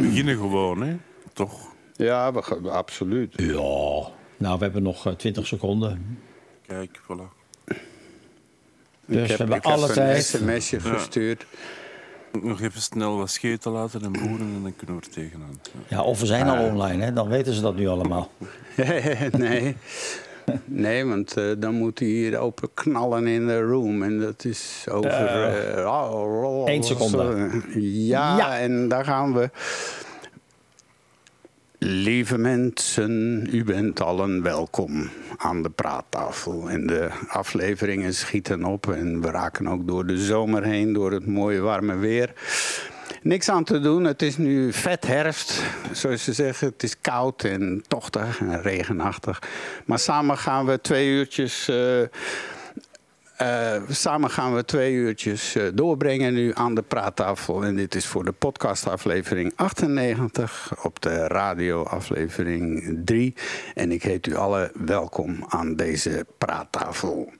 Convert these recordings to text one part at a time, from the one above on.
beginnen gewoon, hè? Toch? Ja, we gaan, absoluut. Ja. Nou, we hebben nog eh, 20 seconden. Kijk, voilà. Dus ik heb, we hebben ik heb een sms'je gestuurd. Nog even snel wat scheten laten en boeren en dan kunnen we er tegenaan. Ja. Ja, of we zijn al online, hè? dan weten ze dat nu allemaal. nee. Nee, want eh, dan moet hij hier open knallen in de room. En dat is over... Eh, eh, oh, oh, één seconde. Ja, Ja. en daar gaan we. Lieve mensen, u bent allen welkom aan de praattafel. En de afleveringen schieten op en we raken ook door de zomer heen, door het mooie warme weer. Niks aan te doen, het is nu vet herfst, zoals ze zeggen. Het is koud en tochtig en regenachtig. Maar samen gaan we twee uurtjes... eh, eh, samen gaan we twee uurtjes eh, doorbrengen nu aan de praattafel. En dit is voor de podcastaflevering 98 op de radioaflevering 3. En ik heet u allen welkom aan deze praattafel.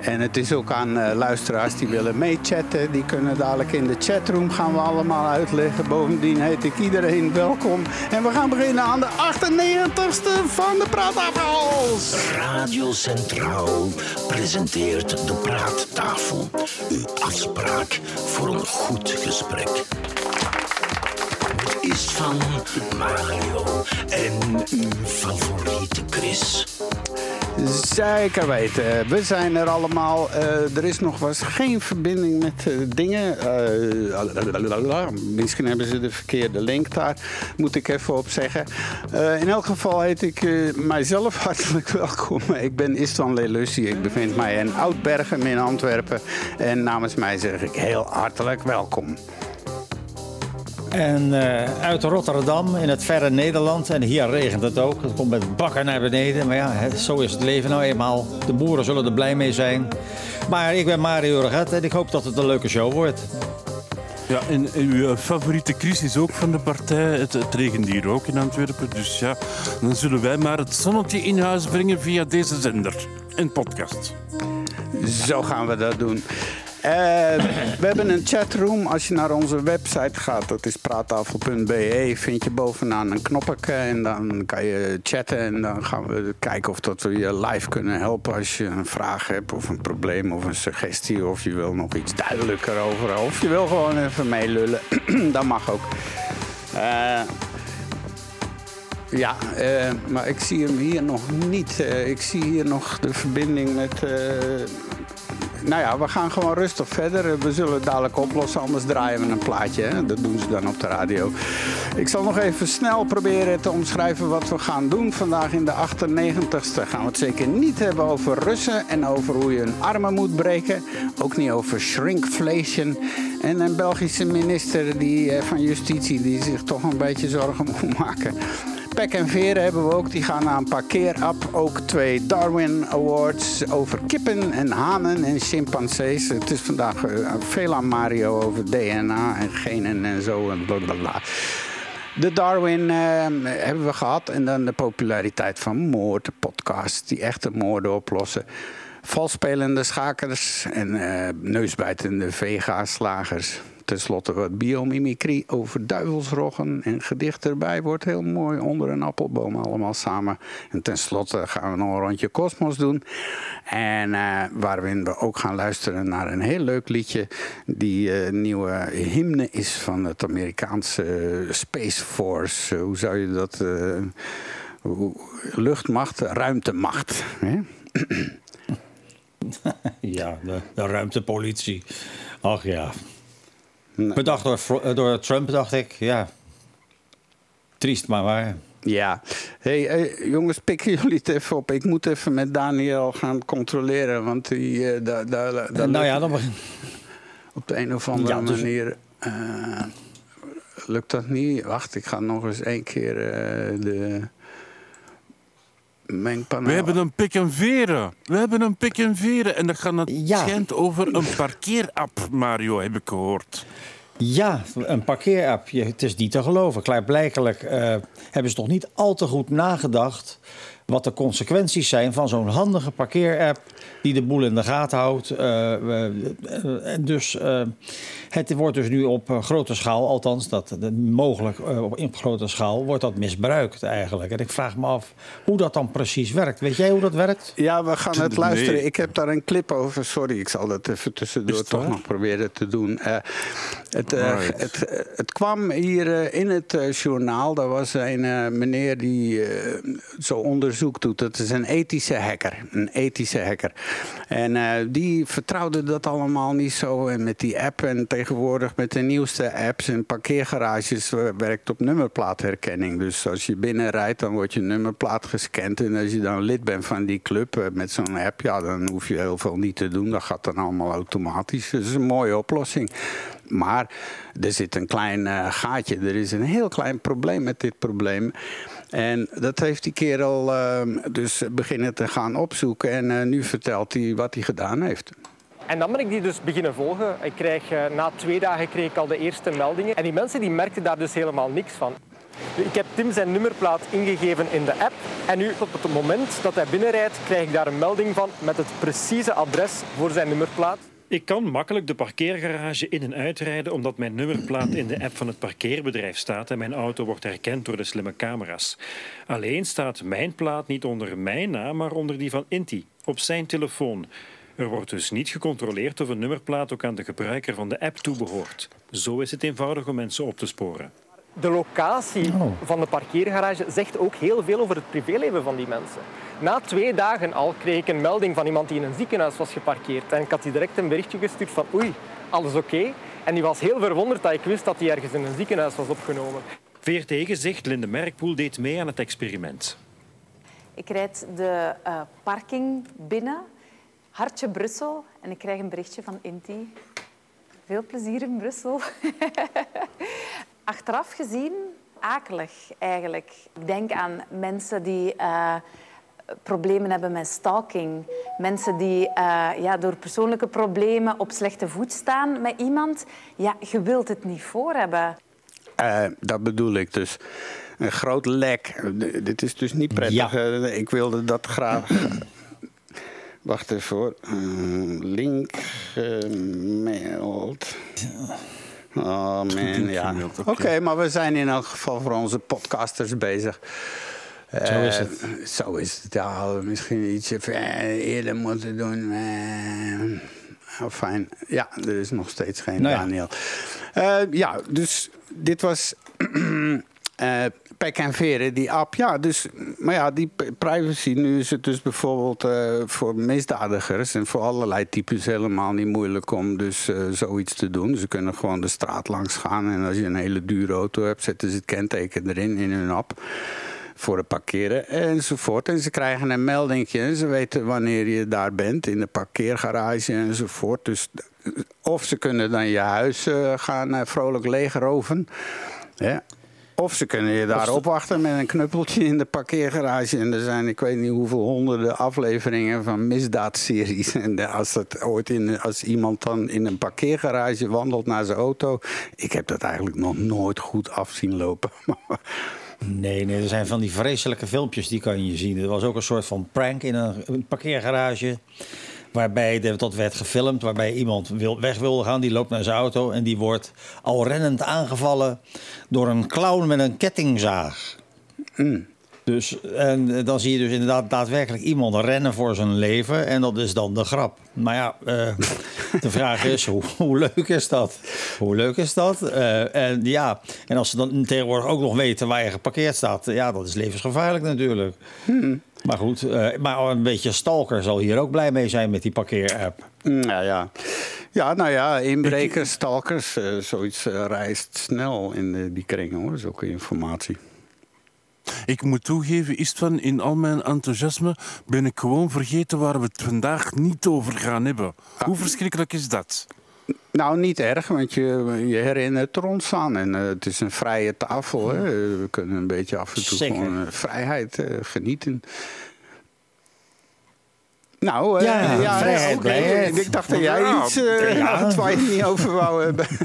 En het is ook aan eh, luisteraars die willen meechatten. Die kunnen dadelijk in de chatroom gaan we allemaal uitleggen. Bovendien heet ik iedereen welkom. En we gaan beginnen aan de 98ste van de praattafels. Radio Centraal presenteert de Praattafel. Uw afspraak voor een goed gesprek. Is van Mario en uw favoriete Chris. Zeker weten. We zijn er allemaal. Eh, er is nog was geen verbinding met eh, dingen. Eh, misschien hebben ze de verkeerde link daar. Moet ik even op zeggen. In elk geval heet ik mijzelf hartelijk welkom. Ik ben Istvan Lelussi. Ik bevind mij in Oudbergen in Antwerpen. En namens mij zeg ik heel hartelijk welkom. En eh, uit Rotterdam in het verre Nederland. En hier regent het ook. Het komt met bakken naar beneden. Maar ja, hè, zo is het leven nou eenmaal. De boeren zullen er blij mee zijn. Maar ik ben Mario Regat en ik hoop dat het een leuke show wordt. Ja, en uw favoriete Chris is ook van de partij. Het, het regent hier ook in Antwerpen. Dus ja, dan zullen wij maar het zonnetje in huis brengen via deze zender en podcast. Zo gaan we dat doen. Eh, we hebben een chatroom. Als je naar onze website gaat, dat is praattafel.be, vind je bovenaan een knoppetje en dan kan je chatten. En dan gaan we kijken of dat we je live kunnen helpen als je een vraag hebt of een probleem of een suggestie. Of je wil nog iets duidelijker over. Of je wil gewoon even meelullen. dat mag ook. Eh, ja, eh, maar ik zie hem hier nog niet. Ik zie hier nog de verbinding met. Nou ja, we gaan gewoon rustig verder. We zullen het dadelijk oplossen, anders draaien we een plaatje. Hè? Dat doen ze dan op de radio. Ik zal nog even snel proberen te omschrijven wat we gaan doen. Vandaag in de 98ste gaan we het zeker niet hebben over Russen en over hoe je een armen moet breken. Ook niet over shrinkflation. En een Belgische minister die, eh, van Justitie die zich toch een beetje zorgen moet maken. Pek en veren hebben we ook. Die gaan naar een parkeerapp. Ook twee Darwin Awards over kippen en hanen en chimpansees. Het is vandaag eh, veel aan Mario over DNA en genen en zo en blablabla. De Darwin eh, hebben we gehad. En dan de populariteit van moord, podcast die echte moorden oplossen. Valspelende schakers en eh, neusbijtende vega-slagers. Ten slotte wat biomimicry over duivelsroggen en gedicht erbij. Wordt heel mooi onder een appelboom allemaal samen. En ten slotte gaan we nog een rondje Cosmos doen. En eh, waarin we ook gaan luisteren naar een heel leuk liedje. Die eh, nieuwe hymne is van het Amerikaanse eh, Space Force. Hoe zou je dat... luchtmacht, ruimtemacht. Hè? Ja, de, de ruimtepolitie. Ach ja. Bedacht door, eh, door Trump, dacht ik. Ja. Triest, maar waar. Ja. Hey, jongens, pikken jullie het even op. Ik moet even met Daniel gaan controleren. Want die, eh, daar nou ja, dan begin... op de een of andere Ja, dus- manier... eh, lukt dat niet? Wacht, ik ga nog eens één keer de mengpaneel... We hebben een pik en veren. We hebben een pik en veren. En dat gaat het Ja. schijnt over een parkeerapp, Mario, heb ik gehoord. Ja, een parkeerapp. Het is niet te geloven. Klaarblijkelijk eh, hebben ze toch niet al te goed nagedacht... wat de consequenties zijn van zo'n handige parkeerapp... die de boel in de gaten houdt. Eh, eh, en dus eh, het wordt dus nu op grote schaal, althans dat, mogelijk op op grote schaal, wordt dat misbruikt eigenlijk. En ik vraag me af hoe dat dan precies werkt. Weet jij hoe dat werkt? Ja, we gaan het Nee. luisteren. Ik heb daar een clip over. Sorry, ik zal dat even tussendoor toch waar? nog proberen te doen. Eh, het, Right. het, het kwam hier in het journaal. Er was een meneer die zo onderzoek doet. Dat is een ethische hacker. Een ethische hacker. En eh, die vertrouwde dat allemaal niet zo. En met die app en tegenwoordig met de nieuwste apps en parkeergarages werkt op nummerplaatherkenning. Dus als je binnenrijdt, dan wordt je nummerplaat gescand. En als je dan lid bent van die club eh, met zo'n app, ja, dan hoef je heel veel niet te doen. Dat gaat dan allemaal automatisch. Dat is een mooie oplossing. Maar er zit een klein eh, gaatje. Er is een heel klein probleem met dit probleem. En dat heeft die kerel eh, dus beginnen te gaan opzoeken. En eh, nu vertelt hij wat hij gedaan heeft. En dan ben ik die dus beginnen volgen. Ik krijg, eh, na twee dagen kreeg ik al de eerste meldingen. En die mensen die merkten daar dus helemaal niks van. Ik heb Tim zijn nummerplaat ingegeven in de app. En nu, op het moment dat hij binnenrijdt, krijg ik daar een melding van met het precieze adres voor zijn nummerplaat. Ik kan makkelijk de parkeergarage in en uitrijden omdat mijn nummerplaat in de app van het parkeerbedrijf staat en mijn auto wordt herkend door de slimme camera's. Alleen staat mijn plaat niet onder mijn naam, maar onder die van Inti, op zijn telefoon. Er wordt dus niet gecontroleerd of een nummerplaat ook aan de gebruiker van de app toebehoort. Zo is het eenvoudig om mensen op te sporen. De locatie van de parkeergarage zegt ook heel veel over het privéleven van die mensen. Na twee dagen al kreeg ik een melding van iemand die in een ziekenhuis was geparkeerd. En ik had die direct een berichtje gestuurd van oei, alles oké? En die was heel verwonderd dat ik wist dat hij ergens in een ziekenhuis was opgenomen. VRT gezegd, Linde Merkpoel deed mee aan het experiment. Ik rijd de eh, parking binnen, hartje Brussel, en ik krijg een berichtje van Inti. Veel plezier in Brussel. Achteraf gezien, akelig eigenlijk. Ik denk aan mensen die eh, problemen hebben met stalking. Mensen die eh, ja, door persoonlijke problemen op slechte voet staan met iemand. Ja, je wilt het niet voor hebben. Eh, dat bedoel ik dus. Een groot lek. D- Dit is dus niet prettig. Ja. Ik wilde dat graag. Wacht even hoor. Eh, link gemaild. Oh man, ja. Oké, maar we zijn in elk geval voor onze podcasters bezig. Zo is Eh, het. Zo is het. Ja, hadden we misschien iets eh, eerder moeten doen. Eh, oh, fijn. Ja, er is nog steeds geen Nou ja. Daniel. Eh, ja, dus dit was eh Pek en Veren, die app. Ja, dus, maar ja, die privacy, nu is het dus bijvoorbeeld eh, voor misdadigers en voor allerlei types helemaal niet moeilijk om dus eh, zoiets te doen. Ze kunnen gewoon de straat langs gaan en als je een hele dure auto hebt, zetten ze het kenteken erin in hun app voor het parkeren enzovoort. En ze krijgen een meldingje en ze weten wanneer je daar bent in de parkeergarage enzovoort. Dus of ze kunnen dan je huis gaan vrolijk leegroven. Ja. Of ze kunnen je daar opwachten met een knuppeltje in de parkeergarage. En er zijn, ik weet niet hoeveel honderden afleveringen van misdaadseries. En als, dat ooit in, als iemand dan in een parkeergarage wandelt naar zijn auto. Ik heb dat eigenlijk nog nooit goed af zien lopen. Nee, nee, er zijn van die vreselijke filmpjes die kan je zien. Er was ook een soort van prank in een, een parkeergarage. Waarbij de, dat werd gefilmd, waarbij iemand wil, weg wilde gaan. Die loopt naar zijn auto en die wordt al rennend aangevallen door een clown met een kettingzaag. Dus, en eh, dan zie je dus inderdaad daadwerkelijk iemand rennen voor zijn leven. En dat is dan de grap. Maar ja, eh, de vraag is, hoe, hoe leuk is dat? Hoe leuk is dat? Eh, en ja, en als ze dan tegenwoordig ook nog weten waar je geparkeerd staat... ja, dat is levensgevaarlijk natuurlijk. Maar goed, eh, maar een beetje stalker zal hier ook blij mee zijn met die parkeerapp. Nou ja. Ja, nou ja, inbrekers, stalkers, eh, zoiets eh, reist snel in de, die kringen hoor, zulke informatie. Ik moet toegeven, is van in al mijn enthousiasme ben ik gewoon vergeten waar we het vandaag niet over gaan hebben. Hoe verschrikkelijk is dat? Nou, niet erg, want je, je herinnert er ons aan. En eh, het is een vrije tafel. Hè. We kunnen een beetje af en toe Zeker. gewoon eh, vrijheid eh, genieten. Nou, eh, Ja, ja, vrijheid, blijheid. Ik dacht dat jij iets eh ja. had waar je het niet over wou hebben.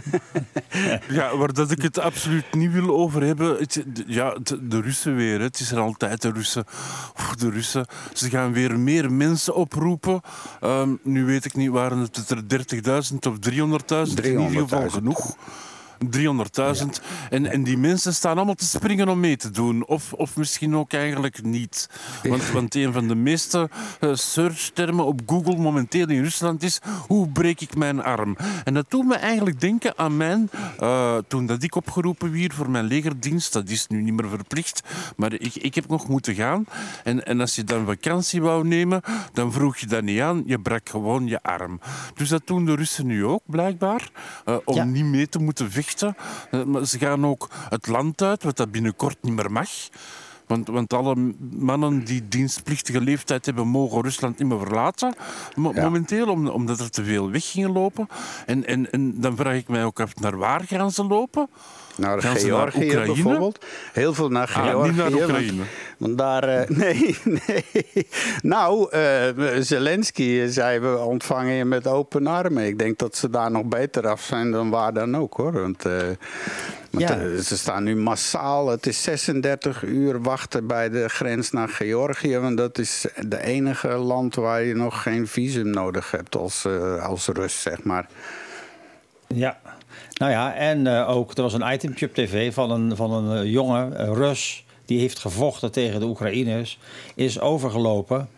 Ja, waar dat ik het absoluut niet wil over hebben. Het, ja, de Russen weer. hè. Het is er altijd de Russen. De Russen. Ze gaan weer meer mensen oproepen. Ehm, nu weet ik niet, waren het er 30.000 of 300.000? In ieder geval 300.000. genoeg. 300.000. En, en die mensen staan allemaal te springen om mee te doen. Of, of misschien ook eigenlijk niet. Want, want een van de meeste eh, searchtermen op Google momenteel in Rusland is... Hoe breek ik mijn arm? En dat doet me eigenlijk denken aan mijn... eh, toen dat ik opgeroepen werd voor mijn legerdienst. Dat is nu niet meer verplicht. Maar ik, ik heb nog moeten gaan. En, en als je dan vakantie wou nemen, dan vroeg je dat niet aan. Je brak gewoon je arm. Dus dat doen de Russen nu ook, blijkbaar. eh, om Ja. niet mee te moeten vechten. Eh, ze gaan ook het land uit, wat dat binnenkort niet meer mag. Want, want alle mannen die dienstplichtige leeftijd hebben, mogen Rusland niet meer verlaten. mo- Ja. Momenteel, om- omdat er te veel weg gingen lopen. En, en, en dan vraag ik mij ook af, naar waar gaan ze lopen? Naar Gaan ze naar Georgië Oekraïne? bijvoorbeeld. Heel veel naar Ah, Georgië. niet naar want- Oekraïne. Want, daar... eh, nee, nee. Nou, eh, Zelensky zei we ontvangen je met open armen. Ik denk dat ze daar nog beter af zijn dan waar dan ook hoor. Want, eh, Ja. eh, ze staan nu massaal. Het is 36 uur wachten bij de grens naar Georgië. Want dat is de enige land waar je nog geen visum nodig hebt als, eh, als Rus, zeg maar. Ja, nou ja, en eh, ook er was een itempje op tv van een, van een eh, jonge eh, Rus. Die heeft gevochten tegen de Oekraïners, is overgelopen.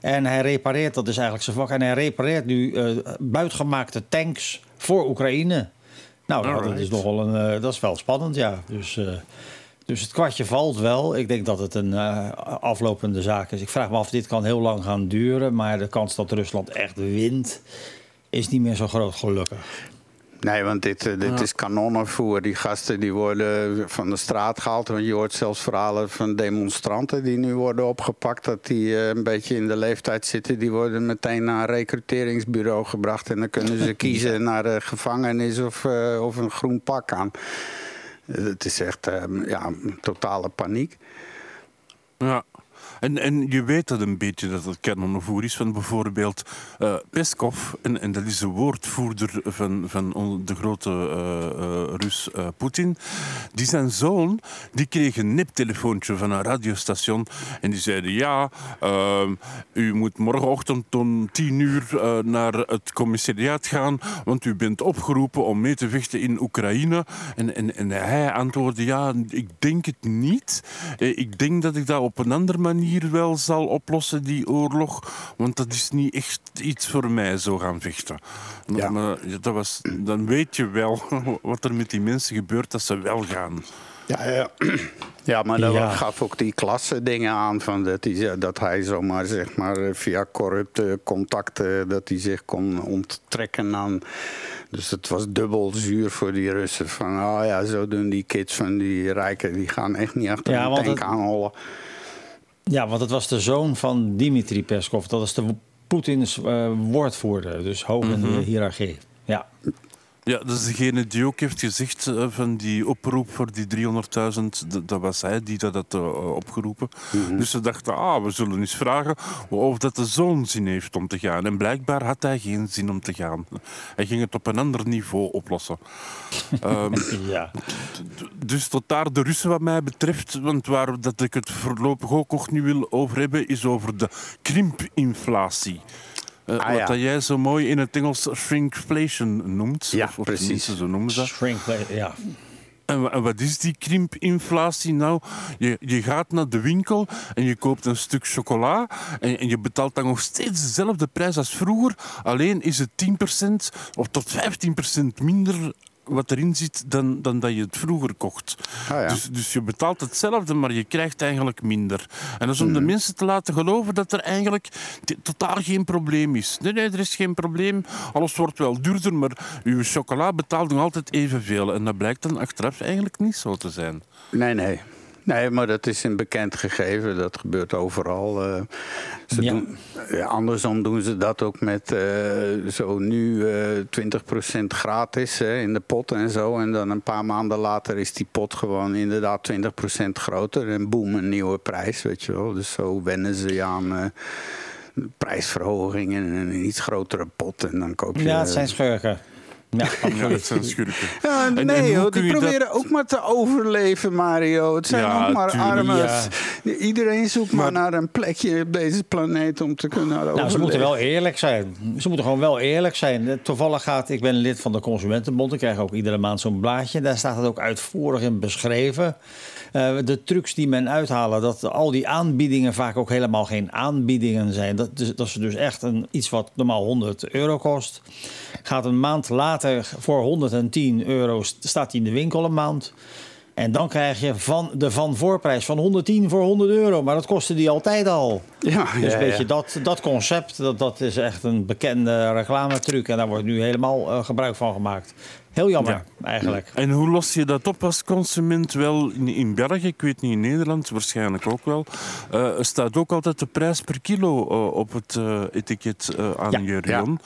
En hij repareert, dat is eigenlijk zijn vak, en hij repareert nu buitgemaakte tanks voor Oekraïne. Nou, dat is nogal een, dat is wel spannend, ja. Dus, dus het kwartje valt wel. Ik denk dat het een aflopende zaak is. Ik vraag me af, dit kan heel lang gaan duren, maar de kans dat Rusland echt wint, is niet meer zo groot, gelukkig. Nee, want dit, eh, dit is kanonnenvoer. Die gasten die worden van de straat gehaald. Want je hoort zelfs verhalen van demonstranten die nu worden opgepakt. Dat die eh, een beetje in de leeftijd zitten. Die worden meteen naar een recruteringsbureau gebracht. En dan kunnen ze kiezen naar de gevangenis of, eh, of een groen pak aan. Eh, Het is echt eh, ja, totale paniek. Ja. En, en je weet dat een beetje dat het kanonnenvoer is van bijvoorbeeld eh, Peskov, en, en dat is de woordvoerder van, van de grote eh, eh, Rus Poetin. Die zijn zoon, die kreeg een neptelefoontje van een radiostation en die zeiden ja, u moet morgenochtend om tien uur naar het commissariaat gaan, want u bent opgeroepen om mee te vechten in Oekraïne. En, en, en hij antwoordde ja, ik denk het niet. Ik denk dat ik dat op een andere manier wel zal oplossen, die oorlog. Want dat is niet echt iets voor mij, zo gaan vechten. Ja. Maar ja, dat was, dan weet je wel wat er met die mensen gebeurt als ze wel gaan. Ja, ja. ja maar dat Ja. gaf ook die klasse dingen aan. Van dat, hij, dat hij zomaar zeg maar, via corrupte contacten dat hij zich kon onttrekken aan. Dus het was dubbel zuur voor die Russen. Van oh ja, zo doen die kids van die rijken. Die gaan echt niet achter Ja, een tank het- aanhollen. Ja, want het was de zoon van Dmitri Peskov. Dat is de Poetins eh, woordvoerder, dus hoog in de hiërarchie. Ja. Ja, dat is degene die ook heeft gezegd eh, van die oproep voor die 300.000. Dat, was hij die dat had eh, opgeroepen. Dus ze dachten, ah, we zullen eens vragen of dat de zoon zin heeft om te gaan. En blijkbaar had hij geen zin om te gaan. Hij ging het op een ander niveau oplossen. Ehm, ja. dus tot daar de Russen wat mij betreft. Want waar dat ik het voorlopig ook nog niet wil over hebben, is over de krimpinflatie. Eh, Ah, wat ja. dat jij zo mooi in het Engels shrinkflation noemt. Ja, of, of precies. Zo noemen ze dat. Shrinkflation, ja. En wat is die krimpinflatie nou? Je, je gaat naar de winkel en je koopt een stuk chocola en, en je betaalt dan nog steeds dezelfde prijs als vroeger. Alleen is het 10% of tot 15% minder wat erin zit dan, dan dat je het vroeger kocht. Ah, ja. dus, dus je betaalt hetzelfde, maar je krijgt eigenlijk minder. En dat is om de mensen te laten geloven dat er eigenlijk totaal geen probleem is. Nee, nee, er is geen probleem. Alles wordt wel duurder, maar uw chocola betaalt nog altijd evenveel. En dat blijkt dan achteraf eigenlijk niet zo te zijn. Nee, nee. Nee, maar dat is een bekend gegeven. Dat gebeurt overal. eh. ze Ja. doen, ja, andersom doen ze dat ook met eh, zo nu eh 20% gratis hè, in de pot en zo. En dan een paar maanden later is die pot gewoon inderdaad 20% groter. En boem, een nieuwe prijs, weet je wel. Dus zo wennen ze je aan... eh, prijsverhoging in een iets grotere pot. En dan koop je... Ja, het zijn schurken. Ja, zijn schurken. Nee, joh, die proberen dat- ook maar te overleven, Mario. Het zijn Ja, ook maar armes. Iedereen zoekt maar, Maar- naar een plekje op deze planeet om te kunnen overleven. Nou, ze moeten wel eerlijk zijn. Ze moeten gewoon wel eerlijk zijn. Eh, Toevallig gaat, ik ben lid van de Consumentenbond. Ik krijg ook iedere maand zo'n blaadje. Daar staat het ook uitvoerig in beschreven. Eh, de trucs die men uithalen, dat al die aanbiedingen vaak ook helemaal geen aanbiedingen zijn. Dat, dus, dat is dus echt een, iets wat normaal 100 euro kost. Gaat een maand later voor 110 euro, st- staat hij in de winkel een maand. En dan krijg je van de van voorprijs van 110 voor 100 euro. Maar dat kostte die altijd al. Ja, Dus ja, weet ja. je, dat, dat concept, dat, dat is echt een bekende reclametruc. En daar wordt nu helemaal eh, gebruik van gemaakt. Heel jammer, Ja. eigenlijk. En hoe los je dat op als consument? Wel, in, in België, ik weet niet in Nederland, waarschijnlijk ook wel, eh, er staat ook altijd de prijs per kilo eh, op het eh, etiket aan Ja. je rayon.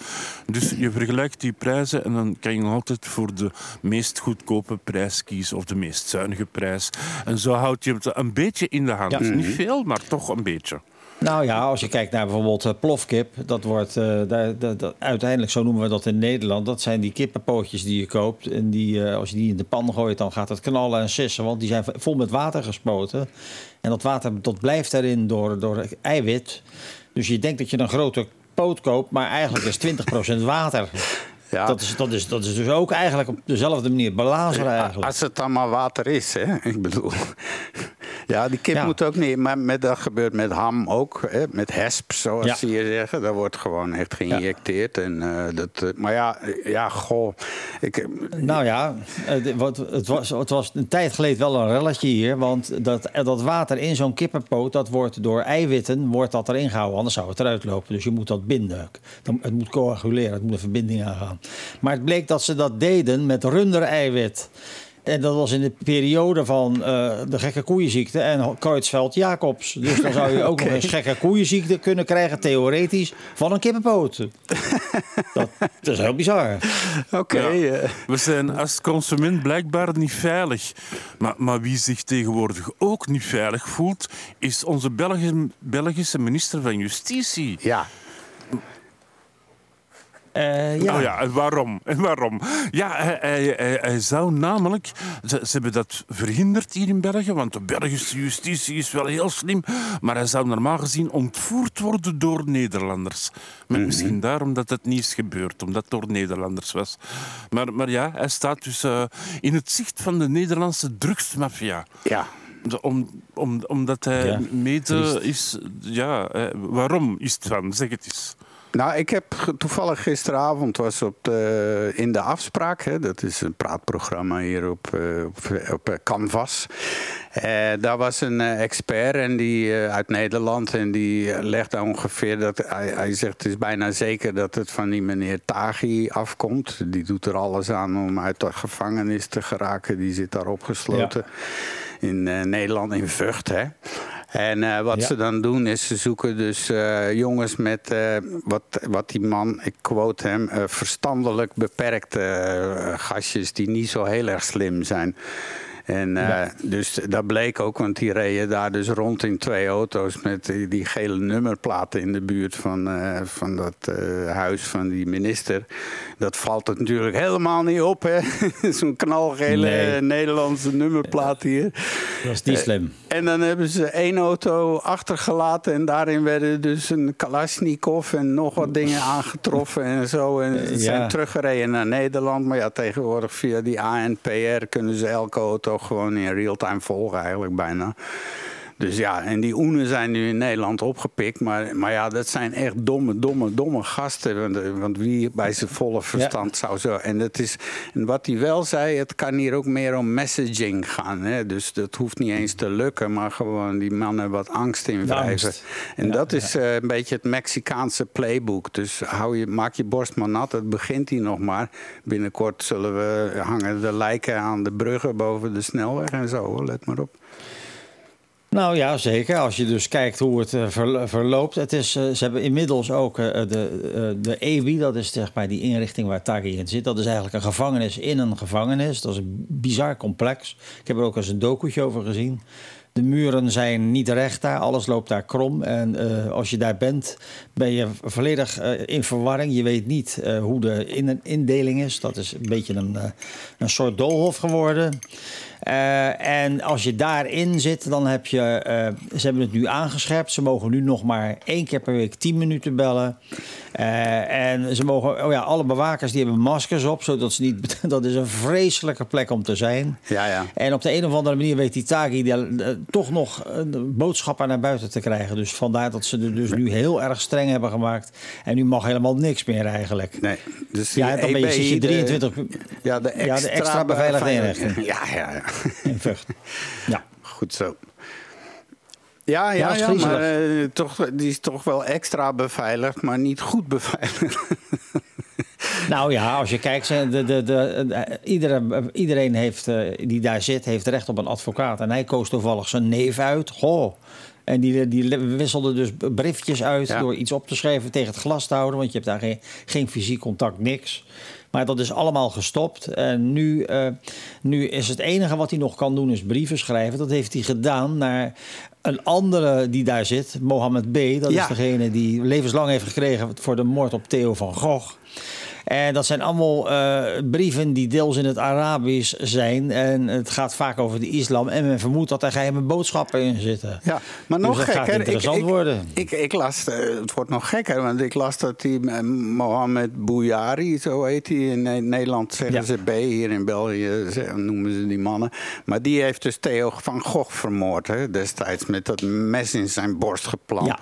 Dus je vergelijkt die prijzen en dan kan je nog altijd voor de meest goedkope prijs kiezen of de meest zuinige prijs. En zo houd je het een beetje in de hand. Ja. Niet veel, maar toch een beetje. Nou ja, als je kijkt naar bijvoorbeeld eh, plofkip, dat wordt eh, daar, dat, dat- uiteindelijk, zo noemen we dat in Nederland, dat zijn die kippenpootjes die je koopt. En die, eh, als je die in de pan gooit, dan gaat het knallen en sissen, want die zijn vol met water gespoten. En dat water dat blijft erin door, door eiwit. Dus je denkt dat je een grote poot koopt, maar eigenlijk is 20% water. Ja. Dat, is, dat, is, dat is dus ook eigenlijk op dezelfde manier belazeren eigenlijk. Als het dan maar water is, hè? Ik bedoel. Ja, die kip Ja. moet ook niet. Maar met, dat gebeurt met ham ook. Hè? Met hesp, zoals Ja. ze hier zeggen. Daar wordt gewoon echt geïnjecteerd. En, eh, dat, eh, maar ja, eh, ja, goh. Ik, Nou ja, het, wat- het, was, het was een tijd geleden wel een relletje hier. Want dat, dat water in zo'n kippenpoot, dat wordt door eiwitten wordt dat erin gehouden. Anders zou het eruit lopen. Dus je moet dat binden. Het moet coaguleren, het moet een verbinding aangaan. Maar het bleek dat ze dat deden met rundereiwit. En dat was in de periode van eh, de gekke koeienziekte en Creutzfeldt-Jacobs. Dus dan zou je ook nog eens gekke koeienziekte kunnen krijgen, theoretisch, van een kippenpoot. dat, dat is heel bizar. Oké. Ja. eh, We zijn als consument blijkbaar niet veilig. Maar, maar wie zich tegenwoordig ook niet veilig voelt, is onze Belgi- Belgische minister van Justitie. ja. Eh, ja. Oh ja, en waarom? En waarom? Ja, hij, hij, hij, hij zou namelijk... Ze, ze hebben dat verhinderd hier in België, want de Belgische justitie is wel heel slim, maar hij zou normaal gezien ontvoerd worden door Nederlanders. Maar Misschien daarom dat het niet is gebeurd, omdat het door Nederlanders was. Maar, maar ja, hij staat dus eh, in het zicht van de Nederlandse drugsmafia. Ja. Om, om, omdat hij Ja, mede is... Ja, eh, waarom is het van? Zeg het eens. Nou, ik heb toevallig gisteravond was op de, in de afspraak. Hè, dat is een praatprogramma hier op, eh, op, op eh, Canvas. Eh, daar was een eh, expert en die, uit Nederland en die legde ongeveer dat. Hij, hij zegt het is bijna zeker dat het van die meneer Taghi afkomt. Die doet er alles aan om uit de gevangenis te geraken. Die zit daar opgesloten in Nederland, in Vught. Hè. En eh, wat Ja. ze dan doen is ze zoeken dus eh, jongens met eh, wat, wat die man, ik quote hem, verstandelijk beperkte gastjes die niet zo heel erg slim zijn. En eh, dus dat bleek ook, want die reden daar dus rond in twee auto's met die, die gele nummerplaten in de buurt van, eh, van dat eh, huis van die minister. Dat valt het natuurlijk helemaal niet op, hè? Zo'n knalgele Nee. Nederlandse nummerplaat hier. Dat is niet slim. En dan hebben ze één auto achtergelaten en daarin werden dus een Kalashnikov en nog wat dingen aangetroffen en zo. En ze ja. zijn teruggereden naar Nederland. Maar ja, tegenwoordig via die ANPR kunnen ze elke auto gewoon in real-time volgen eigenlijk bijna. Dus ja, en die oenen zijn nu in Nederland opgepikt. Maar, maar ja, dat zijn echt domme, domme, domme gasten. Want, eh, want wie bij zijn volle verstand zou zo... En, dat is, en wat hij wel zei, het kan hier ook meer om messaging gaan. Hè? Dus dat hoeft niet eens te lukken, maar gewoon die mannen wat angst invrijven. angst. En Ja, dat is eh, een beetje het Mexicaanse playbook. Dus hou je, maak je borst maar nat, het begint hier nog maar. Binnenkort zullen we hangen de lijken aan de bruggen boven de snelweg en zo. hoor. Let maar op. Nou ja, zeker. Als je dus kijkt hoe het eh, verlo- verloopt. Het is, eh, ze hebben inmiddels ook eh, de, de EWI, dat is zeg maar die inrichting waar Taghi in zit. Dat is eigenlijk een gevangenis in een gevangenis. Dat is een bizar complex. Ik heb er ook eens een docu'tje over gezien. De muren zijn niet recht daar, alles loopt daar krom. En eh, als je daar bent, ben je volledig eh, in verwarring. Je weet niet eh, hoe de in indeling is. Dat is een beetje een, een soort doolhof geworden. En als je daarin zit, dan heb je. ze hebben het nu aangescherpt. Ze mogen nu nog maar één keer per week 10 minuten bellen. En ze mogen. Oh ja, alle bewakers die hebben maskers op, zodat ze niet. Dat is een vreselijke plek om te zijn. Ja, ja. En op de een of andere manier weet die Tagi toch nog eh, boodschappen naar buiten te krijgen. Dus vandaar dat ze er dus nu heel erg streng hebben gemaakt. En nu mag helemaal niks meer eigenlijk. Nee, dus Ja, dan ben je, EBI, zit je de- 23 ja, de extra, Ja, de extra beveiligde inrichting. Ja, ja, ja. in Vught. Ja. Goed zo. Ja, ja, ja, maar eh, toch, die is toch wel extra beveiligd, maar niet goed beveiligd. Nou ja, als je kijkt, de, de, de, de- iedere, iedereen heeft, eh, die daar zit, heeft recht op een advocaat. En hij koos toevallig zijn neef uit. Goh. En die, die wisselde dus briefjes uit Ja. door iets op te schrijven tegen het glas te houden. Want je hebt daar geen, geen fysiek contact, niks. Maar dat is allemaal gestopt. En nu, eh, nu is het enige wat hij nog kan doen, is brieven schrijven. Dat heeft hij gedaan naar een andere die daar zit, Mohammed B. Dat Ja. is degene die levenslang heeft gekregen voor de moord op Theo van Gogh. En dat zijn allemaal eh, brieven die deels in het Arabisch zijn. En het gaat vaak over de islam. En men vermoedt dat er geheime boodschappen in zitten. Ja, maar Dus nog dat gaat interessant ik, ik, worden. Ik, ik las, eh, het wordt nog gekker, want ik las dat die eh, Mohammed Bouyari, zo heet hij in Ne- Nederland, zeggen Ja. ze B, hier in België noemen ze die mannen. Maar die heeft dus Theo van Gogh vermoord, hè, destijds, met dat mes in zijn borst geplant. Ja.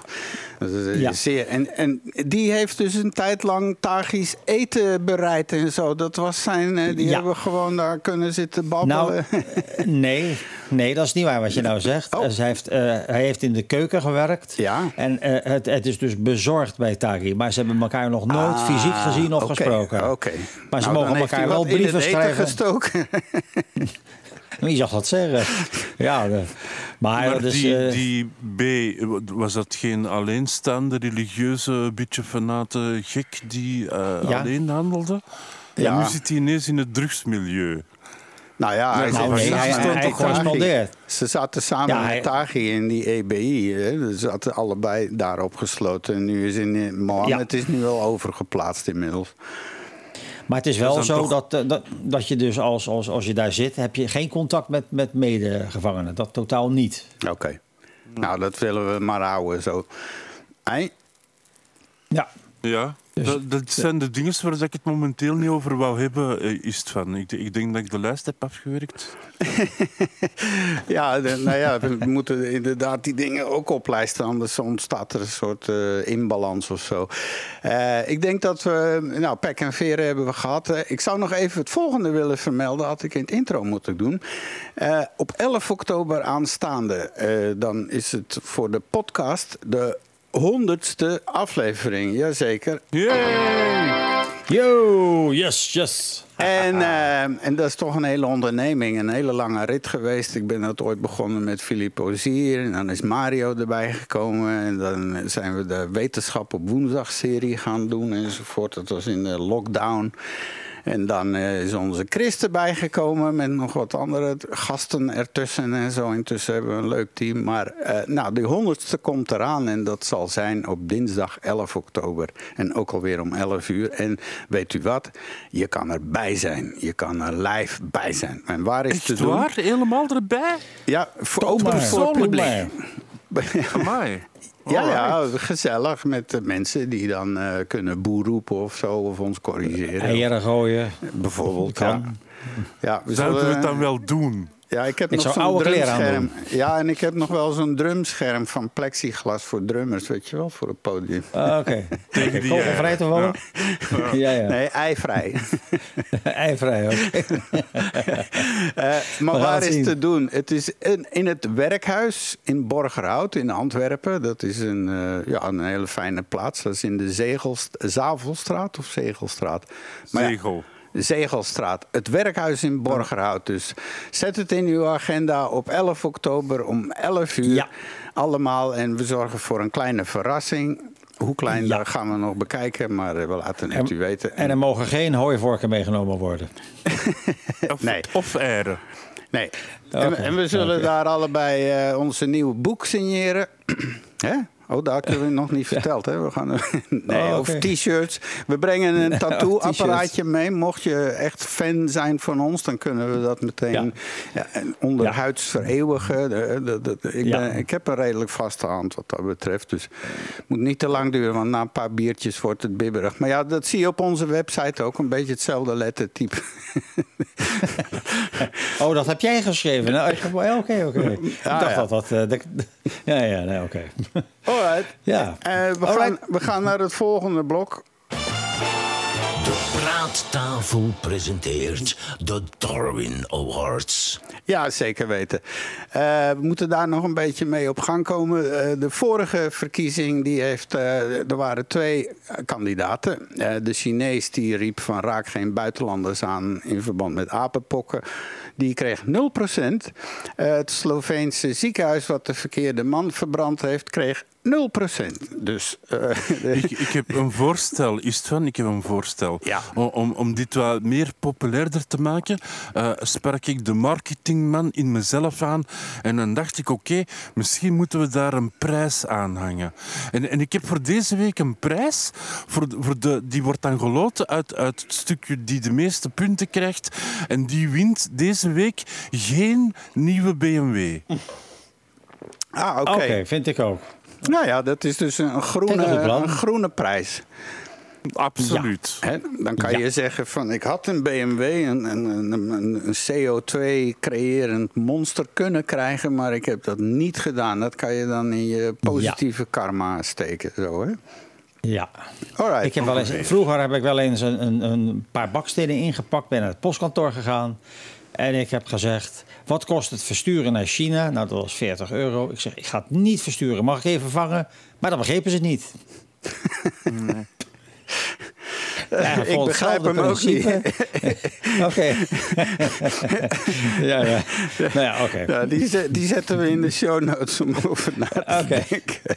Dat is, Ja. zeer, en, en die heeft dus een tijd lang Tagisch eten bereid en zo. Dat was zijn, eh, die Ja. hebben gewoon daar kunnen zitten Nou, babbelen. eh, nee, nee, dat is niet waar wat je nou zegt. Oh. Dus hij, heeft, eh, hij heeft in de keuken gewerkt. Ja. En het, het is dus bezorgd bij Taghi. Maar ze hebben elkaar nog nooit Ah, fysiek gezien of gesproken. Oké. Maar ze Nou, mogen elkaar wel brieven schrijven. gestoken. Wie zag dat zeggen? ja, de- maar, Maar dat die, eh, die B, was dat geen alleenstaande religieuze, beetje fanate gek die eh, Ja. alleen handelde? Ja. En nu zit hij ineens in het drugsmilieu. Nou ja, hij nou, nee, hij, met hij, correspondeert. Ze zaten samen Ja, hij- met Taghi in die EBI. Hè. Ze zaten allebei daar opgesloten. En nu is in Mohammed is nu wel overgeplaatst inmiddels. Maar het is wel zo toch- dat, eh, dat, dat je dus als, als, als je daar zit, heb je geen contact met, met medegevangenen. Dat totaal niet. Oké. Nou, dat willen we maar houden zo. Ei? Ja. Ja, Dus- dat, dat zijn de dingen waar ik het momenteel niet over wou hebben, eh, is het van. Ik, ik denk dat ik de lijst heb afgewerkt. Ja, de- nou ja, we moeten inderdaad die dingen ook oplijsten. Anders ontstaat er een soort eh, inbalans of zo. Eh, ik denk dat we... Nou, pek en veren hebben we gehad. Eh, ik zou nog even het volgende willen vermelden. Had ik in het intro moeten doen. Op 11 oktober aanstaande... dan is het voor de podcast de honderdste aflevering. Jazeker. Yo, yes, yes. En, eh, en dat is toch een hele onderneming, een hele lange rit geweest. Ik ben dat ooit begonnen met Philippe Ozier. En dan is Mario erbij gekomen. En dan zijn we de Wetenschap op Woensdag-serie gaan doen enzovoort. Dat was in de lockdown. En dan eh, is onze Chris erbij gekomen met nog wat andere gasten ertussen en zo. Intussen hebben we een leuk team. Maar eh, nou, die honderdste komt eraan en dat zal zijn op dinsdag 11 oktober. En ook alweer om 11 uur. En weet u wat? Je kan erbij zijn. Je kan er live bij zijn. En waar is doen? waar? Helemaal erbij? Ja, voor, ook maar, persoonlijk. Amai. Ja, ja, gezellig met de mensen die dan eh, kunnen boer roepen of zo, of ons corrigeren. Eieren gooien. Bijvoorbeeld, Kan. ja. ja we Zouden we het dan wel doen? Ja, ik heb Ik nog zo'n drumscherm. Ja, en ik heb nog wel zo'n drumscherm van plexiglas voor drummers, weet je wel, voor het podium. Ah, Oké. Tegen Okay. die Kogelvrij te vallen? Ja, ja. Nee, eivrij. Eivrij ook. Eh, maar waar is zien. te doen? Het is in, in het werkhuis in Borgerhout in Antwerpen. Dat is een, eh, ja, een hele fijne plaats. Dat is in de Zegelst Zavelstraat of Zegelstraat. Maar ja, Zegel. Zegelstraat. Het werkhuis in Borgerhout. Dus zet het in uw agenda op 11 oktober om 11 uur. Ja. Allemaal. En we zorgen voor een kleine verrassing. Hoe klein, Ja. dat gaan we nog bekijken. Maar eh, we laten het u weten. En er mogen geen hooivorken meegenomen worden. Of, Nee. of eieren. Nee. En, we- en we zullen daar allebei eh, onze nieuwe boek signeren. Hè? Oh, dat hebben we nog niet verteld. Hè? We gaan, nee, Oh, Of oké. t-shirts. We brengen een Oh, tattoo-apparaatje mee. Mocht je echt fan zijn van ons, dan kunnen we dat meteen ja. onderhuids vereeuwigen. De- de- de- de- ik, ben, ik heb een redelijk vaste hand wat dat betreft. Dus het moet niet te lang duren, want na een paar biertjes wordt het bibberig. Maar ja, dat zie je op onze website ook. Een beetje hetzelfde lettertype. Oh, dat heb jij geschreven? Nou, ja, Oké, oké. Ik dacht ja. dat dat... eh, ja, ja, nee, oké. Alright. Ja. Eh, we, gaan, Alright. we gaan naar het volgende blok. De praattafel presenteert de Darwin Awards. Ja, zeker weten. Eh, we moeten daar nog een beetje mee op gang komen. Eh, de vorige verkiezing, die heeft, eh, er waren twee kandidaten. Eh, de Chinees die riep van raak geen buitenlanders aan in verband met apenpokken. Die kreeg 0%. Eh, het Sloveense ziekenhuis wat de verkeerde man verbrand heeft, kreeg 0%. Dus eh, Ik, ik heb een voorstel, is het van? Ik heb een voorstel. Ja. Om, om, dit wat meer populairder te maken, eh, sprak ik de marketingman in mezelf aan. En dan dacht ik, oké, misschien moeten we daar een prijs aan hangen. En, en ik heb voor deze week een prijs. Voor, voor de, die wordt dan geloten uit, uit het stukje die de meeste punten krijgt. En die wint deze week geen nieuwe BMW. ah, oké. Oké, vind ik ook. Nou ja, dat is dus een groene, een groene prijs. Absoluut. Hè, dan kan Ja. je zeggen van ik had een BMW, een, een, een, een- een CO2-creërend monster kunnen krijgen, maar ik heb dat niet gedaan. Dat kan je dan in je positieve karma steken, zo hè? Ja. Alright. Ik heb wel eens, vroeger heb ik wel eens een, een, een paar bakstenen ingepakt, ben naar het postkantoor gegaan. En ik heb gezegd, wat kost het versturen naar China? Nou, dat was 40 euro. Ik zeg, ik ga het niet versturen. Mag ik even vangen? Maar dan begrepen ze het niet. Ja, Ik begrijp hem ook principe. Oké. ja, ja. Nou ja, oké. Ja, die, die zetten we in de show notes om over na te Oké. denken.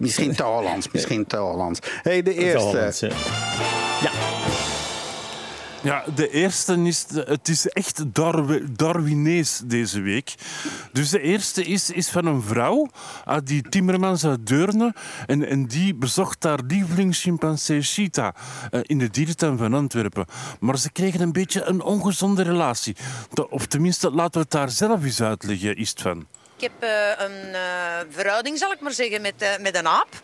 Misschien te Hollands, misschien te Hollands. hey, de eerste. Ja. Ja, de eerste is, het is echt Darwi- Darwinees deze week. Dus de eerste is, is van een vrouw, ah, die Timmermans uit Deurne. En, en die bezocht haar lievelingschimpansee Cheetah eh, in de dierentuin van Antwerpen. Maar ze kregen een beetje een ongezonde relatie. Of tenminste, laten we het daar zelf eens uitleggen, is het van. Ik heb eh, een eh, verhouding, zal ik maar zeggen, met, met een aap.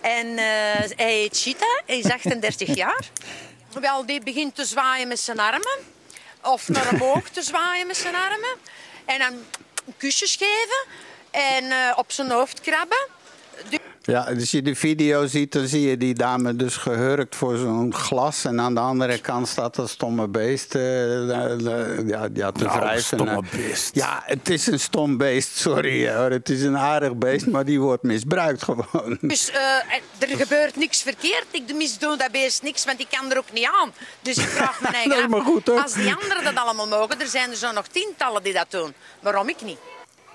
En hij heet Cheetah, hij is 38 jaar. Wel, die begint te zwaaien met zijn armen. Of naar omhoog te zwaaien met zijn armen. En dan kusjes geven. En eh, op zijn hoofd krabben. Ja, als je de video ziet, dan zie je die dame dus gehurkt voor zo'n glas. En aan de andere kant staat dat stomme beest eh, eh, ja, ja, te Nou, wrijven. stomme Eh, beest. Ja, het is een stom beest, sorry hoor. Het is een aardig beest, maar die wordt misbruikt gewoon. Dus eh, er gebeurt niks verkeerd. Ik misdoe dat beest niks, want ik kan er ook niet aan. Dus ik vraag me eigen Dat is af, maar goed, hoor. als die anderen dat allemaal mogen, er zijn er zo nog tientallen die dat doen. Waarom ik niet?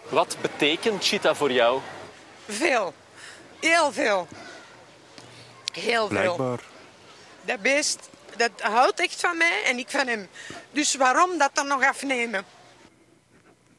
Wat betekent cheetah voor jou? Veel. Heel veel. Heel veel. Blijkbaar. Dat beest, dat houdt echt van mij en ik van hem. Dus waarom dat dan nog afnemen?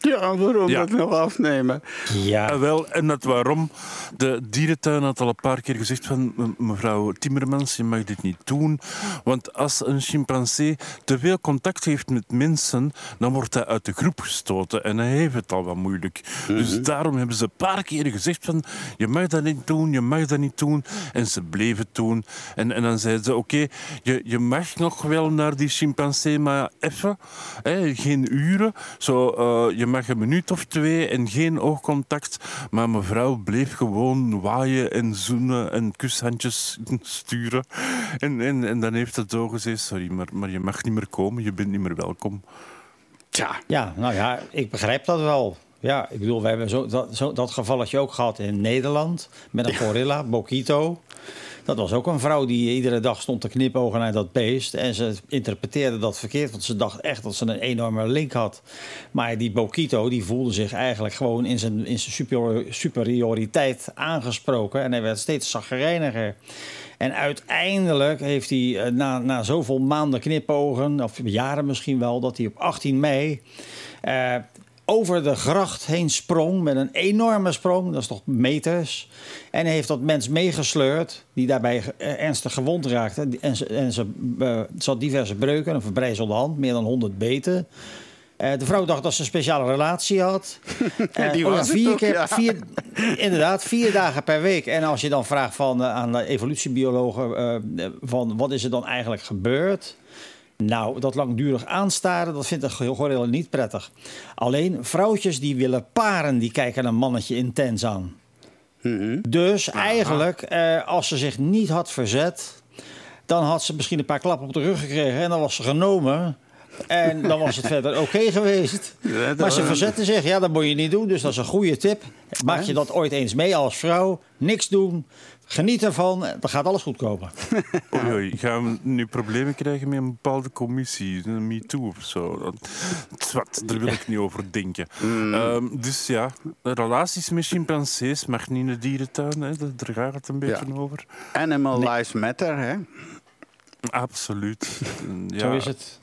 Ja, waarom Ja. dat nog afnemen? Ja. Ah, wel, en dat waarom. De dierentuin had al een paar keer gezegd van "Me- mevrouw Timmermans, je mag dit niet doen. Want als een chimpansee te veel contact heeft met mensen, dan wordt hij uit de groep gestoten. En hij heeft het al wat moeilijk. Dus daarom hebben ze een paar keer gezegd van je mag dat niet doen, je mag dat niet doen. En ze bleven het doen. En, en dan zeiden ze oké, je, je mag nog wel naar die chimpansee, maar even. Hè, geen uren. Zo, eh, je mag een minuut of twee en geen oogcontact. Maar mevrouw bleef gewoon waaien en zoenen en kushandjes sturen. En, en, en dan heeft het zo gezegd, sorry, maar, maar je mag niet meer komen, je bent niet meer welkom. Tja, Ja, nou ja, ik begrijp dat wel. Ja, ik bedoel, we hebben zo, dat, zo, dat gevalletje ook gehad in Nederland met een gorilla, Bokito. Dat was ook een vrouw die iedere dag stond te knipogen naar dat beest. En ze interpreteerde dat verkeerd, want ze dacht echt dat ze een enorme link had. Maar die Bokito die voelde zich eigenlijk gewoon in zijn, in zijn superior- superioriteit aangesproken. En hij werd steeds zagrijniger. En uiteindelijk heeft hij eh, na, na zoveel maanden knipogen, of jaren misschien wel, dat hij op 18 mei eh, over de gracht heen sprong met een enorme sprong, dat is toch meters. En heeft dat mens meegesleurd, die daarbij eh, ernstig gewond raakte. En ze, en ze, eh, diverse breuken, een verbrijzelde hand, meer dan 100 beten. Eh, de vrouw dacht dat ze een speciale relatie had. Eh, Die oh was vier ook, keer, ja. vier, inderdaad, vier dagen per week. En als je dan vraagt van, aan de evolutiebiologen van wat is er dan eigenlijk gebeurd? Nou, dat langdurig aanstaren, dat vindt een gorilla niet prettig. Alleen vrouwtjes die willen paren, die kijken een mannetje intens aan. Dus eigenlijk, eh, als ze zich niet had verzet, dan had ze misschien een paar klappen op de rug gekregen en dan was ze genomen. En dan was het verder oké geweest. Maar ze verzetten zich, ja, dat moet je niet doen. Dus dat is een goede tip. Maak je dat ooit eens mee als vrouw, niks doen, geniet ervan, dan gaat alles goed komen. Oei, oei, gaan we nu problemen krijgen met een bepaalde commissie, een MeToo of zo? Dat- Zwart, daar wil ik niet over denken. Ehm, dus ja, relaties met chimpansees mag niet in de dierentuin, hè? daar gaat het een beetje over. Animal lives matter, hè? Absoluut. Ja. Zo is het.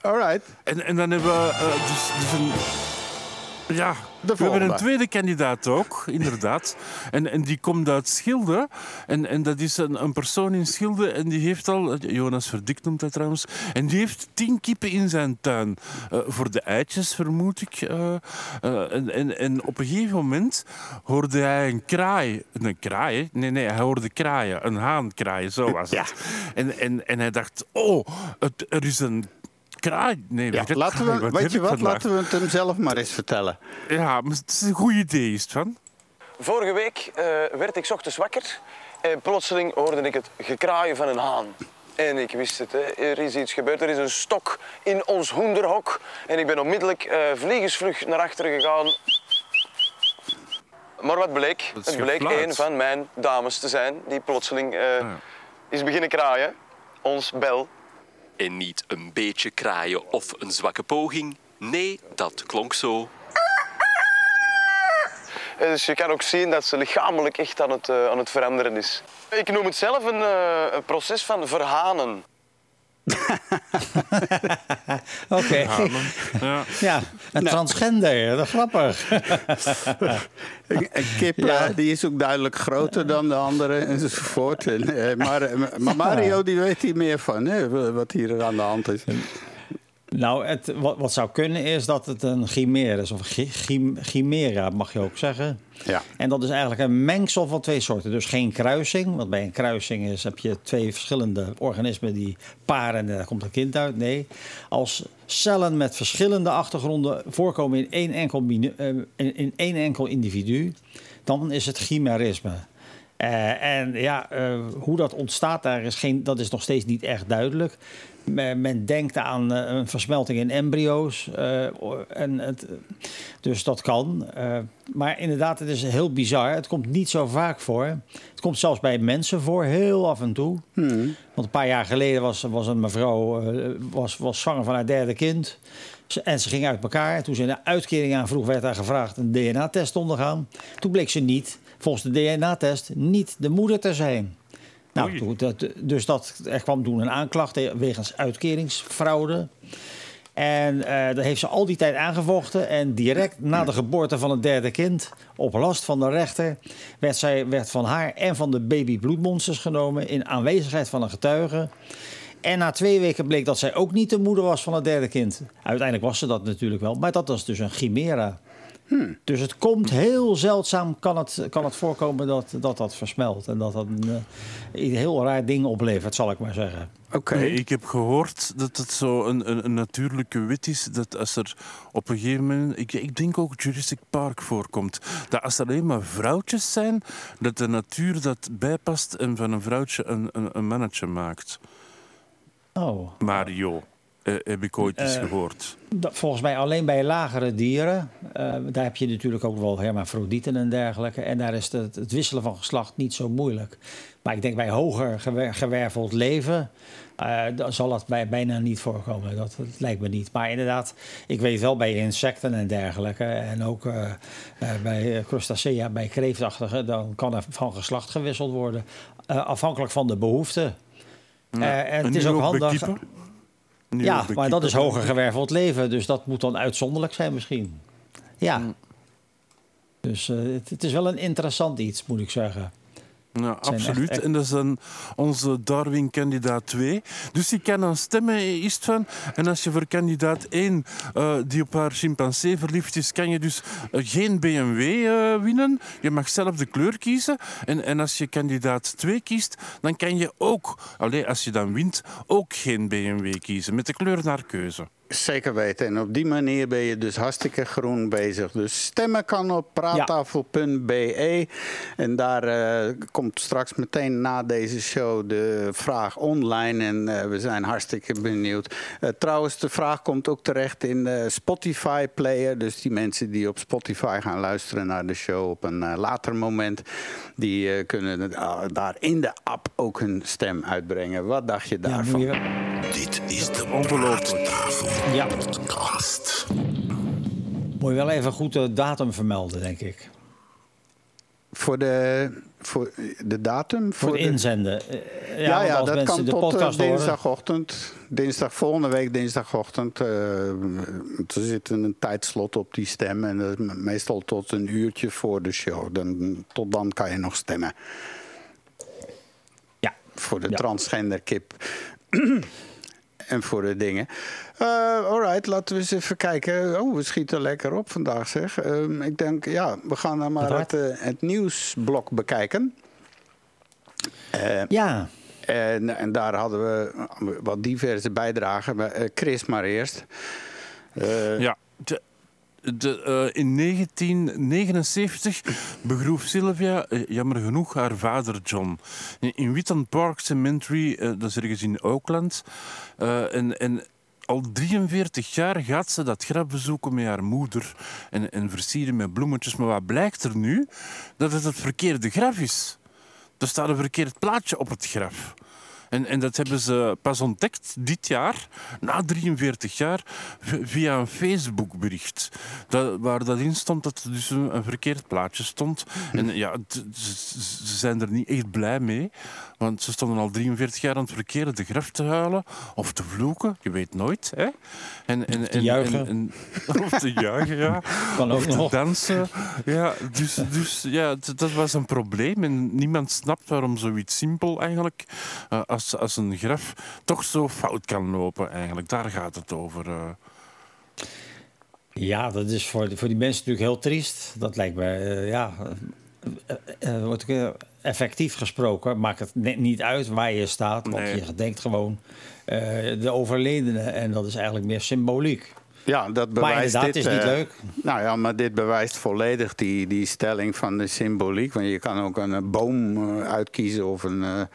Alright. En, en dan hebben we eh, dus, dus een... Ja, we hebben een tweede kandidaat ook, inderdaad. En, en die komt uit Schilde. En, en dat is een, een persoon in Schilde. En die heeft al, Jonas Verdik noemt dat trouwens. En die heeft tien kippen in zijn tuin. Eh, voor de eitjes, vermoed ik. eh. Eh, en, en, en op een gegeven moment hoorde hij een kraai. Een kraai? Nee, nee, hij hoorde kraaien. Een haan kraaien, zo was het. En, en, en hij dacht, oh, het, er is een kraai. Nee, Ja, weet je, laten kraai, we, wat weet je wat, vandaag? laten we het hem zelf maar eens vertellen. Ja, maar het is een goed idee, is het van? Vorige week eh, werd ik 's ochtends wakker en plotseling hoorde ik het gekraaien van een haan. En ik wist het, hè. er is iets gebeurd. Er is een stok in ons hoenderhok. En ik ben onmiddellijk eh vliegensvlug naar achteren gegaan. Maar wat bleek? Het bleek gefluit. een van mijn dames te zijn die plotseling eh, is beginnen kraaien. Ons bel. En niet een beetje kraaien of een zwakke poging. Nee, dat klonk zo. Dus je kan ook zien dat ze lichamelijk echt aan het, eh, aan het veranderen is. Ik noem het zelf een, eh, een proces van verhanen. Oké. Ja. Ja, een transgender, dat is grappig. Een, een kip Ja. die is ook duidelijk groter dan de andere enzovoort. En, eh, maar, eh, maar Mario die weet hier meer van, hè, wat hier aan de hand is. Nou, het, wat, wat zou kunnen is dat het een chimera is. Of chi- chim- chimera, mag je ook zeggen. Ja. En dat is eigenlijk een mengsel van twee soorten. Dus geen kruising. Want bij een kruising is, heb je twee verschillende organismen die paren en daar komt een kind uit. Nee. Als cellen met verschillende achtergronden voorkomen in één enkel, eh, in, in één enkel individu, dan is het chimerisme. Eh, en ja, eh, hoe dat ontstaat, daar is geen, dat is nog steeds niet echt duidelijk. Men, men denkt aan eh, een versmelting in embryo's. eh, en het, dus dat kan. Eh, maar inderdaad, het is heel bizar. Het komt niet zo vaak voor. Het komt zelfs bij mensen voor, heel af en toe. Want een paar jaar geleden was, was een mevrouw eh, was, was zwanger van haar derde kind. En ze ging uit elkaar. Toen ze een uitkering aanvroeg, werd haar gevraagd een DNA-test te ondergaan. Toen bleek ze niet, volgens de DNA-test, niet de moeder te zijn. Nou, dat, dus dat, er kwam toen een aanklacht wegens uitkeringsfraude. En eh daar heeft ze al die tijd aangevochten. En direct na de geboorte van het derde kind, op last van de rechter, werd, zij, werd van haar en van de baby bloedmonsters genomen in aanwezigheid van een getuige. En na twee weken bleek dat zij ook niet de moeder was van het derde kind. Uiteindelijk was ze dat natuurlijk wel, maar dat was dus een chimera. Dus het komt heel zeldzaam, kan het, kan het voorkomen dat, dat dat versmelt. En dat dat een, eh, een heel raar ding oplevert, zal ik maar zeggen. Oké. Nee, ik heb gehoord dat het zo een, een, een natuurlijke wet is dat als er op een gegeven moment, ik, ik denk ook Jurassic Park voorkomt, dat als er alleen maar vrouwtjes zijn, dat de natuur dat bijpast en van een vrouwtje een, een, een mannetje maakt. Oh. Mario, eh, heb ik ooit eens Eh, gehoord. Dat, volgens mij alleen bij lagere dieren. Daar heb je natuurlijk ook wel hermafrodieten en dergelijke. En daar is het, het wisselen van geslacht niet zo moeilijk. Maar ik denk bij hoger gewer- gewerveld leven. dan zal dat bij, bijna niet voorkomen. Dat, dat lijkt me niet. Maar inderdaad, ik weet wel bij insecten en dergelijke. En ook bij crustacea, bij kreeftachtigen. dan kan er van geslacht gewisseld worden. afhankelijk van de behoefte. Eh, en het is ook handig. Nu Ja, maar dat is hoger gewerveld leven. Dus dat moet dan uitzonderlijk zijn misschien. Ja. Dus eh, het, het is wel een interessant iets, moet ik zeggen. Ja, absoluut. echt- En dat is dan onze Darwin-kandidaat 2. Dus je kan dan stemmen, is het van. En als je voor kandidaat 1, eh, die op haar chimpansee verliefd is, kan je dus eh, geen BMW eh, winnen. Je mag zelf de kleur kiezen. En, en als je kandidaat 2 kiest, dan kan je ook, allee, als je dan wint, ook geen BMW kiezen. Met de kleur naar keuze. Zeker weten. En op die manier ben je dus hartstikke groen bezig. Dus stemmen kan op praattafel.be. En daar eh, komt straks meteen na deze show de vraag online. En eh, we zijn hartstikke benieuwd. Eh, trouwens, de vraag komt ook terecht in de Spotify-player. Dus die mensen die op Spotify gaan luisteren naar de show op een later moment... die eh, kunnen daar in de app ook hun stem uitbrengen. Wat dacht je daarvan? Dit is de Ongelooflijk. Praattafel Ja. podcast. moet je wel even goed de datum vermelden, denk ik. Voor de, voor de datum? Voor, het inzenden. Eh, Ja, ja, dat kan de tot eh, dinsdagochtend. Dinsdag, volgende week dinsdagochtend. eh, er zit een tijdslot op die stem. En dat is me- meestal tot een uurtje voor de show. Dan, tot dan kan je nog stemmen. Ja. Voor de Ja. transgender kip. En voor de dingen. Eh alright, laten we eens even kijken. Oh, we schieten lekker op vandaag zeg. Ehm, ik denk, ja, we gaan dan maar het, eh, het nieuwsblok bekijken. Eh, Ja, en, en daar hadden we wat diverse bijdragen. Maar, eh, Chris maar eerst. Eh, Ja. De, eh, in 1979 begroef Sylvia, eh, jammer genoeg, haar vader John. In, in Park Cemetery, eh, dat is ergens in Oakland. En, en al 43 jaar gaat ze dat graf bezoeken met haar moeder en, en versieren met bloemetjes. Maar wat blijkt er nu? Dat het het verkeerde graf is. Er staat een verkeerd plaatje op het graf. En, en dat hebben ze pas ontdekt dit jaar, na 43 jaar, via een Facebook-bericht. Dat, waar dat in stond dat er dus een, een verkeerd plaatje stond. En ja, ze zijn er niet echt blij mee. Want ze stonden al 43 jaar aan het verkeerde graf te huilen. Of te vloeken, je weet nooit. Hè? En, en, te en- juichen. en- en- of te juichen, ja. Kan ook of te nog. dansen. Ja, dus, dus ja, dat was een probleem. En niemand snapt waarom zoiets simpel eigenlijk, eh, als, als een graf, toch zo fout kan lopen eigenlijk. Daar gaat het over. eh. Ja, dat is voor, voor die mensen natuurlijk heel triest. Dat lijkt me, eh, ja, eh, effectief gesproken. Maakt het net niet uit waar je staat, want Nee. je gedenkt gewoon eh, de overledene. En dat is eigenlijk meer symboliek. Ja, dat bewijst inderdaad, dit. is niet eh, leuk. Nou ja, maar dit bewijst volledig die, die stelling van de symboliek. Want je kan ook een eh, boom uitkiezen of een, een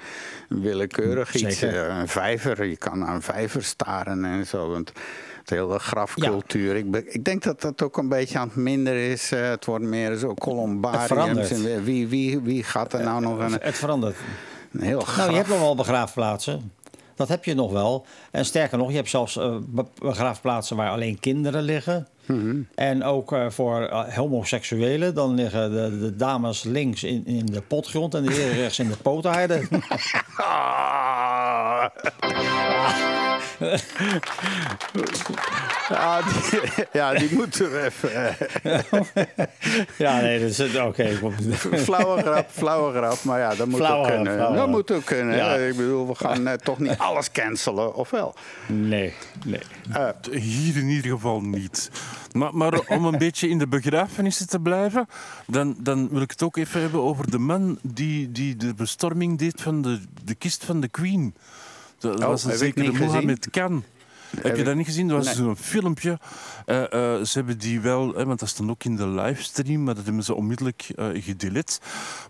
willekeurig iets. Zeker. een vijver, je kan een vijver staren en zo. Want het hele grafcultuur. Ik, be- ik denk dat dat ook een beetje aan het minder is. eh, het wordt meer zo columbariums. verandert. En wie, wie, wie gaat er nou nog een, Het verandert. een heel graf... Nou, je hebt nog wel begraafplaatsen. Dat heb je nog wel. En sterker nog, je hebt zelfs eh, be- begraafplaatsen waar alleen kinderen liggen. Mhm. En ook eh, voor homoseksuelen, dan liggen de, de dames links in, in de potgrond en de heren rechts in de poothaarden. Ah. Ja, die, ja, die moeten we even. eh, ja, nee, dat is het. Oké. Flauwe grap, flauwe grap. Maar ja, dat moet Flauwe ook kunnen. flauwe Dat moet ook kunnen. Ja. Ik bedoel, we gaan eh, toch niet alles cancelen, of wel? Nee, nee. Hier in ieder geval niet. Maar, maar om een beetje in de begrafenissen te blijven, dan, dan wil ik het ook even hebben over de man die, die de bestorming deed van de, de kist van de Queen. Dat Oh, was een zekere. Mohammed Khan. Heb je dat niet gezien? Dat was Nee. zo'n filmpje. Eh, eh, ze hebben die wel, hè, want dat stond ook in de livestream, maar dat hebben ze onmiddellijk gedelete.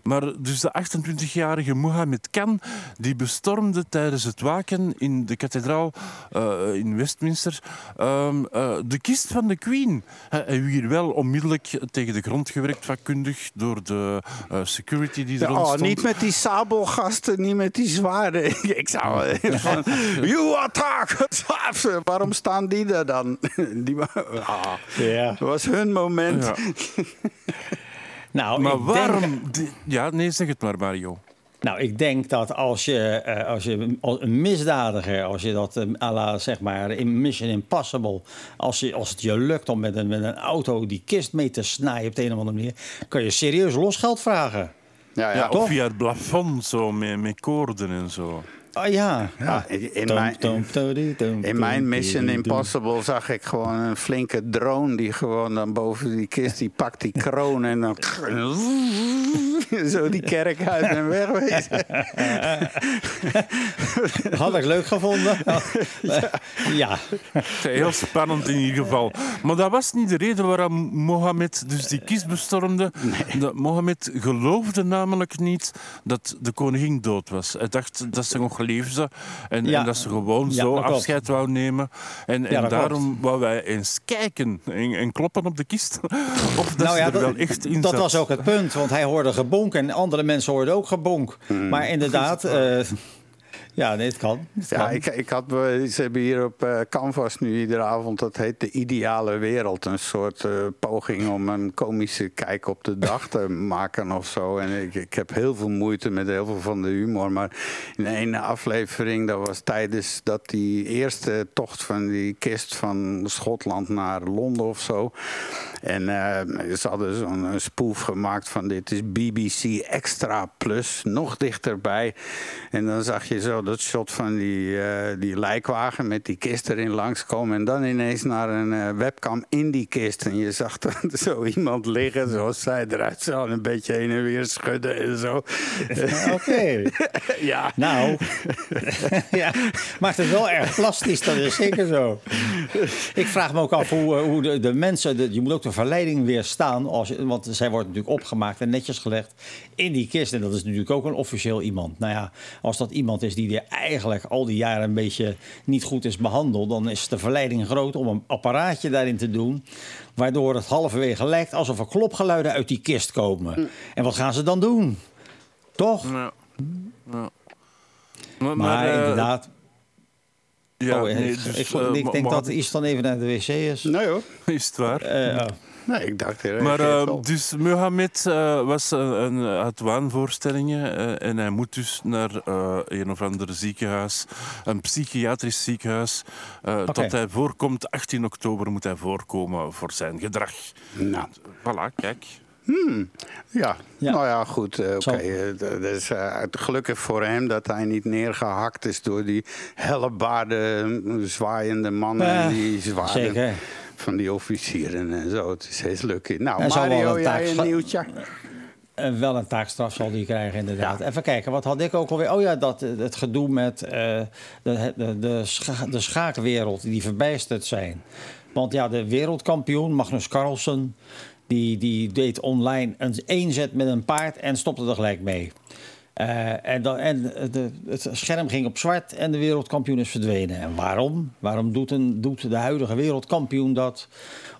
Maar dus de 28-jarige Mohammed Khan, die bestormde tijdens het waken in de kathedraal in Westminster ehm, eh, de kist van de Queen. Hij werd hier wel onmiddellijk tegen de grond gewerkt, vakkundig, door de security die er Ja, oh, niet met die sabelgasten, niet met die zwaarden. Ik zou van, you attack! Waarom staan die er dan? Die, ah, Ja. dat was hun moment. Ja. Nou, Maar ik denk- waarom... die- Ja, nee, zeg het maar, Mario. Nou, ik denk dat als je, eh, als je een misdadiger, als je dat eh, à la, zeg maar in Mission Impossible, als, je, als het je lukt om met een, met een auto die kist mee te snijden op de een of andere manier, kan je serieus losgeld vragen. Ja, Ja, of via het plafond, zo, met, met koorden en zo. Oh ja. Ja, in, mijn, in Mission. Impossible zag ik gewoon een flinke drone die gewoon dan boven die kist, die pakt die kroon en dan zo die kerk uit en wegwezen. Had ik leuk gevonden. ja. Heel spannend in ieder geval. Maar dat was niet de reden waarom Mohammed dus die kist bestormde. Dat Mohammed geloofde namelijk niet dat de koningin dood was. Hij dacht dat ze nog en, Ja. en dat ze gewoon Ja, zo klopt. afscheid wou nemen. En, en daarom wou wij eens kijken en, en kloppen op de kist of dat nou ze ja, er dat, wel echt in dat zat. was ook het punt, want hij hoorde gebonk en andere mensen hoorden ook gebonk. Hmm. Maar inderdaad, eh, ja, nee, het kan. Het Ja, kan. ik, ik had, ze hebben hier op eh, Canvas nu iedere avond, dat heet De Ideale Wereld. Een soort eh, poging om een komische kijk op de dag te maken of zo. En ik, ik heb heel veel moeite met heel veel van de humor. Maar in één aflevering, dat was tijdens dat die eerste tocht van die kist van Schotland naar Londen of zo. En eh, ze hadden zo'n een spoef gemaakt van dit is BBC Extra Plus, nog dichterbij. En dan zag je zo dat shot van die, eh, die lijkwagen met die kist erin langskomen. En dan ineens naar een eh, webcam in die kist. En je zag dan zo iemand liggen zoals zij eruit zo. en Een beetje heen en weer schudden en zo. Oké. ja. Nou, ja, maakt het wel erg plastisch, dat is zeker zo. Ik vraag me ook af hoe, eh, hoe de, de mensen, de- je moet ook de verleiding weerstaan, als, want zij wordt natuurlijk opgemaakt en netjes gelegd in die kist. En dat is natuurlijk ook een officieel iemand. Nou ja, als dat iemand is die eigenlijk al die jaren een beetje niet goed is behandeld, dan is de verleiding groot om een apparaatje daarin te doen, waardoor het halverwege lijkt alsof er klopgeluiden uit die kist komen. En wat gaan ze dan doen? Toch? Ja. Ja. Maar, Maar, eh, inderdaad. Ja, oh, nee, ik, dus, ik, eh, ik Ma- denk dat dan even naar de wc is. Nee hoor. Is het waar? Eh, oh. Nee, ik dacht... hij Maar eh, wel. dus Mohammed eh, was een, een, had waanvoorstellingen eh, en hij moet dus naar eh, een of ander ziekenhuis, een psychiatrisch ziekenhuis. eh Tot hij voorkomt, 18 oktober moet hij voorkomen voor zijn gedrag. Nou. Voilà, kijk. Ja. Ja. nou ja, goed. eh, Oké, eh, dat is eh, gelukkig voor hem dat hij niet neergehakt is door die hellebaarde, zwaaiende mannen. Eh, en die zwaarden zeker. Van die officieren en zo. Het is heel lucky. Nou, Hij zal wel Mario, een jij nieuwtje? En Eh, wel een taakstraf zal die krijgen, inderdaad. Even kijken, wat had ik ook alweer? Oh ja, dat, eh, het gedoe met eh, de, de, de, scha- de schaakwereld, die verbijsterd zijn. Want ja, de wereldkampioen, Magnus Carlsen, die, die deed online een één met een paard en stopte er gelijk mee. Eh, en dan, en de, het scherm ging op zwart en de wereldkampioen is verdwenen. En waarom? Waarom doet, een, doet de huidige wereldkampioen dat?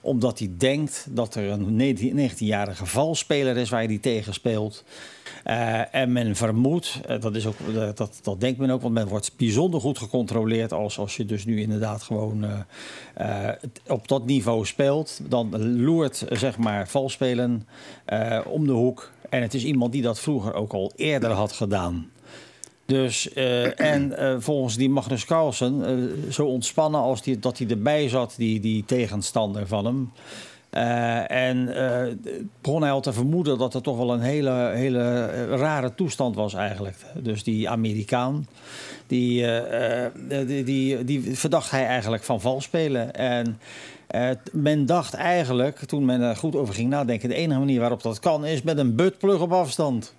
Omdat hij denkt dat er een 19-jarige valspeler is waar hij die tegen speelt. Eh, en men vermoedt, eh, dat, is ook, dat, dat denkt men ook, want men wordt bijzonder goed gecontroleerd als, als je dus nu inderdaad gewoon op dat niveau speelt. Dan loert zeg maar valspelen om de hoek. En het is iemand die dat vroeger ook al eerder had gedaan. Dus, eh, en eh, volgens die Magnus Carlsen, eh, zo ontspannen als die, dat hij erbij zat, die, die tegenstander van hem. En begon hij al te vermoeden dat het toch wel een hele, hele rare toestand was eigenlijk. Dus die Amerikaan, die, die, die, die verdacht hij eigenlijk van vals spelen. En eh, men dacht eigenlijk, toen men er goed over ging nadenken... de enige manier waarop dat kan is met een buttplug op afstand.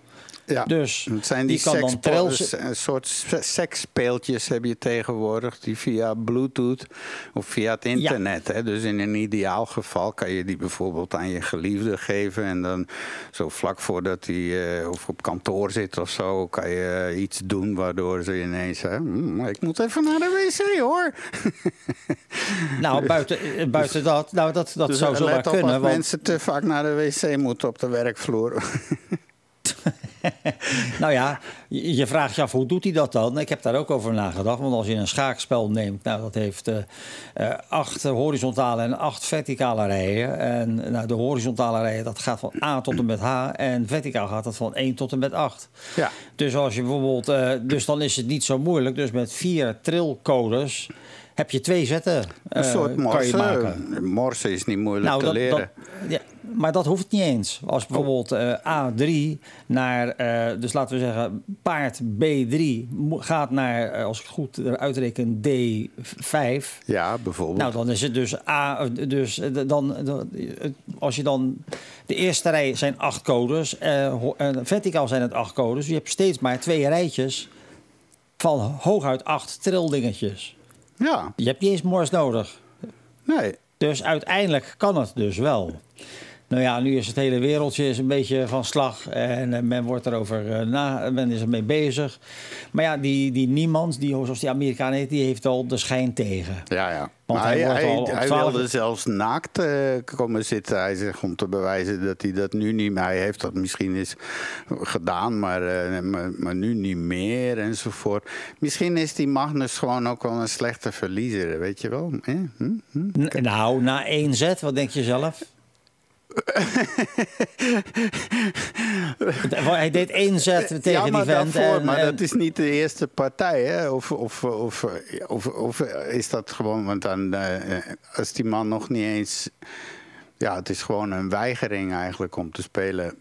Ja. Dus Het zijn die, die kan dan trails- een soort se- seksspeeltjes heb je tegenwoordig die via Bluetooth of via het internet. Hè? Dus in een ideaal geval kan je die bijvoorbeeld aan je geliefde geven en dan zo vlak voordat hij eh, of op kantoor zit of zo, kan je iets doen waardoor ze ineens hè, "Hmm, ik moet even naar de wc hoor. Nou, buiten, eh, buiten dat, nou, dat, dat dus zou let op kunnen. als Want, mensen te vaak naar de wc moeten op de werkvloer. nou ja, je vraagt je af hoe doet hij dat dan? Ik heb daar ook over nagedacht. Want als je een schaakspel neemt, nou, dat heeft eh, acht horizontale en acht verticale rijen. En nou, de horizontale rijen, dat gaat van A tot en met H. En verticaal gaat dat van 1 tot en met 8. Ja. Dus als je bijvoorbeeld, eh, dus dan is het niet zo moeilijk. Dus met vier trilcodes heb je twee zetten. Een soort kan je maken. morse. Morse is niet moeilijk Nou, te dat, leren. dat- ja, maar dat hoeft niet eens. Als bijvoorbeeld eh, A3 naar, eh, dus laten we zeggen, paard B3 mo- gaat naar, eh, als ik het goed eruit reken, D5. Ja, bijvoorbeeld. Nou, dan is het dus A. Dus dan, als je dan. De eerste rij zijn acht codes. en verticaal zijn het acht codes. Dus je hebt steeds maar twee rijtjes van hooguit acht trildingetjes. ja, Je hebt niet eens mors nodig. nee. Dus uiteindelijk kan het dus wel. Nou ja, nu is het hele wereldje is een beetje van slag en eh, men wordt erover eh, na, men is ermee bezig. Maar ja, die, die niemand, die, zoals die Amerikaan heet, die heeft al de schijn tegen. Ja, ja. Want maar hij hij, wordt hij, hij 12 wilde zelfs naakt eh, komen zitten. Hij zegt om te bewijzen dat hij dat nu niet meer... Hij heeft dat misschien eens gedaan, maar, maar, maar nu niet meer enzovoort. Misschien is die Magnus gewoon ook wel een slechte verliezer, weet je wel. Eh? Hm? Hm? Nou, na één zet, wat denk je zelf? Hij deed één zet tegen ja, maar die vent. daarvoor, en- maar en- dat is niet de eerste partij, hè? Of, of, of, of, of is dat gewoon, want dan, eh, als die man nog niet eens... Ja, het is gewoon een weigering eigenlijk om te spelen.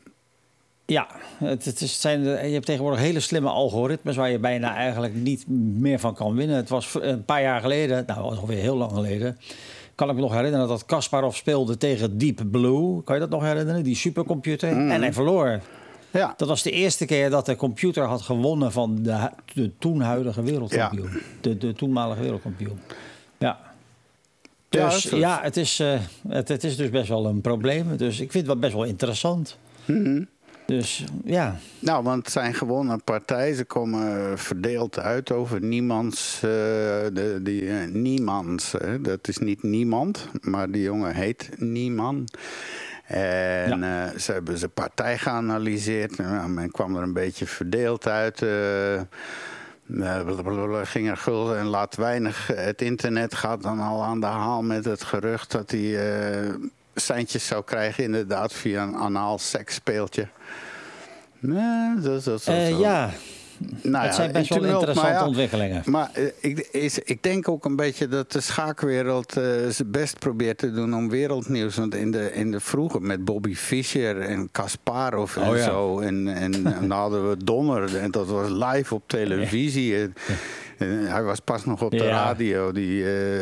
Ja, het, het is, zijn, je hebt tegenwoordig hele slimme algoritmes waar je bijna eigenlijk niet meer van kan winnen. Het was een paar jaar geleden, nou alweer heel lang geleden, kan ik me nog herinneren dat Kasparov speelde tegen Deep Blue. Kan je dat nog herinneren? Die supercomputer. En hij verloor. Ja, Dat was de eerste keer dat de computer had gewonnen van de, de toen huidige wereldkampioen. De, de toenmalige wereldkampioen. Ja. Dus zo- ja, het, is, eh, het, het is dus best wel een probleem. Dus ik vind het wel best wel interessant. Dus ja. nou, want het zijn gewonnen partijen. Ze komen verdeeld uit over niemands. eh, de, die, eh, niemands, hè. dat is niet niemand, maar die jongen heet Nieman. En eh, ze hebben zijn partij geanalyseerd. Nou, men kwam er een beetje verdeeld uit. blablabla, ging er gulden en laat weinig. Het internet gaat dan al aan de haal met het gerucht dat hij seintjes zou krijgen, inderdaad, via een anaal seksspeeltje. Nee, zo, zo, zo, Eh, ja, Nou het zijn best wel interessante maar ja, ontwikkelingen. Maar eh, ik, is, ik denk ook een beetje dat de schaakwereld eh, zijn best probeert te doen om wereldnieuws. Want in de, in de vroeger met Bobby Fischer en Kasparov en Oh ja. zo. En, en, en dan hadden we Donner en dat was live op televisie. En, en hij was pas nog op de Ja. radio. Die eh,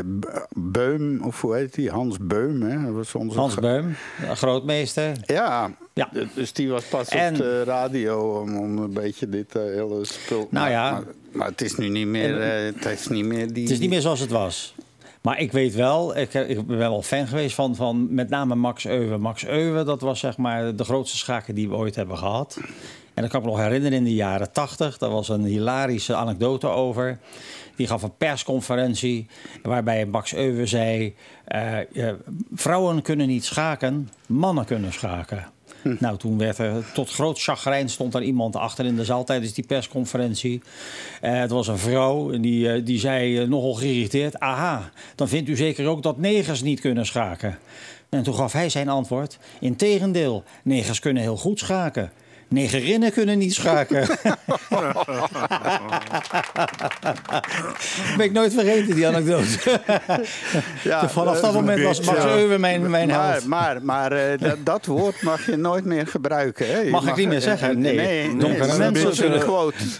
Beum, of hoe heet die? Hans Beum, hè? Was onze Hans Beum, grootmeester. Ja, Ja. dus die was pas En- op de radio om, om een beetje dit eh, hele spul... Nou maar, ja. Maar, maar het is nu niet meer, eh, het is niet meer die... Het is niet meer zoals het was. Maar ik weet wel, ik, ik ben wel fan geweest van, van met name Max Euwe. Max Euwe, dat was zeg maar de grootste schaker die we ooit hebben gehad. En dat kan ik me nog herinneren in de jaren tachtig. Daar was een hilarische anekdote over. Die gaf een persconferentie waarbij Max Euwe zei... eh, eh, vrouwen kunnen niet schaken, mannen kunnen schaken. Nou, toen werd er tot groot chagrijn stond er iemand achter in de zaal tijdens die persconferentie. Eh, het was een vrouw en die, die zei nogal geïrriteerd: Aha, dan vindt u zeker ook dat negers niet kunnen schaken. En toen gaf hij zijn antwoord: Integendeel, negers kunnen heel goed schaken. Negerinnen kunnen niet schaken. ben ik nooit vergeten, die anekdote. Ja, Vanaf dat eh, moment was Max Euwe mijn, mijn maar, held. Maar, maar eh, dat, dat woord mag je nooit meer gebruiken. Hè? Mag ik niet meer eh, zeggen? Nee. nee, Donkere nee, mensen een zullen- quote.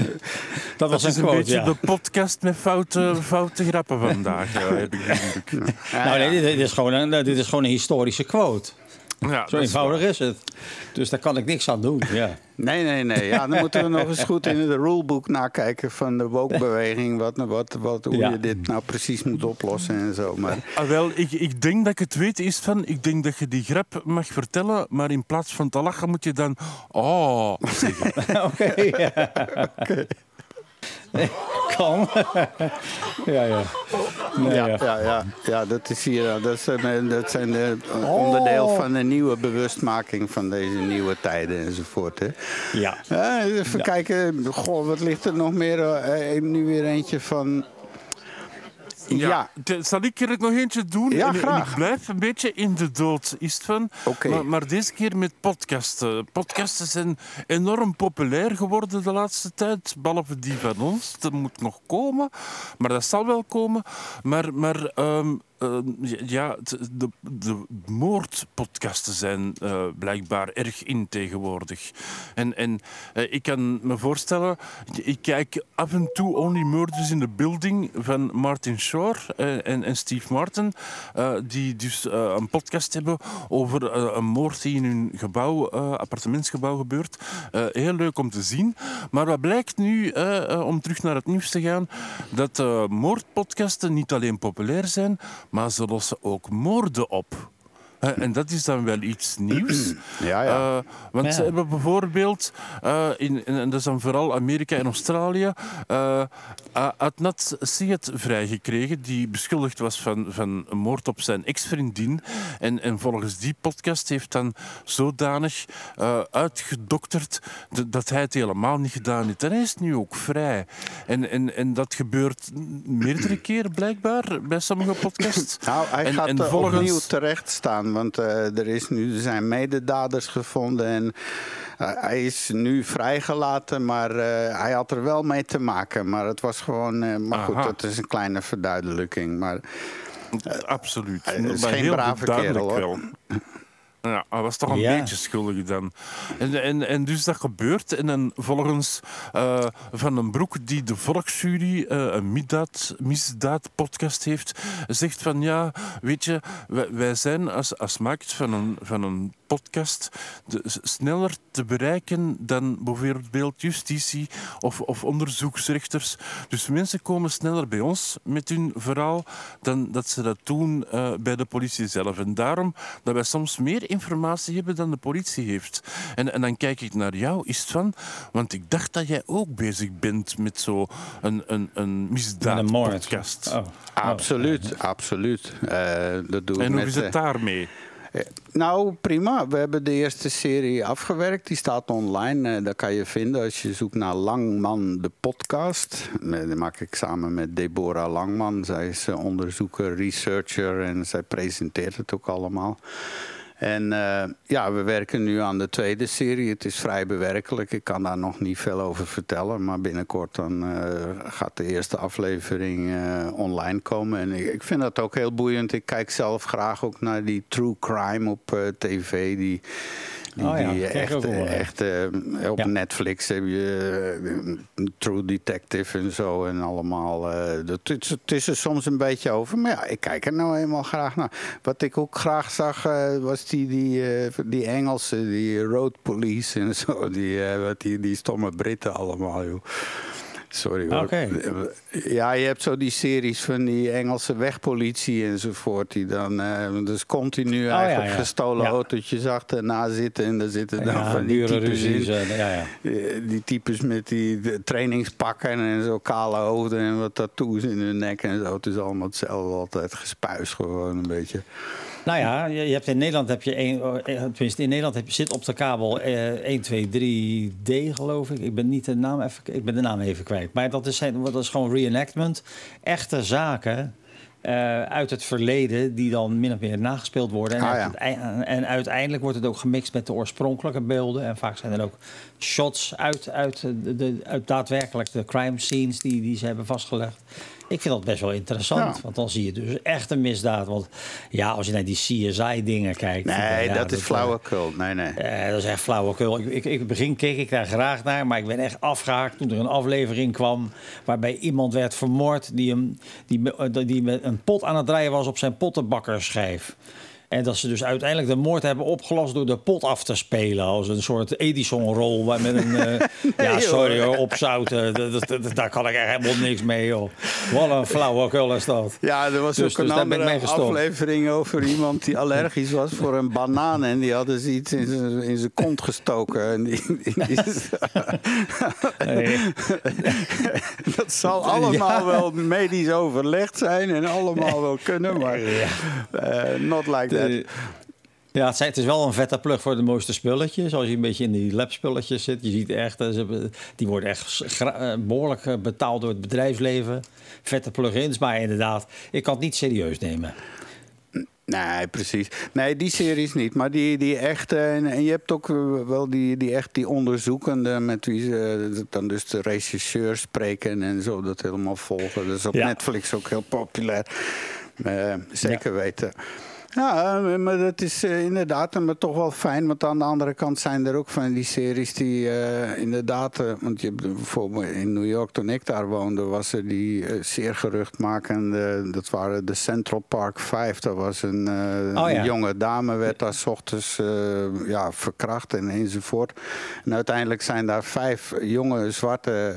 Dat was Dat is een een quote, beetje ja. de podcast met foute, foute grappen vandaag, ja, heb ik. Nou, nee, dit, dit is gewoon een, dit is gewoon een historische quote. Ja, Zo eenvoudig is het. Dus daar kan ik niks aan doen. Ja. Nee, nee, nee. Ja, dan moeten we nog eens goed in het rulebook nakijken van de woke-beweging. Wat, wat, wat, hoe Ja. je dit nou precies moet oplossen en zo. Maar Ah, wel, ik, ik denk dat ik het weet is van, ik denk dat je die grap mag vertellen, maar in plaats van te lachen moet je dan oh zeggen. Oké. ja. kan. ja, ja. Nee, Ja, ja. ja, ja, ja, dat is hier. Dat zijn, dat zijn de onderdeel van de nieuwe bewustmaking van deze nieuwe tijden enzovoort. Hè. Ja. Even kijken, goh, wat ligt er nog meer? Eh, nu weer eentje van. Ja, zal ik er nog eentje doen? Ja, graag. ik blijf een beetje in de dood, is het van. Maar, maar deze keer met podcasten. Podcasten zijn enorm populair geworden de laatste tijd. Behalve die van ons. Dat moet nog komen. Maar dat zal wel komen. Maar, maar ehm, ehm, ja, de, moordpodcasten zijn eh, blijkbaar erg in tegenwoordig. En, en eh, ik kan me voorstellen, ik kijk af en toe Only Murders in the Building van Martin Shore eh, en, en Steve Martin, die dus een podcast hebben over een moord die in hun gebouw, appartementsgebouw gebeurt. Heel leuk om te zien. Maar wat blijkt nu, om terug naar het nieuws te gaan, dat moordpodcasten niet alleen populair zijn, maar ze lossen ook moorden op. Eh, en dat is dan wel iets nieuws. Ja, ja. Eh, want Ja. ze hebben bijvoorbeeld, eh, in, in- en dat is dan vooral Amerika en Australië, eh Adnat Syed vrijgekregen, die beschuldigd was van, van een moord op zijn ex-vriendin. En, en volgens die podcast heeft dan zodanig eh, uitgedokterd dat hij het helemaal niet gedaan heeft. En hij is nu ook vrij. En, en, en dat gebeurt meerdere keren blijkbaar bij sommige podcasts. Nou, hij En- gaat en volgens- opnieuw terecht staan, want eh, er, is nu, zijn mededaders gevonden en eh, hij is nu vrijgelaten, maar eh, hij had er wel mee te maken. Maar het was gewoon, maar goed, dat is een kleine verduidelijking. Maar Absoluut. Hij is geen heel brave kerel, hoor. wel. Ja, hij was toch een Ja. beetje schuldig dan. En, en, en dus dat gebeurt. En dan volgens eh, Van den Broek, die de Volksjury, eh, een misdaad, misdaadpodcast heeft, zegt van ja, weet je, wij, wij zijn als, als makers van een, van een podcast de, sneller te bereiken dan bijvoorbeeld justitie of, of onderzoeksrechters. Dus mensen komen sneller bij ons met hun verhaal dan dat ze dat doen eh, bij de politie zelf. En daarom dat wij soms meer informatie hebben dan de politie heeft. En, en dan kijk ik naar jou, is het van, want ik dacht dat jij ook bezig bent met zo'n een, een, een misdaadpodcast. Oh. absoluut, absoluut. Eh, dat doe ik En hoe met, is eh, het daarmee? Eh, Nou, prima. We hebben de eerste serie afgewerkt. Die staat online. Eh, dat kan je vinden als je zoekt naar Langman, de podcast. Die maak ik samen met Deborah Langman. Zij is eh, onderzoeker, researcher en zij presenteert het ook allemaal. En eh, ja, we werken nu aan de tweede serie. Het is vrij bewerkelijk. Ik kan daar nog niet veel over vertellen. Maar binnenkort dan, eh, gaat de eerste aflevering eh, online komen. En ik, ik vind dat ook heel boeiend. Ik kijk zelf graag ook naar die true crime op tv. Die, die, Oh ja, die echt, echt eh, op Ja. Netflix heb je eh, True Detective en zo. En allemaal. eh, dat, het, is- het is er soms een beetje over. Maar ja, ik kijk er nou eenmaal graag naar. Wat ik ook graag zag, was die, die, die Engelse, die road police en zo. Die, wat die, die stomme Britten allemaal, joh. Sorry hoor. Ja, je hebt zo die series van die Engelse wegpolitie enzovoort. Die dan eh, dus continu ja, eigenlijk ja. gestolen Ja. autootjes achterna zitten. En daar zitten dan van die types in. ja. Eh, Die types met die trainingspakken en zo kale hoofden en wat tattoos in hun nek en zo. Het is allemaal hetzelfde, altijd gespuis gewoon een beetje. Nou ja, je, hebt in Nederland heb je een, eh, tenminste in Nederland heb je, zit op de kabel eh, 1, 2, 3D geloof ik. Ik ben niet de naam even, ik ben de naam even kwijt. Maar dat is, dat is gewoon reenactment. Echte zaken eh, uit het verleden die dan min of meer nagespeeld worden. En, Ah, ja. ei- en uiteindelijk wordt het ook gemixt met de oorspronkelijke beelden. En vaak zijn er ook shots uit, uit, de, de- uit daadwerkelijk de crime scenes die, die ze hebben vastgelegd. Ik vind dat best wel interessant, Ja. want dan zie je dus echt een misdaad. Want ja, als je naar die CSI-dingen kijkt... Nee, ja, dat is eh, flauwekul. Nee, nee. eh, dat is echt flauwekul. Ik, ik, in het begin keek ik daar graag naar, maar ik ben echt afgehaakt toen er een aflevering kwam waarbij iemand werd vermoord die, hem, die, me- die met een pot aan het draaien was op zijn pottenbakkerschijf. En dat ze dus uiteindelijk de moord hebben opgelost door de pot af te spelen. Als een soort Edison-rol met een... eh, ja, sorry hoor, opzouten. Dat- dat- dat- Daar kan ik echt helemaal niks mee, joh. Wat een flauwekul is dat. Ja, er was Dus- ook een dus andere aflevering over iemand die allergisch was voor een banaan. En die hadden ze iets in zijn, kont gestoken. En die, die- die- Nee. dat zal allemaal wel medisch overlegd zijn en allemaal wel kunnen, maar eh, not like that. De- Ja, het, is wel een vette plug voor de mooiste spulletjes. Als je een beetje in die labspulletjes zit. Je ziet echt, eh, die worden echt eh, behoorlijk eh, betaald door het bedrijfsleven. Vette plugins, maar inderdaad, ik kan het niet serieus nemen. Nee, precies. Nee, die series niet. Maar die, die echte. En, en je hebt ook eh, wel die, die echt die onderzoekende. met wie ze eh, dan dus de regisseurs spreken en zo dat helemaal volgen. Dat is op Ja. Netflix ook heel populair. Eh, zeker weten. Ja, eh, maar dat is eh, inderdaad maar toch wel fijn. Want aan de andere kant zijn er ook van die series die eh, inderdaad... eh, want je hebt bijvoorbeeld in New York, toen ik daar woonde... was er die eh, zeer geruchtmakende... dat waren de Central Park 5. Dat was een, eh, Oh ja. jonge dame, werd daar 's ochtends eh, ja, verkracht en enzovoort. En uiteindelijk zijn daar vijf jonge zwarte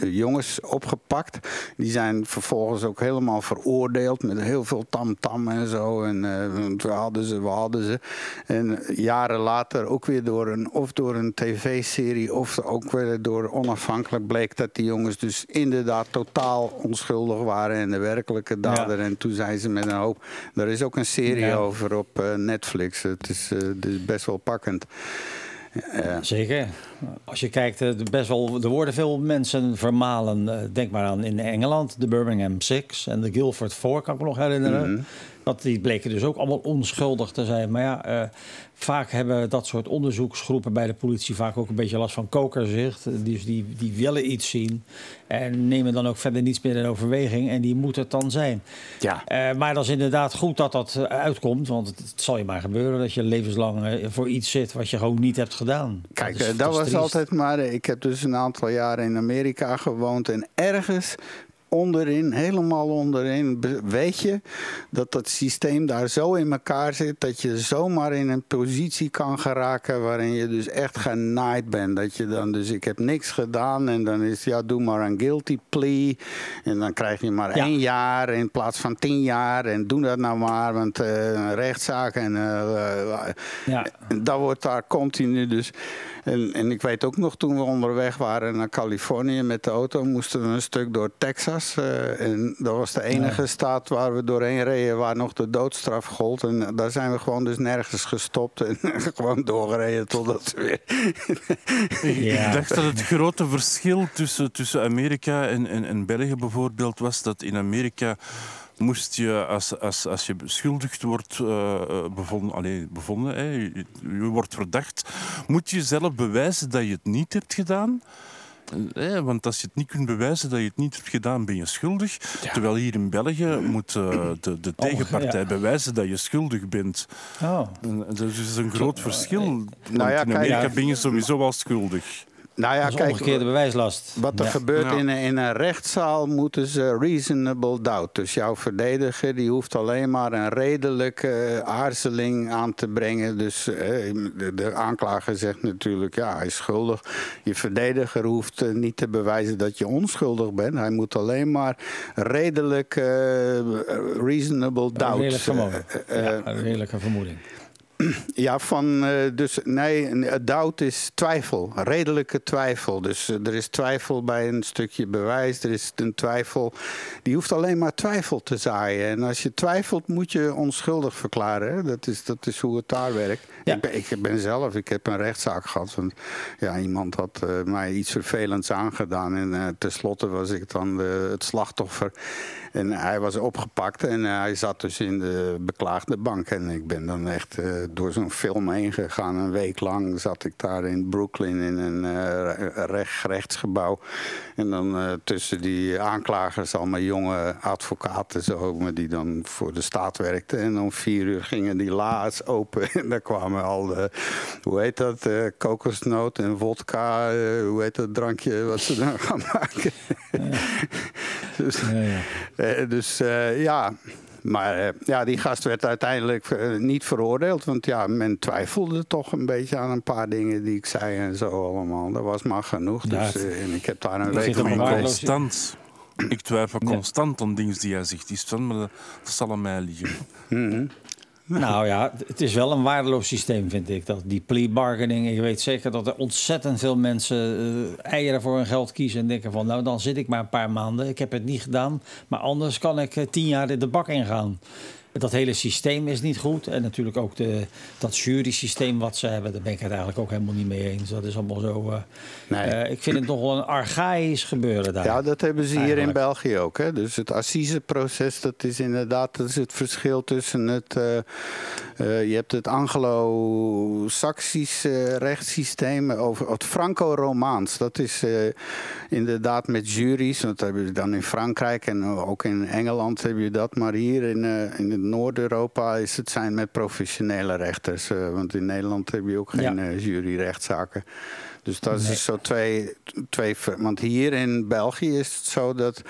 eh, jongens opgepakt. Die zijn vervolgens ook helemaal veroordeeld met heel veel tamtam en zo. En eh, want we hadden ze, we hadden ze. En jaren later ook weer door een, of door een tv-serie of ook weer door onafhankelijk bleek dat die jongens dus inderdaad totaal onschuldig waren en de werkelijke dader. En toen zijn ze met een hoop. Er is ook een serie Ja. over op eh, Netflix. Het is, eh, het is best wel pakkend. Eh, Zeker. Als je kijkt, eh, best wel, er worden veel mensen vermalen. eh, Denk maar aan in Engeland, de Birmingham Six en de Guildford Four, kan ik me nog herinneren. Mhm. Dat die bleken dus ook allemaal onschuldig te zijn. Maar ja, eh, vaak hebben dat soort onderzoeksgroepen bij de politie vaak ook een beetje last van kokerzicht. Dus die, die willen iets zien en nemen dan ook verder niets meer in overweging. En die moet het dan zijn. ja. Eh, maar dat is inderdaad goed dat dat eh, uitkomt. Want het, het zal je maar gebeuren dat je levenslang voor iets zit wat je gewoon niet hebt gedaan. Kijk, is- dat was altijd maar. Ik heb dus een aantal jaren in Amerika gewoond. En ergens onderin, helemaal onderin, weet je dat dat systeem daar zo in elkaar zit. dat je zomaar in een positie kan geraken. waarin je dus echt genaaid bent. Dat je dan dus, ik heb niks gedaan. en dan is ja, doe maar een guilty plea. En dan krijg je maar Ja. één jaar in plaats van tien jaar. En doe dat nou maar, want een rechtszaak en. eh, eh, Ja. en dat wordt daar continu dus. En, en ik weet ook nog toen we onderweg waren naar Californië met de auto, moesten we een stuk door Texas. eh, en dat was de enige staat waar we doorheen reden waar nog de doodstraf gold. En daar zijn we gewoon dus nergens gestopt en gewoon doorgereden totdat we weer. Ja. Ik dacht dat het grote verschil tussen, tussen Amerika en, en, en België bijvoorbeeld was dat in Amerika moest je, als, als, als je beschuldigd wordt eh, eh, bevonden, allee, bevonden hè, je, je wordt verdacht, moet je zelf bewijzen dat je het niet hebt gedaan. Eh, want als je het niet kunt bewijzen dat je het niet hebt gedaan, ben je schuldig. Terwijl hier in België moet de, de tegenpartij ja. bewijzen dat je schuldig bent. Oh. Dat is dus een groot verschil. Want Nou ja, in Amerika ja. ben je sowieso wel schuldig. Nou ja, kijk, omgekeerde bewijslast. Wat er Ja. gebeurt Ja. in, een, in een rechtszaal moeten ze reasonable doubt. Dus jouw verdediger die hoeft alleen maar een redelijke aarzeling aan te brengen. Dus eh, de, de aanklager zegt natuurlijk, ja, hij is schuldig. Je verdediger hoeft eh, niet te bewijzen dat je onschuldig bent. Hij moet alleen maar redelijk eh, reasonable Een doubt. redelijk vermoeden. eh, eh, ja, een redelijke vermoeding. ja, van, eh, dus nee, een doubt is twijfel, redelijke twijfel. Dus eh, er is twijfel bij een stukje bewijs, er is een twijfel. Die hoeft alleen maar twijfel te zaaien. En als je twijfelt, moet je onschuldig verklaren. Hè? Dat, is, dat is hoe het daar werkt. Ja. Ik, ben, ik ben zelf, ik heb een rechtszaak gehad. Want ja, iemand had eh, mij iets vervelends aangedaan. En eh, tenslotte was ik dan de, het slachtoffer. En hij was opgepakt en hij zat dus in de beklaagde bank. En ik ben dan echt eh, door zo'n film heen gegaan. Een week lang zat ik daar in Brooklyn in een eh, recht, rechtsgebouw. En dan eh, tussen die aanklagers allemaal jonge advocaten zo, maar die dan voor de staat werkten. En om vier uur gingen die la's open en daar kwamen al de, hoe heet dat, kokosnoot en vodka, hoe heet dat drankje wat ze dan gaan maken. dus Ja, ja. Eh, dus eh, ja, Maar eh, ja, die gast werd uiteindelijk niet veroordeeld. Want ja, men twijfelde toch een beetje aan een paar dingen die ik zei en zo allemaal. Dat was maar genoeg. Ja, Dus, en ik heb daar een week van Constant. Ik twijfel constant aan dingen die hij zegt. Is van, maar dat, dat zal aan mij liggen. Nou ja, het is wel een waardeloos systeem, vind ik. Dat die plea bargaining. Je weet zeker dat er ontzettend veel mensen eh, eieren voor hun geld kiezen. En denken van, nou dan zit ik maar een paar maanden. Ik heb het niet gedaan. Maar anders kan ik eh, tien jaar in de bak ingaan. Dat hele systeem is niet goed. En natuurlijk ook de, dat jury-systeem wat ze hebben. Daar ben ik het eigenlijk ook helemaal niet mee eens. Dat is allemaal zo... eh, Nee. eh, ik vind het nog wel een archaïsch gebeuren daar. Ja, dat hebben ze hier in. België ook. Hè? Dus het assiseproces, dat is inderdaad dat is het verschil tussen het... eh, je hebt het Anglo-Saxisch rechtssysteem over het Franco-Romaans. Dat is inderdaad met juries. Dat hebben we dan in Frankrijk en ook in Engeland heb je dat. Maar hier in, in het Noord-Europa is het zijn met professionele rechters. eh, want in Nederland heb je ook geen Ja. eh, juryrechtszaken. Dus dat is zo twee, twee. Want hier in België is het zo dat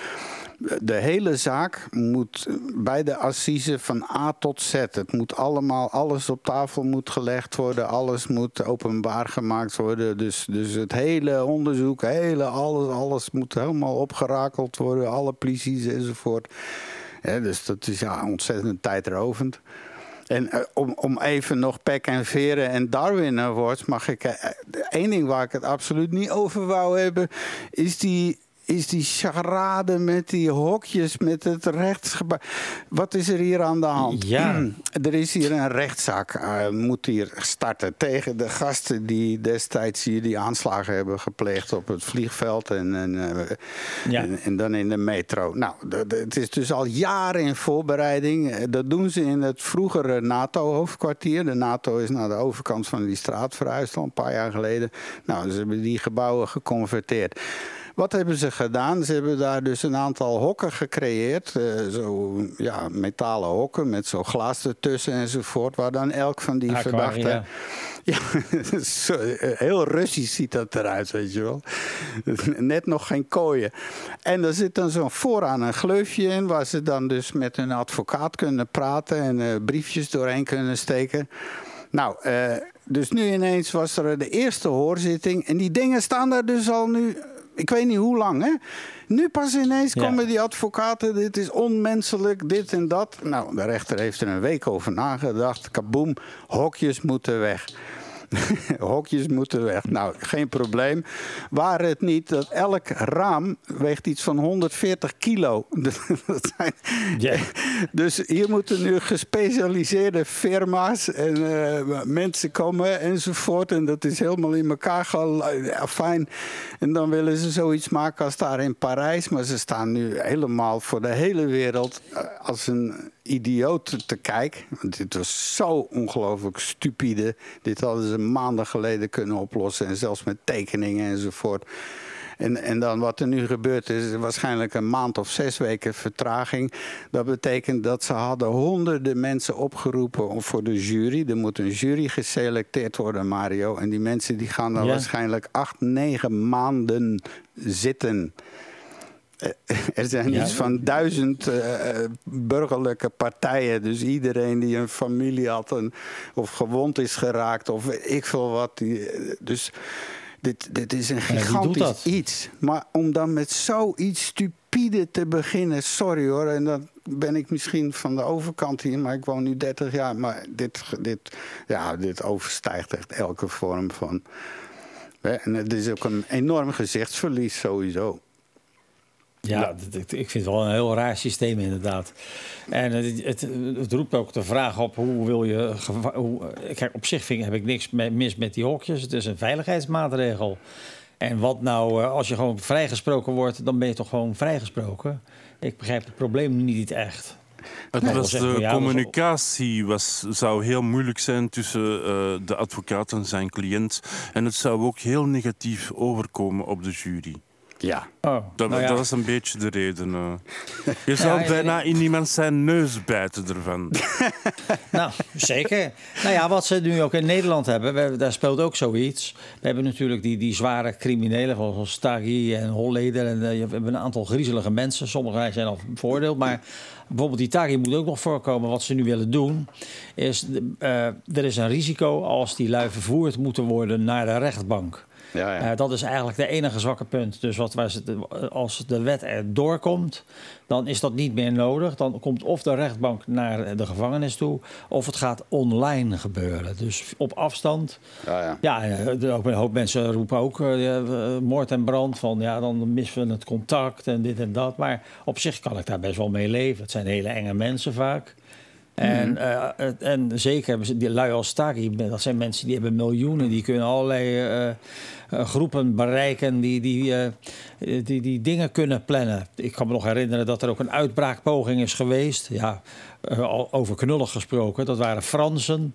de hele zaak moet bij de assise van A tot Z. Het moet allemaal, alles op tafel moet gelegd worden, alles moet openbaar gemaakt worden. Dus, dus het hele onderzoek, hele, alles, alles moet helemaal opgerakeld worden, alle plezies enzovoort. Dus dat is ja, ontzettend tijdrovend. En eh, om, om even nog Peck en Veren en Darwin Awards mag ik. eh, Één ding waar ik het absoluut niet over wou hebben, is die. Is die charade met die hokjes, met het rechtsgebouw. Wat is er hier aan de hand? Ja. Er is hier een rechtszaak, eh, moet hier starten tegen de gasten die destijds hier die aanslagen hebben gepleegd op het vliegveld en, en, eh, Ja. en, en dan in de metro. Nou, het is dus al jaren in voorbereiding. Eh, Dat doen ze in het vroegere NATO-hoofdkwartier. De NATO is naar de overkant van die straat verhuisd al een paar jaar geleden. Nou, ze hebben die gebouwen geconverteerd. Wat hebben ze gedaan? Ze hebben daar dus een aantal hokken gecreëerd. eh, zo ja, metalen hokken met zo glas ertussen enzovoort. Waar dan elk van die Aquaria. verdachten. Ja, zo, eh, heel Russisch ziet dat eruit, weet je wel. Net nog geen kooien. En er zit dan zo vooraan een gleufje in... waar ze dan dus met hun advocaat kunnen praten... en eh, briefjes doorheen kunnen steken. Nou, dus nu ineens was er de eerste hoorzitting... en die dingen staan daar dus al nu... Ik weet niet hoe lang, hè? Nu pas ineens Ja. komen die advocaten. Dit is onmenselijk, dit en dat. Nou, de rechter heeft er een week over nagedacht. Kaboom, hokjes moeten weg. Hokjes moeten weg. Nou, geen probleem. Waar het niet dat elk raam weegt iets van 140 kilo. Dat zijn-. Dus hier moeten nu gespecialiseerde firma's en eh, mensen komen enzovoort. En dat is helemaal in elkaar ja, fijn. En dan willen ze zoiets maken als daar in Parijs. Maar ze staan nu helemaal voor de hele wereld eh, als een idioot te kijken. Want dit was zo ongelooflijk stupide. Dit hadden ze maanden geleden kunnen oplossen. En zelfs met tekeningen enzovoort. En, en dan wat er nu gebeurt is waarschijnlijk een maand of zes weken vertraging. Dat betekent dat ze hadden honderden mensen opgeroepen om- voor de jury. Er moet een jury geselecteerd worden, Mario. En die mensen die gaan dan Ja. waarschijnlijk acht, negen maanden zitten. Eh, Er zijn Ja. iets van duizend eh, eh, burgerlijke partijen. Dus iedereen die een familie had en, of gewond is geraakt of ik veel wat. Die, dus dit, dit is een gigantisch iets. Maar om dan met zoiets stupide te beginnen, sorry hoor. En dan ben ik misschien van de overkant hier, maar ik woon nu 30 jaar. Maar dit, dit, ja, dit overstijgt echt elke vorm van. Hè, En het is ook een enorm gezichtsverlies sowieso. Ja, dat- ik ik vind het wel een heel raar systeem inderdaad. En het, het, het roept ook de vraag op hoe wil je... Hoe, kijk, op zich vind, ik- heb ik niks mis met die hokjes. Het is een veiligheidsmaatregel. En wat nou, eh, als je gewoon vrijgesproken wordt, dan ben je toch gewoon vrijgesproken. Ik begrijp het probleem niet echt. Het Nee, was dat was echt- de ja, communicatie was, zou heel moeilijk zijn tussen eh, de advocaat en zijn cliënt. En het zou ook heel negatief overkomen op de jury. Ja. Oh, Dat, nou ja. dat is een beetje de reden. eh. Je zou ja, bijna in iemand zijn neus bijten ervan. Nou, zeker. Nou ja, wat ze nu ook in Nederland hebben, we hebben- daar speelt ook zoiets. We hebben natuurlijk die, die zware criminelen, zoals Staghi en Holleder. En eh, je hebt een aantal griezelige mensen. Sommigen zijn al veroordeeld, maar bijvoorbeeld die Taghi moet ook nog voorkomen. Wat ze nu willen doen, is eh, er is een risico als die lui vervoerd moeten worden naar de rechtbank. Ja, ja. Eh, dat is eigenlijk de enige zwakke punt. Dus wat, als de wet er doorkomt, dan is dat niet meer nodig. Dan komt of de rechtbank naar de gevangenis toe, of het gaat online gebeuren. Dus op afstand. Ja, ja. Ja, ook een hoop mensen roepen ook eh, moord en brand. Van ja, dan missen we het contact en dit en dat. Maar op zich kan ik daar best wel mee leven. Het zijn hele enge mensen vaak. En, eh, het- en zeker hebben ze die lui als dat zijn mensen die hebben miljoenen, die kunnen allerlei eh, eh, groepen bereiken die die, eh, die die dingen kunnen plannen. Ik kan me nog herinneren dat er ook een uitbraakpoging is geweest. Ja, eh, over knullig gesproken. Dat waren Fransen.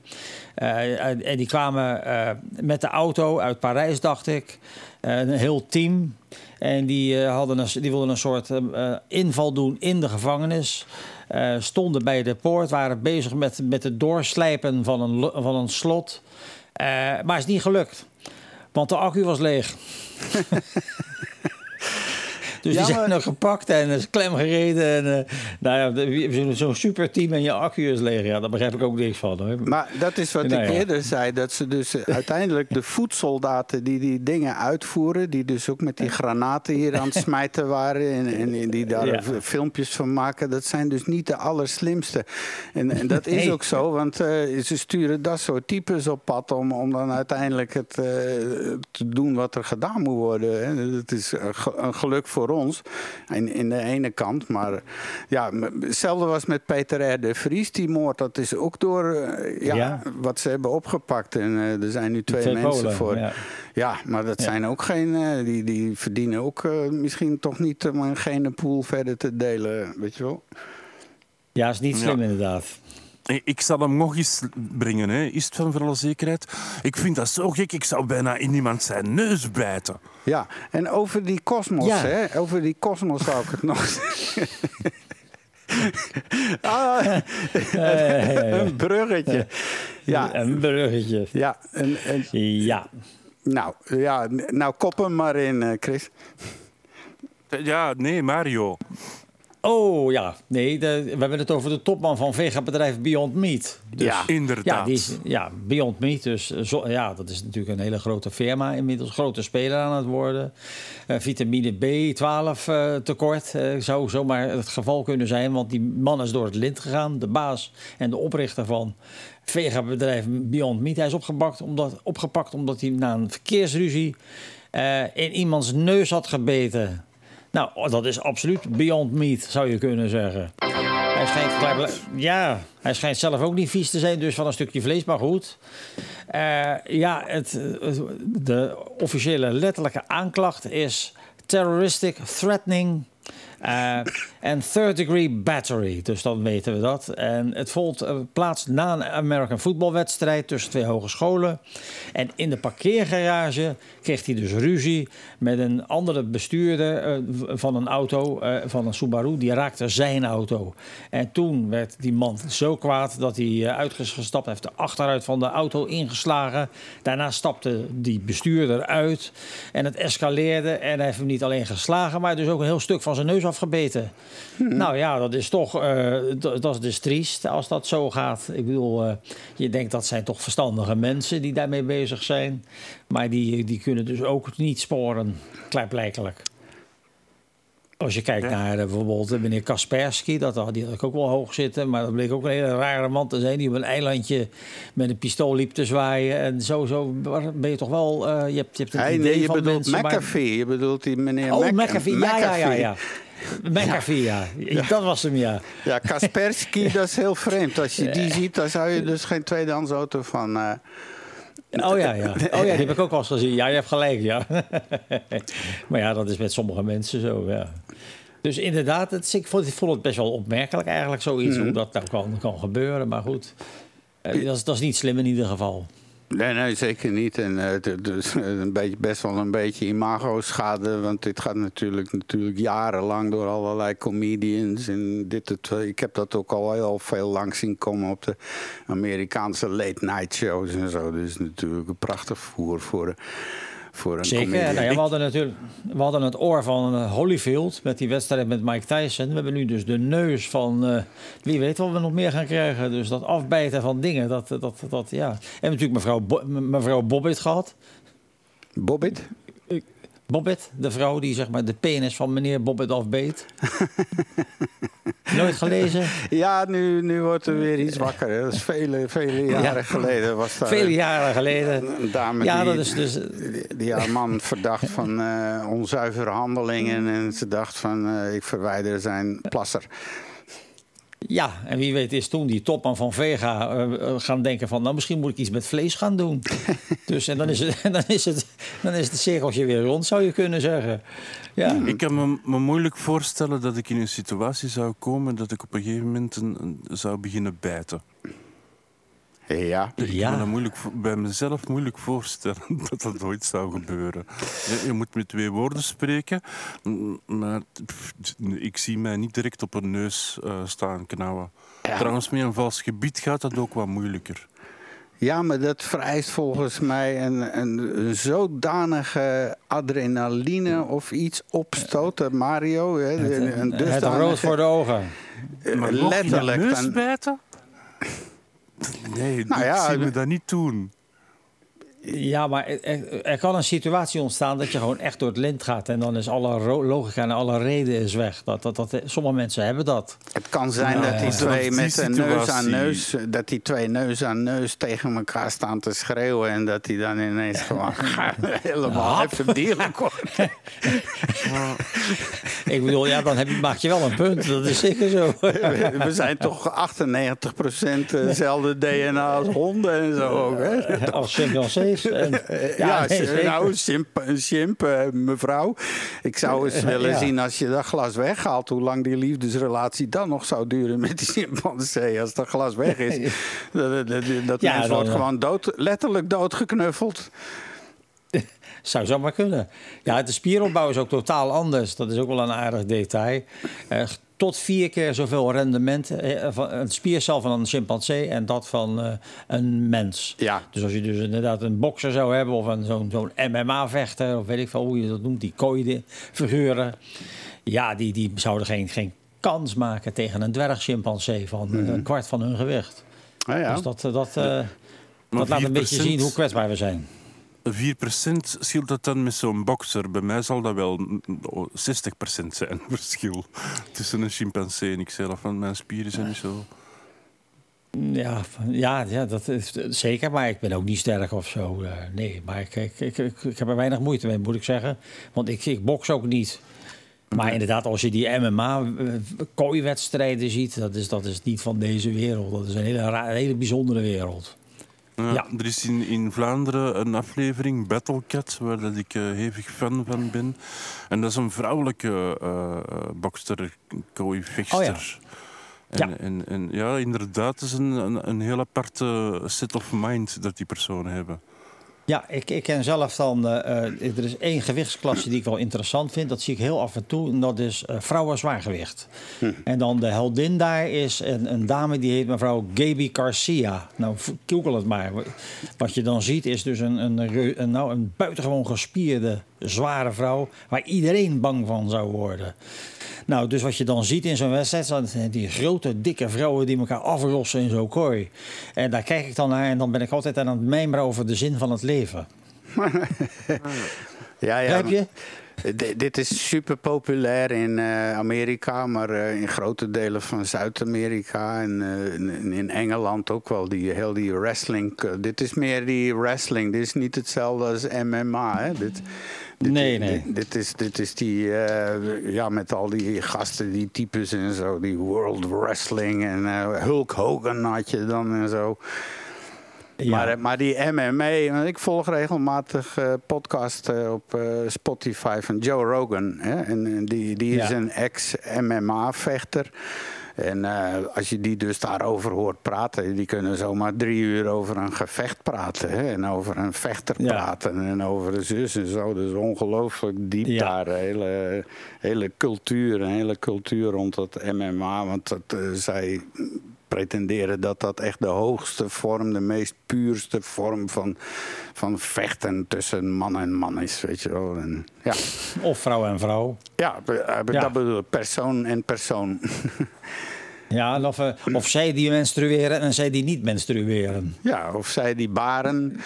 Eh, en die kwamen eh, met de auto uit Parijs, dacht ik. Eh, een heel team. En die, eh, hadden een, die wilden een soort eh, eh, inval doen in de gevangenis. Eh, stonden bij de poort, waren bezig met, met het doorslijpen van een, van een slot. Eh, maar is niet gelukt. Want de accu was leeg. Dus die zijn nog gepakt en is klem gereden. En, eh, nou ja, zo'n zo'n superteam en je accu is leeg. Ja, daar begrijp ik ook niks van. Hoor. Maar dat is wat Nou ik ja. eerder zei. Dat ze dus eh, uiteindelijk de voedsoldaten die die dingen uitvoeren. Die dus ook met die granaten hier aan het smijten waren. En, die daar Ja. filmpjes van maken. Dat zijn dus niet de allerslimste. En, en dat is ook zo. Want eh, ze sturen dat soort types op pad. Om, om dan uiteindelijk het te doen wat er gedaan moet worden. Hè. Het is een geluk voor ons. In, in de ene kant. Maar ja, hetzelfde was met Peter R. de Vries. Die moord, dat is ook door eh, ja, Ja. wat ze hebben opgepakt. En eh, er zijn nu twee, Twee mensen Polen, voor. ja. Ja, maar dat Ja. zijn ook geen. eh, die, die verdienen ook misschien toch niet om een genenpool verder te delen. Weet je wel? Ja, is niet slim Ja. inderdaad. Ik- Ik zal hem nog eens brengen, hè. is het van voor alle zekerheid. Ik vind dat zo gek, ik zou bijna in iemand zijn neus bijten. Ja, en over die kosmos, Ja. hè? Over die kosmos zou ik het nog zeggen. ah, een bruggetje. Ja, Een bruggetje. ja, Ja. nou, ja, nou kop hem maar in, eh, Chris. Ja, nee, Mario. Oh ja, nee, de- we hebben het over de topman van vega-bedrijf Beyond Meat. Dus, Ja, Inderdaad. Ja, die is, ja, Beyond Meat. Dus eh, zo, ja, dat is natuurlijk een hele grote firma. Inmiddels grote speler aan het worden. Eh, vitamine B12 eh, tekort zou zomaar het geval kunnen zijn. Want die man is door het lint gegaan. De baas en de oprichter van vega-bedrijf Beyond Meat. Hij is opgepakt omdat, opgepakt omdat hij na een verkeersruzie in iemands neus had gebeten. Nou, oh, dat is absoluut Beyond Meat, zou je kunnen zeggen. Hij schijnt, ja, hij schijnt zelf ook niet vies te zijn, dus van een stukje vlees, maar goed. Eh, ja, het, de officiële letterlijke aanklacht is terroristic threatening en third degree battery. Dus dan weten we dat. En het vond eh, plaats na een American voetbalwedstrijd tussen twee hogescholen. En in de parkeergarage kreeg hij dus ruzie met een andere bestuurder eh, van een auto, eh, van een Subaru. Die raakte zijn auto. En toen werd die man zo kwaad dat hij eh, uit is gestapt. Hij heeft de achteruit van de auto ingeslagen. Daarna stapte die bestuurder uit. En het escaleerde. En hij heeft hem niet alleen geslagen, maar dus ook een heel stuk van zijn neus afgebeten. Nou ja, dat is toch eh, dat is dus triest als dat zo gaat. Ik bedoel, eh, je denkt dat zijn toch verstandige mensen die daarmee bezig zijn. Maar die, die kunnen dus ook niet sporen, klaarblijkelijk. Als je kijkt naar eh, bijvoorbeeld meneer Kaspersky, dat had, die had ik ook wel hoog zitten. Maar dat bleek ook een hele rare man te zijn die op een eilandje met een pistool liep te zwaaien. En zo, zo ben je toch wel, je, hebt, je hebt een Hey, idee nee, je van bedoelt mensen. maar- McAfee. Je bedoelt die meneer Oh, Mc- McAfee, ja, ja, ja, ja. McAfee. McAfee, ja. Dat was hem, ja. Ja, Kaspersky, dat is heel vreemd. Als je die ziet, dan zou je dus geen tweedehands auto van... eh, Oh ja, ja. Oh ja, die heb ik ook wel eens gezien. Ja, je hebt gelijk, ja. maar ja, dat is met sommige mensen zo, ja. Dus inderdaad, het, ik, vond, ik vond het best wel opmerkelijk eigenlijk, zoiets, hoe dat nou kan, kan gebeuren. Maar goed, eh, dat, is, dat is niet slim in ieder geval. Nee, nee, zeker niet. En eh, is een beetje, best wel een beetje imago-schade. Want dit gaat natuurlijk, natuurlijk jarenlang door allerlei comedians. En dit, het, ik heb dat ook al heel veel lang zien komen op de Amerikaanse late-night shows en zo. Dus natuurlijk een prachtig voer voor, voor een Zeker. Nou ja, we, hadden natuurlijk, we hadden het oor van eh, Holyfield met die wedstrijd met Mike Tyson. We hebben nu dus de neus van eh, wie weet wat we nog meer gaan krijgen. Dus dat afbijten van dingen, dat, dat, dat ja. En natuurlijk mevrouw, Bo- mevrouw Bobbitt gehad. Bobbit? Bobbitt, de vrouw die zeg maar de penis van meneer Bobbitt afbeet. Nooit gelezen? Ja, nu, nu wordt er weer iets wakker. hè. Dat is vele, vele jaren geleden. Was daar Vele jaren geleden. Een dame Ja, die, dat is dus... die, die haar man verdacht van eh, onzuivere handelingen. En ze dacht van, eh, ik verwijder zijn plasser. Ja, en wie weet is toen die topman van Vega eh, eh, gaan denken van... nou, misschien moet ik iets met vlees gaan doen. dus en dan is, het, dan, is het, dan is het cirkeltje weer rond, zou je kunnen zeggen. Ja. Ik kan me, me moeilijk voorstellen dat ik in een situatie zou komen dat ik op een gegeven moment een, een- zou beginnen bijten. Ja. Ik Ja. kan me moeilijk, bij mezelf moeilijk voorstellen dat dat ooit zou gebeuren. Je, je moet met twee woorden spreken, maar pff, ik zie mij niet direct op een neus eh, staan knauwen. Trouwens, met een vals gebied gaat dat ook wat moeilijker. Ja, maar dat vereist volgens mij een, een, een zodanige adrenaline of iets opstoot. dat Mario, hè, een, een Het rood voor de ogen. eh, Maar letterlijk. dan- bijten? Nee, Nou ik ja, zie me dat niet doen. Ja, maar er- kan een situatie ontstaan dat je gewoon echt door het lint gaat. En dan is alle logica en alle reden is weg. Dat, dat, dat, sommige mensen hebben dat. Het kan zijn dat ja. die twee Die met een neus aan neus, dat die twee neus aan neus tegen elkaar staan te schreeuwen en dat die dan ineens gewoon helemaal even dierlijk wordt. Ik bedoel, ja, dan heb je, maak je wel een punt. Dat is zeker zo. We zijn toch 98% dezelfde DNA als honden en zo ook. Hè? Als chimpansees. En, Ja, zeker. nou, een chimp eh, mevrouw. Ik zou eens willen Ja. zien als je dat glas weghaalt, hoe lang die liefdesrelatie dan nog zou duren met die chimpansee. Als dat glas weg is, dat, dat, dat Ja, mens dan, wordt eh, gewoon dood, letterlijk doodgeknuffeld. Zou zomaar kunnen. Ja, de spieropbouw is ook totaal anders. Dat is ook wel een aardig detail. Eh, tot vier keer zoveel rendement eh, van een spiercel van een chimpansee en dat van eh, een mens. Ja. Dus als je dus inderdaad een bokser zou hebben of een, zo'n, zo'n MMA-vechter of weet ik veel hoe je dat noemt, die kooi-figuren. Ja, die, die zouden geen, geen kans maken tegen een dwergchimpansee van eh, een kwart van hun gewicht. Nou ja. Dus dat, eh, dat, eh, dat laat een beetje 4% zien hoe kwetsbaar we zijn. 4% scheelt dat dan met zo'n bokser. Bij mij zal dat wel mm, oh, 60% zijn, verschil. Tussen een chimpansee en ikzelf, want mijn spieren zijn niet zo... Ja, ja, ja, dat is zeker. Maar ik ben ook niet sterk of zo. eh, nee, maar ik, ik, ik, ik, heb er weinig moeite mee, moet ik zeggen. Want ik, ik boks ook niet. Maar inderdaad, als je die MMA-kooiwedstrijden ziet, dat is, dat is niet van deze wereld. Dat is een hele, een hele bijzondere wereld. Ja, Ja. Er is in, in Vlaanderen een aflevering, Battlecat, waar dat ik eh, hevig fan van ben. En dat is een vrouwelijke eh eh, bokster, kooivechter. Oh ja. En, Ja. En, en ja, inderdaad, het is een, een, een heel aparte set of mind dat die personen hebben. Ja, ik, ik ken zelf dan. eh, eh, er is één gewichtsklasse die ik wel interessant vind. Dat zie ik heel af en toe. En dat is eh, vrouwen zwaargewicht. En dan de heldin daar is een, een dame die heet mevrouw Gaby Garcia. Nou, google het maar. Wat je dan ziet is dus een, een, een, nou, een buitengewoon gespierde, zware vrouw. Waar iedereen bang van zou worden. Nou, dus wat je dan ziet in zo'n wedstrijd, zijn die grote, dikke vrouwen die elkaar afrossen in zo'n kooi. En daar kijk ik dan naar en dan ben ik altijd aan het mijmeren over de zin van het leven. Ja, ja. Begrijp je? D- dit is super populair in eh, Amerika, maar eh, in grote delen van Zuid-Amerika en eh, in, in Engeland ook wel. Die, heel die wrestling. dit is meer die wrestling. Dit is niet hetzelfde als MMA. Hè? Dit, dit, Nee, nee. Dit, dit is, dit is die, eh, ja, met al die gasten, die types en zo. Die World Wrestling en eh, Hulk Hogan had je dan en zo. Ja. Maar, eh, maar die MMA, ik volg regelmatig eh podcast op Spotify van Joe Rogan. Hè? En, en die, die is Ja. een ex-MMA-vechter. En eh, als je die dus daarover hoort praten, die kunnen zomaar drie uur over een gevecht praten. Hè? En over een vechter Ja. praten en over de zus en zo. Dus ongelooflijk diep Ja. daar. Een hele, hele cultuur, een hele cultuur rond het MMA. Want dat, eh, zij pretenderen dat dat echt de hoogste vorm, de meest puurste vorm van, van vechten tussen man en man is. Weet je wel. En, ja. Of vrouw en vrouw. Ja, eh, Ja. dat bedoel ik. Persoon en persoon. Ja, of, eh, of zij die menstrueren en zij die niet menstrueren. Ja, of zij die baren.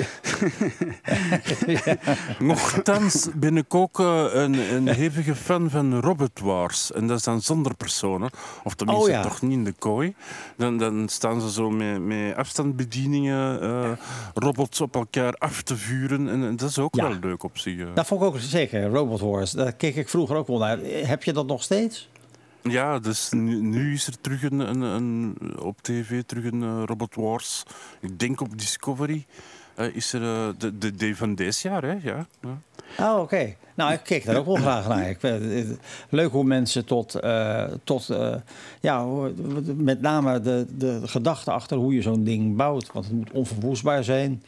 Nochtans ben ik ook eh, een, een hevige fan van Robot Wars. En dat is dan zonder personen. Of tenminste Oh ja. toch niet in de kooi. Dan, dan staan ze zo met, met afstandsbedieningen eh, robots op elkaar af te vuren. En, en dat is ook Ja. wel leuk op zich. Dat vond ik ook zeker, Robot Wars. Daar keek ik vroeger ook wel naar. Heb je dat nog steeds? Ja, dus nu, is er terug een, een, op tv terug een eh, Robot Wars. Ik denk op Discovery. eh, is er eh, de, de van deze jaar, hè? Ja. ja. Oh, oké. Nou, ik keek daar ook wel graag naar. Ik, leuk hoe mensen tot, tot ja, met name de, de gedachte achter hoe je zo'n ding bouwt. Want het moet onverwoestbaar zijn.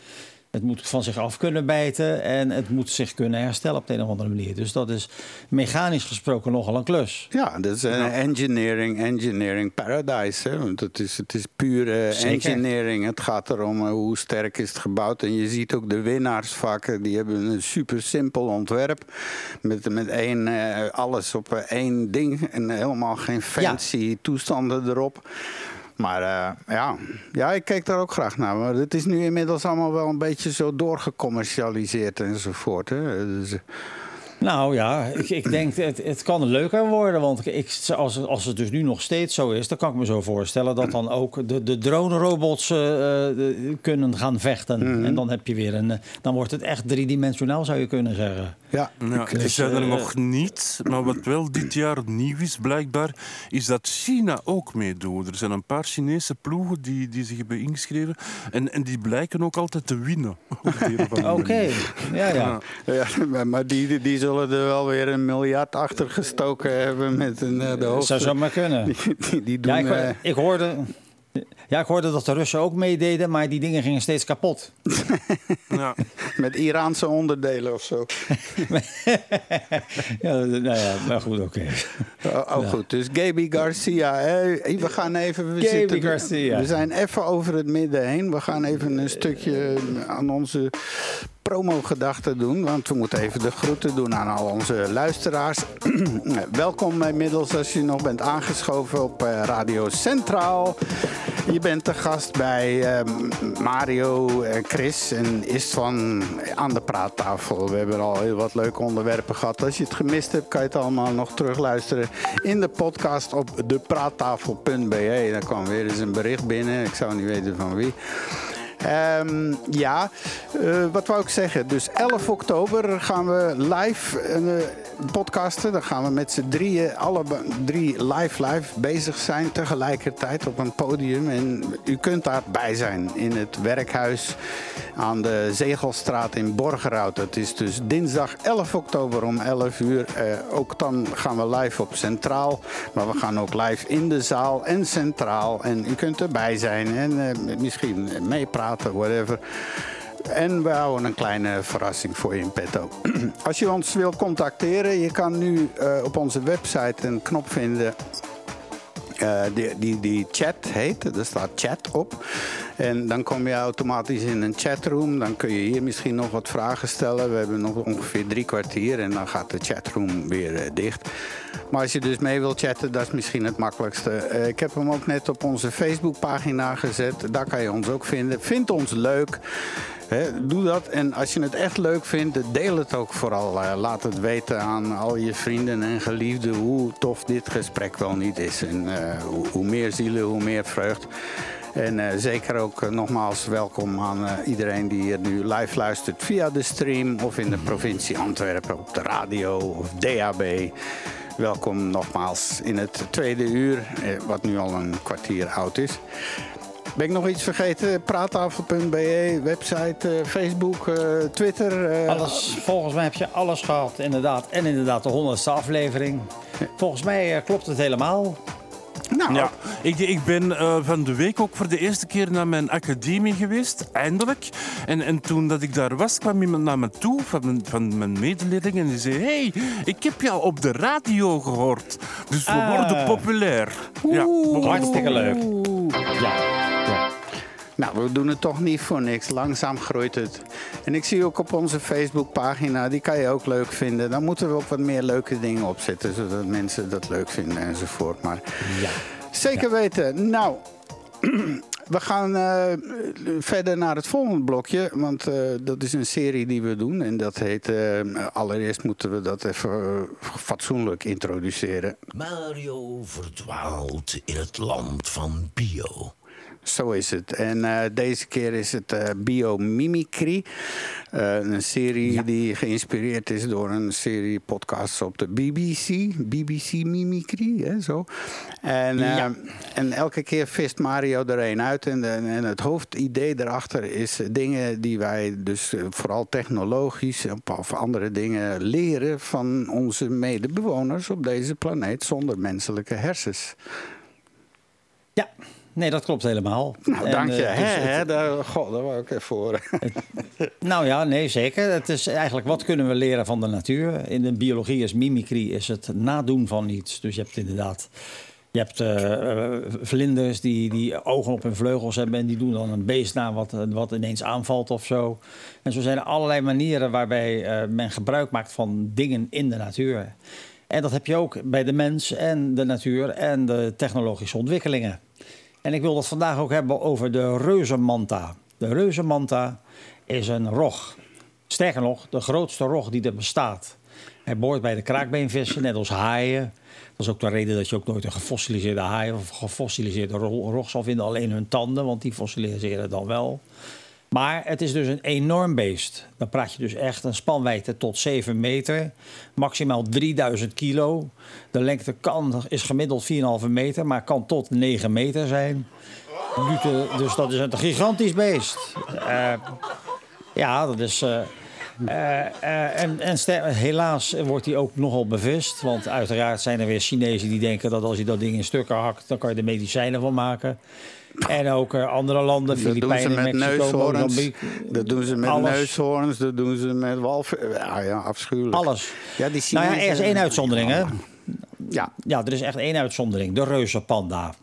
Het moet van zich af kunnen bijten en het moet zich kunnen herstellen op de een of andere manier. Dus dat is mechanisch gesproken nogal een klus. Ja, dat is een engineering, engineering paradise. Hè? Want het is, het is pure Zeker. engineering. Het gaat erom eh, hoe sterk is het gebouwd. En je ziet ook de winnaars vaak, eh, die hebben een super simpel ontwerp. Met, met één, eh, alles op eh, één ding. En helemaal geen fancy toestanden erop. Maar eh, ja. ja, ik keek daar ook graag naar. Maar het is nu inmiddels allemaal wel een beetje zo doorgecommercialiseerd enzovoort. Hè? Dus, Nou ja, ik, ik denk het, het kan leuker worden. Want ik, als, als het dus nu nog steeds zo is, dan kan ik me zo voorstellen dat dan ook de, de drone-robots eh, eh, kunnen gaan vechten. En dan heb je weer een. eh, Dan wordt het echt driedimensionaal, zou je kunnen zeggen. ja, ik- die zijn er nog niet. Maar wat wel dit jaar nieuw is, blijkbaar, is dat China ook meedoet. Er zijn een paar Chinese ploegen die, die zich hebben ingeschreven. En, en die blijken ook altijd te winnen. Oké, ja, ja. Ja, maar- maar die, die- die zullen er wel weer een miljard achter gestoken hebben met een, eh, de Dat hoogste. zou zomaar kunnen. Die, die, die doen, Ja, ik, eh, ik hoorde. Ja, ik hoorde dat de Russen ook meededen, maar die dingen gingen steeds kapot. Ja. met Iraanse onderdelen of zo. ja, nou ja, maar goed, oké. Oh, oh, goed. Dus Gaby Garcia. Hè? We gaan even. We, Gaby zitten- Garcia. we zijn even over het midden heen. We gaan even een stukje aan onze promo-gedachten doen. Want we moeten even de groeten doen aan al onze luisteraars. Welkom inmiddels als je nog bent aangeschoven op eh, Radio Centraal. Je bent te gast bij eh, Mario, eh, Chris en Istvan aan de praattafel. We hebben al heel wat leuke onderwerpen gehad. Als je het gemist hebt, kan je het allemaal nog terugluisteren in de podcast op depraattafel.be. Daar kwam weer eens een bericht binnen. Ik zou niet weten van wie. Ehm, ja, eh, wat wou ik zeggen? Dus 11 oktober gaan we live eh, podcasten. Dan gaan we met z'n drieën, alle drie live live bezig zijn tegelijkertijd op een podium. En u kunt daarbij zijn in het werkhuis aan de Zegelstraat in Borgerhout. Dat is dus dinsdag 11 oktober om 11 uur. Eh, ook dan gaan we live op Centraal. Maar we gaan ook live in de zaal en Centraal. En u kunt erbij zijn en misschien meepraten, whatever. En we houden een kleine verrassing voor je in petto. Als je ons wil contacteren, je kan nu eh, op onze website een knop vinden eh, die, die, die chat heet. Er staat chat op. En dan kom je automatisch in een chatroom. Dan kun je hier misschien nog wat vragen stellen. We hebben nog ongeveer drie kwartier en dan gaat de chatroom weer eh, dicht. Maar als je dus mee wilt chatten, dat is misschien het makkelijkste. Eh, ik heb hem ook net op onze Facebookpagina gezet. Daar kan je ons ook vinden. Vind ons leuk. Doe dat. En als je het echt leuk vindt, deel het ook vooral. Eh, laat het weten aan al je vrienden en geliefden hoe tof dit gesprek wel niet is. En hoe meer zielen, hoe meer vreugd. En eh, zeker ook eh, nogmaals welkom aan eh, iedereen die hier nu live luistert via de stream of in de provincie Antwerpen op de radio of DAB. Welkom nogmaals in het tweede uur, wat nu al een kwartier oud is. Ben ik nog iets vergeten? Praattafel.be, website, Facebook, Twitter. Alles, volgens mij heb je alles gehad, inderdaad. En inderdaad de honderdste aflevering. Volgens mij klopt het helemaal. Nou, Ja, ik, ik ben eh, van de week ook voor de eerste keer naar mijn academie geweest, eindelijk. En, en toen dat ik daar was, kwam iemand naar me toe van mijn, van mijn medeleerling en die zei: hey, ik heb jou op de radio gehoord. Dus we Ah. worden populair. Ja, we worden Hartstikke leuk. Ja. ja. Nou, we doen het toch niet voor niks. Langzaam groeit het. En ik zie ook op onze Facebookpagina, die kan je ook leuk vinden. Dan moeten we ook wat meer leuke dingen opzetten, zodat mensen dat leuk vinden enzovoort. Maar Ja. zeker weten. Nou, we gaan eh, verder naar het volgende blokje. Want eh, dat is een serie die we doen. En dat heet, eh, allereerst moeten we dat even fatsoenlijk introduceren. Mario verdwaalt in het land van bio. Zo is het. En eh, deze keer is het eh, Biomimicry. Eh, een serie die geïnspireerd is door een serie podcasts op de BBC. BBC Mimicry, hè, zo. En, Ja. en elke keer vist Mario er een uit. En, de- en het hoofdidee daarachter is dingen die wij dus vooral technologisch of andere dingen leren van onze medebewoners op deze planeet zonder menselijke hersens. Ja, nee, dat klopt helemaal. Nou, En, dank je. hè, het- hè, daar, god, daar wou ik even voor. Nou ja, nee, zeker. Het is eigenlijk wat kunnen we leren van de natuur. In de biologie is mimicry is het nadoen van iets. Dus je hebt inderdaad. Je hebt eh, eh, vlinders die, die ogen op hun vleugels hebben en die doen dan een beest na wat, wat ineens aanvalt of zo. En zo zijn er allerlei manieren waarbij men gebruik maakt van dingen in de natuur. En dat heb je ook bij de mens en de natuur en de technologische ontwikkelingen. En ik wil het vandaag ook hebben over de reuzenmanta. De reuzenmanta is een rog. Sterker nog, de grootste rog die er bestaat. Hij behoort bij de kraakbeenvissen, net als haaien. Dat is ook de reden dat je ook nooit een gefossiliseerde haai of gefossiliseerde ro- rog zal vinden. Alleen hun tanden, want die fossiliseren dan wel. Maar het is dus een enorm beest. Dan praat je dus echt een spanwijdte tot 7 meter. Maximaal 3000 kilo. De lengte kan, is gemiddeld 4,5 meter, maar kan tot 9 meter zijn. Dus dat is een gigantisch beest. Eh, ja, dat is. eh, eh, en en helaas wordt hij ook nogal bevist. Want uiteraard zijn er weer Chinezen die denken dat als je dat ding in stukken hakt, dan kan je er medicijnen van maken. En ook eh, andere landen, Dat doen ze Filipijnen, met Mexico, neushoorns. Mozambique. Dat doen ze met Alles. neushoorns. Dat doen ze met walvissen. Ja, ja, afschuwelijk. Alles. Ja, die Nou ja, er is één uitzondering, hè? Ja. Ja, er is echt één uitzondering. De reuzenpanda.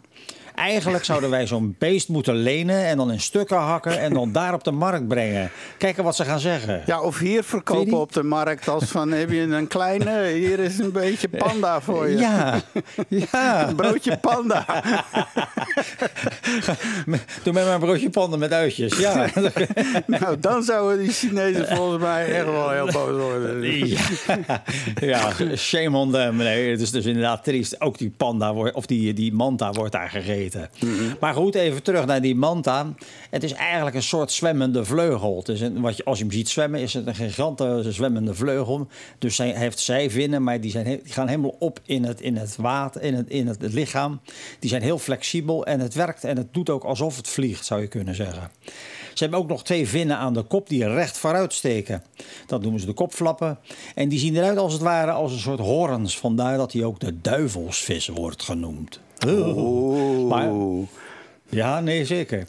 Eigenlijk zouden wij zo'n beest moeten lenen en dan in stukken hakken en dan daar op de markt brengen. Kijken wat ze gaan zeggen. Ja, of hier verkopen op de markt als van heb je een kleine, hier is een beetje panda voor je. Ja, ja. Een broodje panda. Doe mij maar een broodje panden met uitjes. Ja. nou, dan zouden die Chinezen volgens mij echt wel heel boos worden. Ja, ja, shame on them. Nee, het is dus inderdaad triest. Ook die panda wordt, of die, die manta wordt daar gegeten. Maar goed, even terug naar die manta. Het is eigenlijk een soort zwemmende vleugel. Het is een, wat je, als je hem ziet zwemmen, is het een gigantische zwemmende vleugel. Dus hij heeft zijvinnen, maar die, zijn, die gaan helemaal op in het, in het water, in het, in het, het lichaam. Die zijn heel flexibel en het werkt en het doet ook alsof het vliegt, zou je kunnen zeggen. Ze hebben ook nog twee vinnen aan de kop die recht vooruit steken. Dat noemen ze de kopflappen. En die zien eruit als het ware als een soort horens. Vandaar dat hij ook de duivelsvis wordt genoemd. Maar, ja, nee, zeker.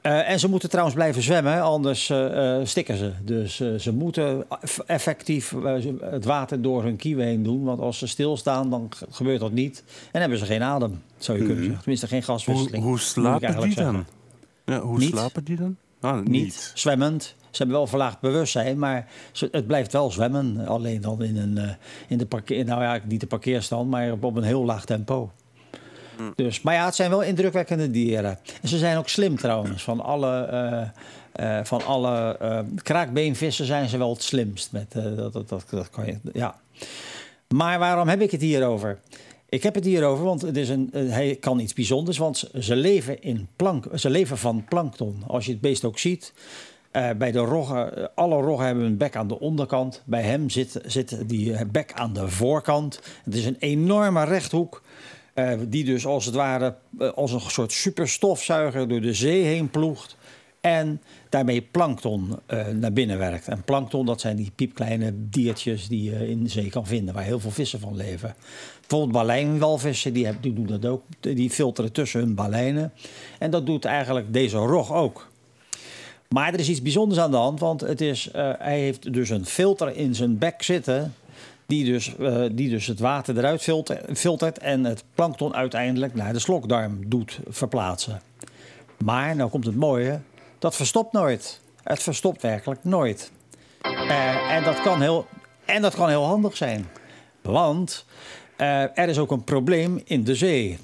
Eh, en ze moeten trouwens blijven zwemmen, anders eh, eh, stikken ze. Dus ze moeten eff- effectief het water door hun kieven heen doen. Want als ze stilstaan, dan ge- gebeurt dat niet. En hebben ze geen adem, zou je kunnen zeggen. Tenminste, geen gaswisseling. hoe slapen die dan? Ja, hoe Niet. slapen die dan? Ah, niet. Niet zwemmend. Ze hebben wel verlaagd bewustzijn, maar ze- het blijft wel zwemmen. Alleen dan in, een, in de parkeer, nou ja, niet de parkeerstand, maar op een heel laag tempo. Dus, maar ja, het zijn wel indrukwekkende dieren. En ze zijn ook slim trouwens. Van alle, eh, eh, van alle eh, kraakbeenvissen zijn ze wel het slimst. Met, dat, dat, dat, dat kan je, ja. Maar waarom heb ik het hier over? Ik heb het hier over, want het is een, hij kan iets bijzonders. Want ze leven, in plank, ze leven van plankton. Als je het beest ook ziet. bij de roggen, alle roggen hebben een bek aan de onderkant. Bij hem zit, zit die bek aan de voorkant. Het is een enorme rechthoek. Eh, die dus als het ware eh, als een soort superstofzuiger door de zee heen ploegt. En daarmee plankton eh, naar binnen werkt. En plankton, dat zijn die piepkleine diertjes die je in de zee kan vinden, waar heel veel vissen van leven. Bijvoorbeeld balijnwalvissen, die, die doen dat ook. Die filteren tussen hun balijnen. En dat doet eigenlijk deze rog ook. Maar er is iets bijzonders aan de hand, want het is, hij heeft dus een filter in zijn bek zitten. Die dus, eh, die dus het water eruit filter- filtert en het plankton uiteindelijk naar de slokdarm doet verplaatsen. Maar, nou komt het mooie, dat verstopt nooit. Het verstopt werkelijk nooit. Eh, en, dat kan heel, en dat kan heel handig zijn. Want eh, er is ook een probleem in de zee.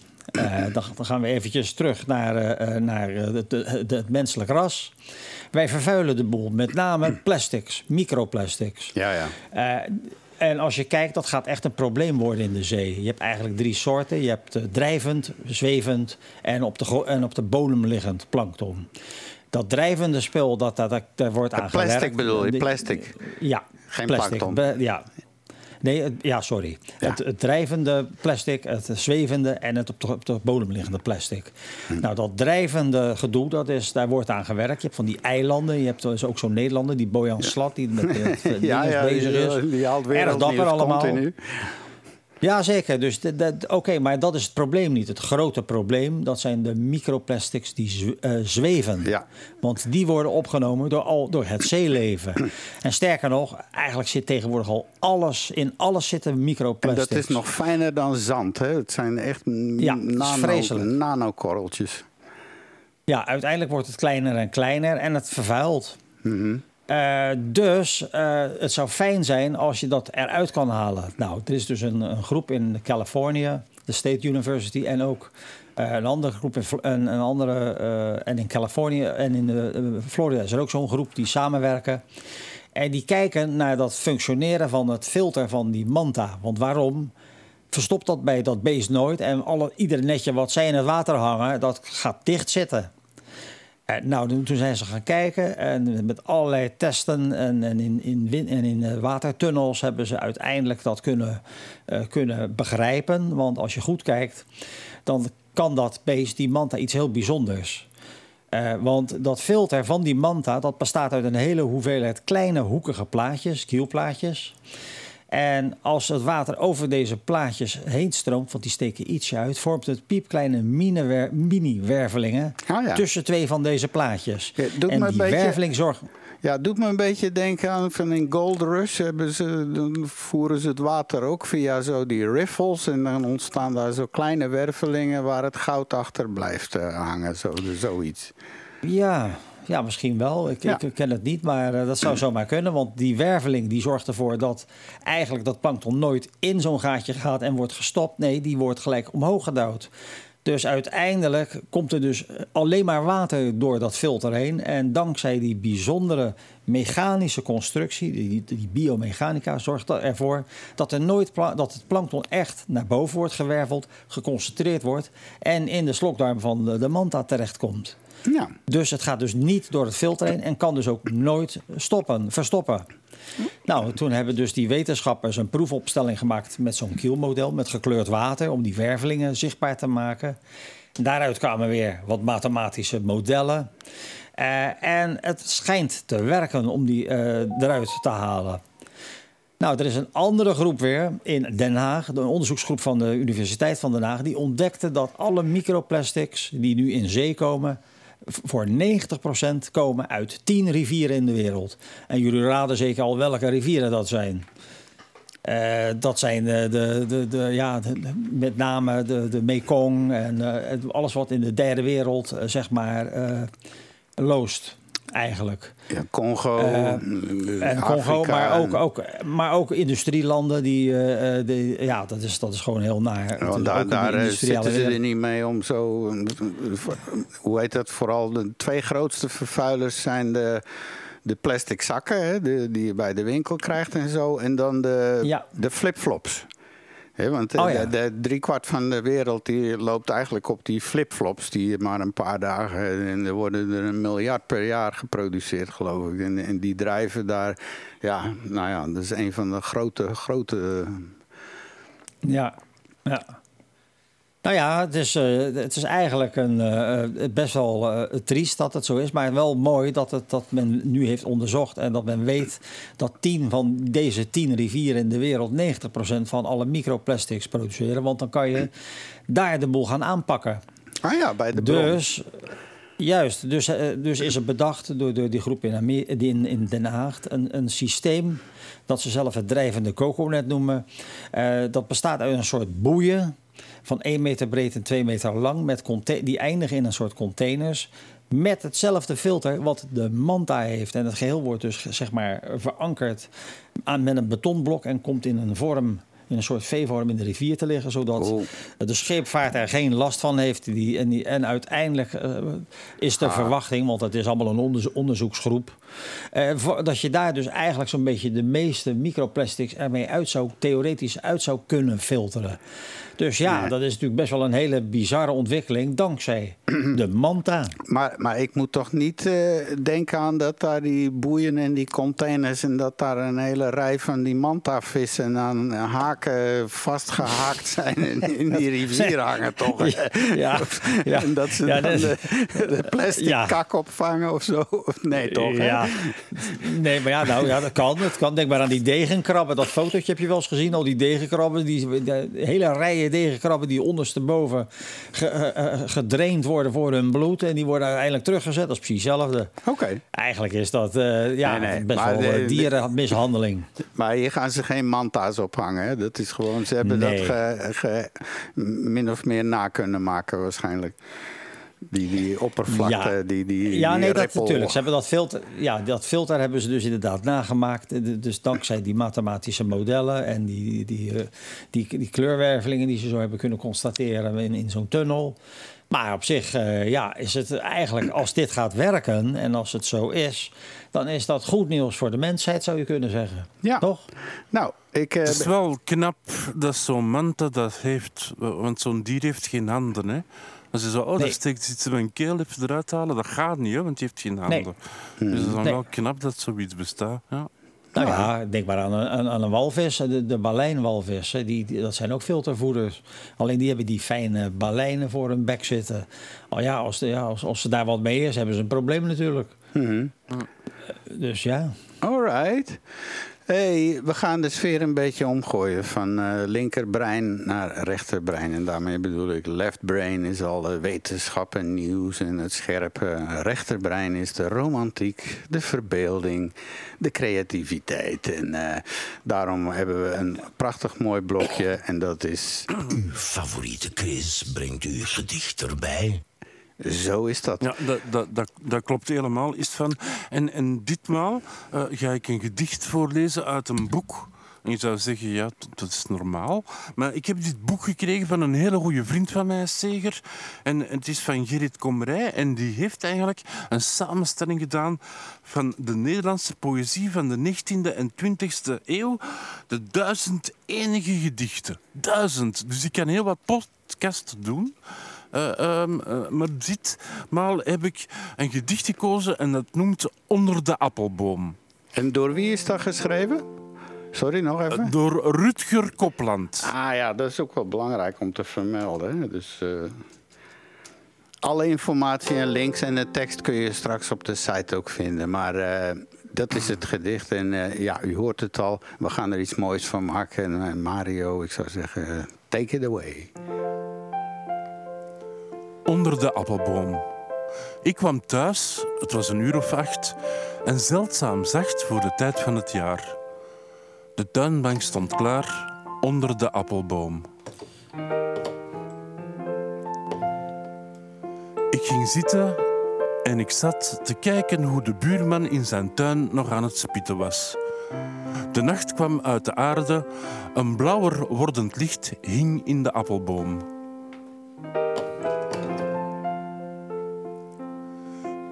Dan, gaan we eventjes terug naar, naar het, het- het menselijk ras. Wij vervuilen de boel, met name plastics, microplastics. Ja, ja. En als je kijkt, dat gaat echt een probleem worden in de zee. Je hebt eigenlijk drie soorten. Je hebt eh, drijvend, zwevend en op, de, en op de bodem liggend plankton. Dat drijvende spul, dat, dat, dat, wordt aan Plastic bedoel je, plastic. Ja, Geen plastic. plankton. Ja. Nee, het- ja, sorry. Ja. Het, het drijvende plastic, het zwevende en het op de, op de bodem liggende plastic. Hm. Nou, dat drijvende gedoe, dat is, daar wordt aan gewerkt. Je hebt van die eilanden. Je hebt dus ook zo'n Nederlander, die Bojan Slat, die met Ja, ja, bezig die, is. die haalt Erg dapper allemaal. continu. Ja, zeker. Dus Oké, maar dat is het probleem niet. Het grote probleem, dat zijn de microplastics die eh, zweven. Ja. Want die worden opgenomen door, al, door het zeeleven. en sterker nog, eigenlijk zit tegenwoordig al alles... in alles zitten En microplastics. dat is nog fijner dan zand. Hè? Het zijn echt Ja, nano, nanokorreltjes. Ja, uiteindelijk wordt het kleiner en kleiner en het vervuilt. Mhm. Eh, dus eh, het zou fijn zijn als je dat eruit kan halen. Nou, er is dus een, een groep in Californië, de State University, en ook eh, een andere groep in, Fl- een, andere, en in Californië en in Florida is er ook zo'n groep die samenwerken. En die kijken naar dat functioneren van het filter van die manta. Want waarom? Verstopt dat bij dat beest nooit. En alle, ieder netje wat zij in het water hangen, dat gaat dicht zitten. Eh, nou, toen- zijn ze gaan kijken en met allerlei testen en, en in, in, en in eh, watertunnels hebben ze uiteindelijk dat kunnen, eh, kunnen begrijpen. Want als je goed kijkt, dan kan dat beest, die manta, iets heel bijzonders. Want dat filter van die manta, dat bestaat uit een hele hoeveelheid kleine hoekige plaatjes, kielplaatjes. En als het water over deze plaatjes heen stroomt, want die steken ietsje uit, vormt het piepkleine mini-wer- mini-wervelingen Ah, ja. tussen twee van deze plaatjes. Ja, doet en die beetje- werveling zorgt. Ja, het doet me een beetje denken aan van in Gold Rush hebben ze, dan voeren ze het water ook via zo die riffles. En dan ontstaan daar zo kleine wervelingen waar het goud achter blijft eh, hangen. Zo, zoiets. Ja, ja, misschien wel. Ik, Ja. ik ken het niet, maar eh, dat zou zomaar kunnen. Want die werveling die zorgt ervoor dat eigenlijk dat plankton nooit in zo'n gaatje gaat en wordt gestopt. Nee, die wordt gelijk omhoog gedouwd. Dus uiteindelijk komt er dus alleen maar water door dat filter heen. En dankzij die bijzondere mechanische constructie, die, die biomechanica, zorgt er- ervoor dat, er nooit dat het plankton echt naar boven wordt gewerveld, geconcentreerd wordt en in de slokdarm van de, de manta terechtkomt. Dus het gaat dus niet door het filter heen en kan dus ook nooit stoppen, verstoppen. Nou, toen hebben dus die wetenschappers een proefopstelling gemaakt met zo'n kielmodel met gekleurd water om die wervelingen zichtbaar te maken. Daaruit kwamen weer wat mathematische modellen. Eh, en het schijnt te werken om die eh, eruit te halen. Nou, er is een andere groep weer in Den Haag, een onderzoeksgroep van de Universiteit van Den Haag, die ontdekte dat alle microplastics die nu in zee komen, voor 90% komen uit 10 rivieren in de wereld. En jullie raden zeker al welke rivieren dat zijn. Eh, dat zijn de, de, de, de, ja, de- de- met name de, de Mekong en eh, alles wat in de derde wereld, eh, zeg maar, eh, loost eigenlijk. Ja, Congo, eh, En Congo, maar ook, ook, maar ook industrielanden, die, die- ja, dat is, dat is gewoon heel naar. Want daar daar zitten ze er niet mee om zo. Hoe heet dat? Vooral de twee grootste vervuilers zijn de, de plastic zakken, hè, de, die je bij de winkel krijgt en zo. En dan de, Ja. de flipflops. Want eh, Oh ja. de, de driekwart van de wereld die loopt eigenlijk op die flipflops. Die maar een paar dagen. En er worden er een miljard per jaar geproduceerd, geloof ik. En, en die drijven daar. Ja, nou ja, dat is een van de grote, grote Ja, ja. Nou ja, het is, eh, het is eigenlijk een, eh, best wel eh, triest dat het zo is. Maar wel mooi dat, het, dat men nu heeft onderzocht. En dat men weet dat 10 van deze 10 rivieren in de wereld 90% van alle microplastics produceren. Want dan kan je daar de boel gaan aanpakken. Ah ja, bij de bron. Dus, juist, dus, eh, dus is er bedacht door, door die groep in, Amer- in, in Den Haag een, een systeem dat ze zelf het drijvende coconet noemen. Eh, dat bestaat uit een soort boeien van 1 meter breed en 2 meter lang, met die eindigen in een soort containers. Met hetzelfde filter wat de Manta heeft. En het geheel wordt dus zeg maar verankerd aan, met een betonblok en komt in een vorm in een soort V-vorm in de rivier te liggen, zodat de scheepvaart er geen last van heeft. Die, en, die, en uiteindelijk eh, is de verwachting, want het is allemaal een onderzo- onderzoeksgroep, eh, voor- dat je daar dus eigenlijk zo'n beetje de meeste microplastics ermee uit zou, theoretisch uit zou kunnen filteren. Dus ja, Ja. dat is natuurlijk best wel een hele bizarre ontwikkeling, dankzij de Manta. Maar, maar ik moet toch niet eh, denken aan dat daar die boeien en die containers... en dat daar een hele rij van die mantavissen aan haken vastgehaakt zijn... en in die rivier hangen, toch? Ja, ja. En dat ze Ja, dan dat- de, de plastic Ja. kak opvangen of zo. Nee, toch? hè? Ja. Nee, maar ja, nou, ja, dat kan. Het kan. Denk maar aan die degenkrabben. Dat fotootje heb je wel eens gezien. Al die degenkrabben. Die, de hele rijen degenkrabben die ondersteboven ge, eh, eh, gedraind worden voor hun bloed. En die worden uiteindelijk teruggezet. Dat is precies hetzelfde. Oké. Eigenlijk is dat eh, ja, Nee, nee, best maar wel de- eh, de- dierenmishandeling. Maar hier gaan ze geen manta's ophangen. Hè? Dat is gewoon, ze hebben Nee. dat ge- ge- min of meer na kunnen maken waarschijnlijk. Die, die oppervlakte, Ja. die, die Ja, nee, dat natuurlijk. Ze hebben dat filter, ja, dat filter hebben ze dus inderdaad nagemaakt. Eh, Dus dankzij die mathematische modellen en die, die, eh, die, die kleurwervelingen die ze zo hebben kunnen constateren in, in zo'n tunnel. Maar op zich eh, ja, is het eigenlijk, als dit gaat werken en als het zo is, dan is dat goed nieuws voor de mensheid, zou je kunnen zeggen. Ja. Toch? Nou, ik... eh, Het is wel knap dat zo'n manta dat heeft, want zo'n dier heeft geen handen. Hè. Als je zo, oh, daar Nee. steekt iets in mijn keel, even eruit halen, dat gaat niet, hè, want die heeft geen handen. Dus het is dan Nee. wel knap dat zoiets bestaat. Ja. Nou ja, denk maar aan een, aan, een walvis, de, de balijnwalvis. Die, die- dat zijn ook filtervoeders. Alleen die hebben die fijne balijnen voor hun bek zitten. Oh ja, als, de, ja als, als ze daar wat mee is, hebben ze een probleem natuurlijk. mhm. Dus ja. Alright. Hey, we gaan de sfeer een beetje omgooien van eh, linkerbrein naar rechterbrein. En daarmee bedoel ik left brain is alle wetenschap en nieuws en het scherpe. Rechterbrein is de romantiek, de verbeelding, de creativiteit. En eh, daarom hebben we een prachtig mooi blokje en dat is... Uw favoriete quiz brengt u gedicht erbij. Zo is dat. Ja, dat, dat, dat, klopt helemaal. Is van. En, en ditmaal eh, ga ik een gedicht voorlezen uit een boek. En je zou zeggen, ja, dat is normaal. Maar ik heb dit boek gekregen van een hele goede vriend van mij, Seger. En het is van Gerrit Komrij. En die heeft eigenlijk een samenstelling gedaan van de Nederlandse poëzie van de 19e en 20e eeuw. De duizend enige gedichten. Duizend. Dus ik kan heel wat podcasts doen. Eh, ehm, eh, maar ditmaal heb ik een gedicht gekozen en dat noemt Onder de appelboom. En door wie is dat geschreven? Sorry, nog even. Eh, Door Rutger Kopland. Ah ja, dat is ook wel belangrijk om te vermelden. hè. Dus, alle informatie en links en de tekst kun je straks op de site ook vinden. Maar dat is het gedicht. En ja, u hoort het al. We gaan er iets moois van maken. En Mario, ik zou zeggen, take it away. Onder de appelboom. Ik kwam thuis, het was een uur of acht, en zeldzaam zacht voor de tijd van het jaar. De tuinbank stond klaar onder de appelboom. Ik ging zitten en ik zat te kijken hoe de buurman in zijn tuin nog aan het spitten was. De nacht kwam uit de aarde, een blauwer wordend licht hing in de appelboom.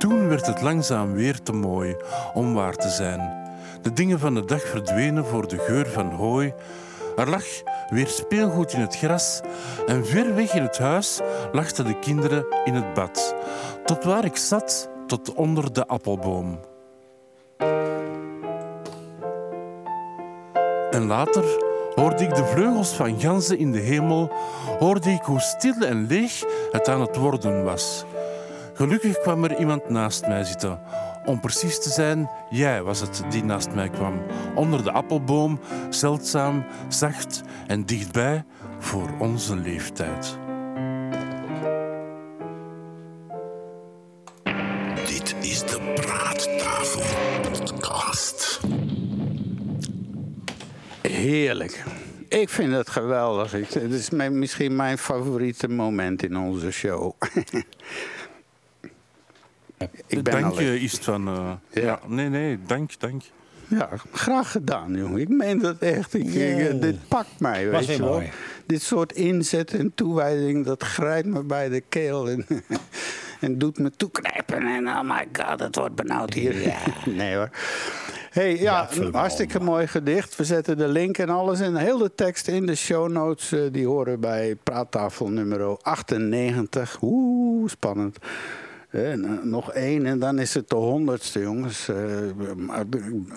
Toen werd het langzaam weer te mooi om waar te zijn. De dingen van de dag verdwenen voor de geur van hooi. Er lag weer speelgoed in het gras en ver weg in het huis lachten de kinderen in het bad. Tot waar ik zat, tot onder de appelboom. En later, hoorde ik de vleugels van ganzen in de hemel, hoorde ik hoe stil en leeg het aan het worden was. Gelukkig kwam er iemand naast mij zitten. Om precies te zijn, jij was het die naast mij kwam. Onder de appelboom, zeldzaam, zacht en dichtbij voor onze leeftijd. Dit is de Praattafel Podcast. Heerlijk. Ik vind het geweldig. Het is mijn- misschien mijn favoriete moment in onze show. Ik ben dank alleen- je, Istvan. eh ja. Nee, nee, dank, dank. Ja, graag gedaan, jongen. Ik meen dat echt. Ik, ik- dit pakt mij, weet je wel. mooi. Dit soort inzet en toewijding, dat grijpt me bij de keel. En, en doet me toeknijpen. En oh my god, het wordt benauwd hier. nee hoor. hey, ja, hartstikke mooi gedicht. We zetten de link en alles en heel de tekst in de show notes. eh, die horen bij praattafel nummer 98. Oeh, spannend. Eh, nog één en dan is het de honderdste, jongens. Eh,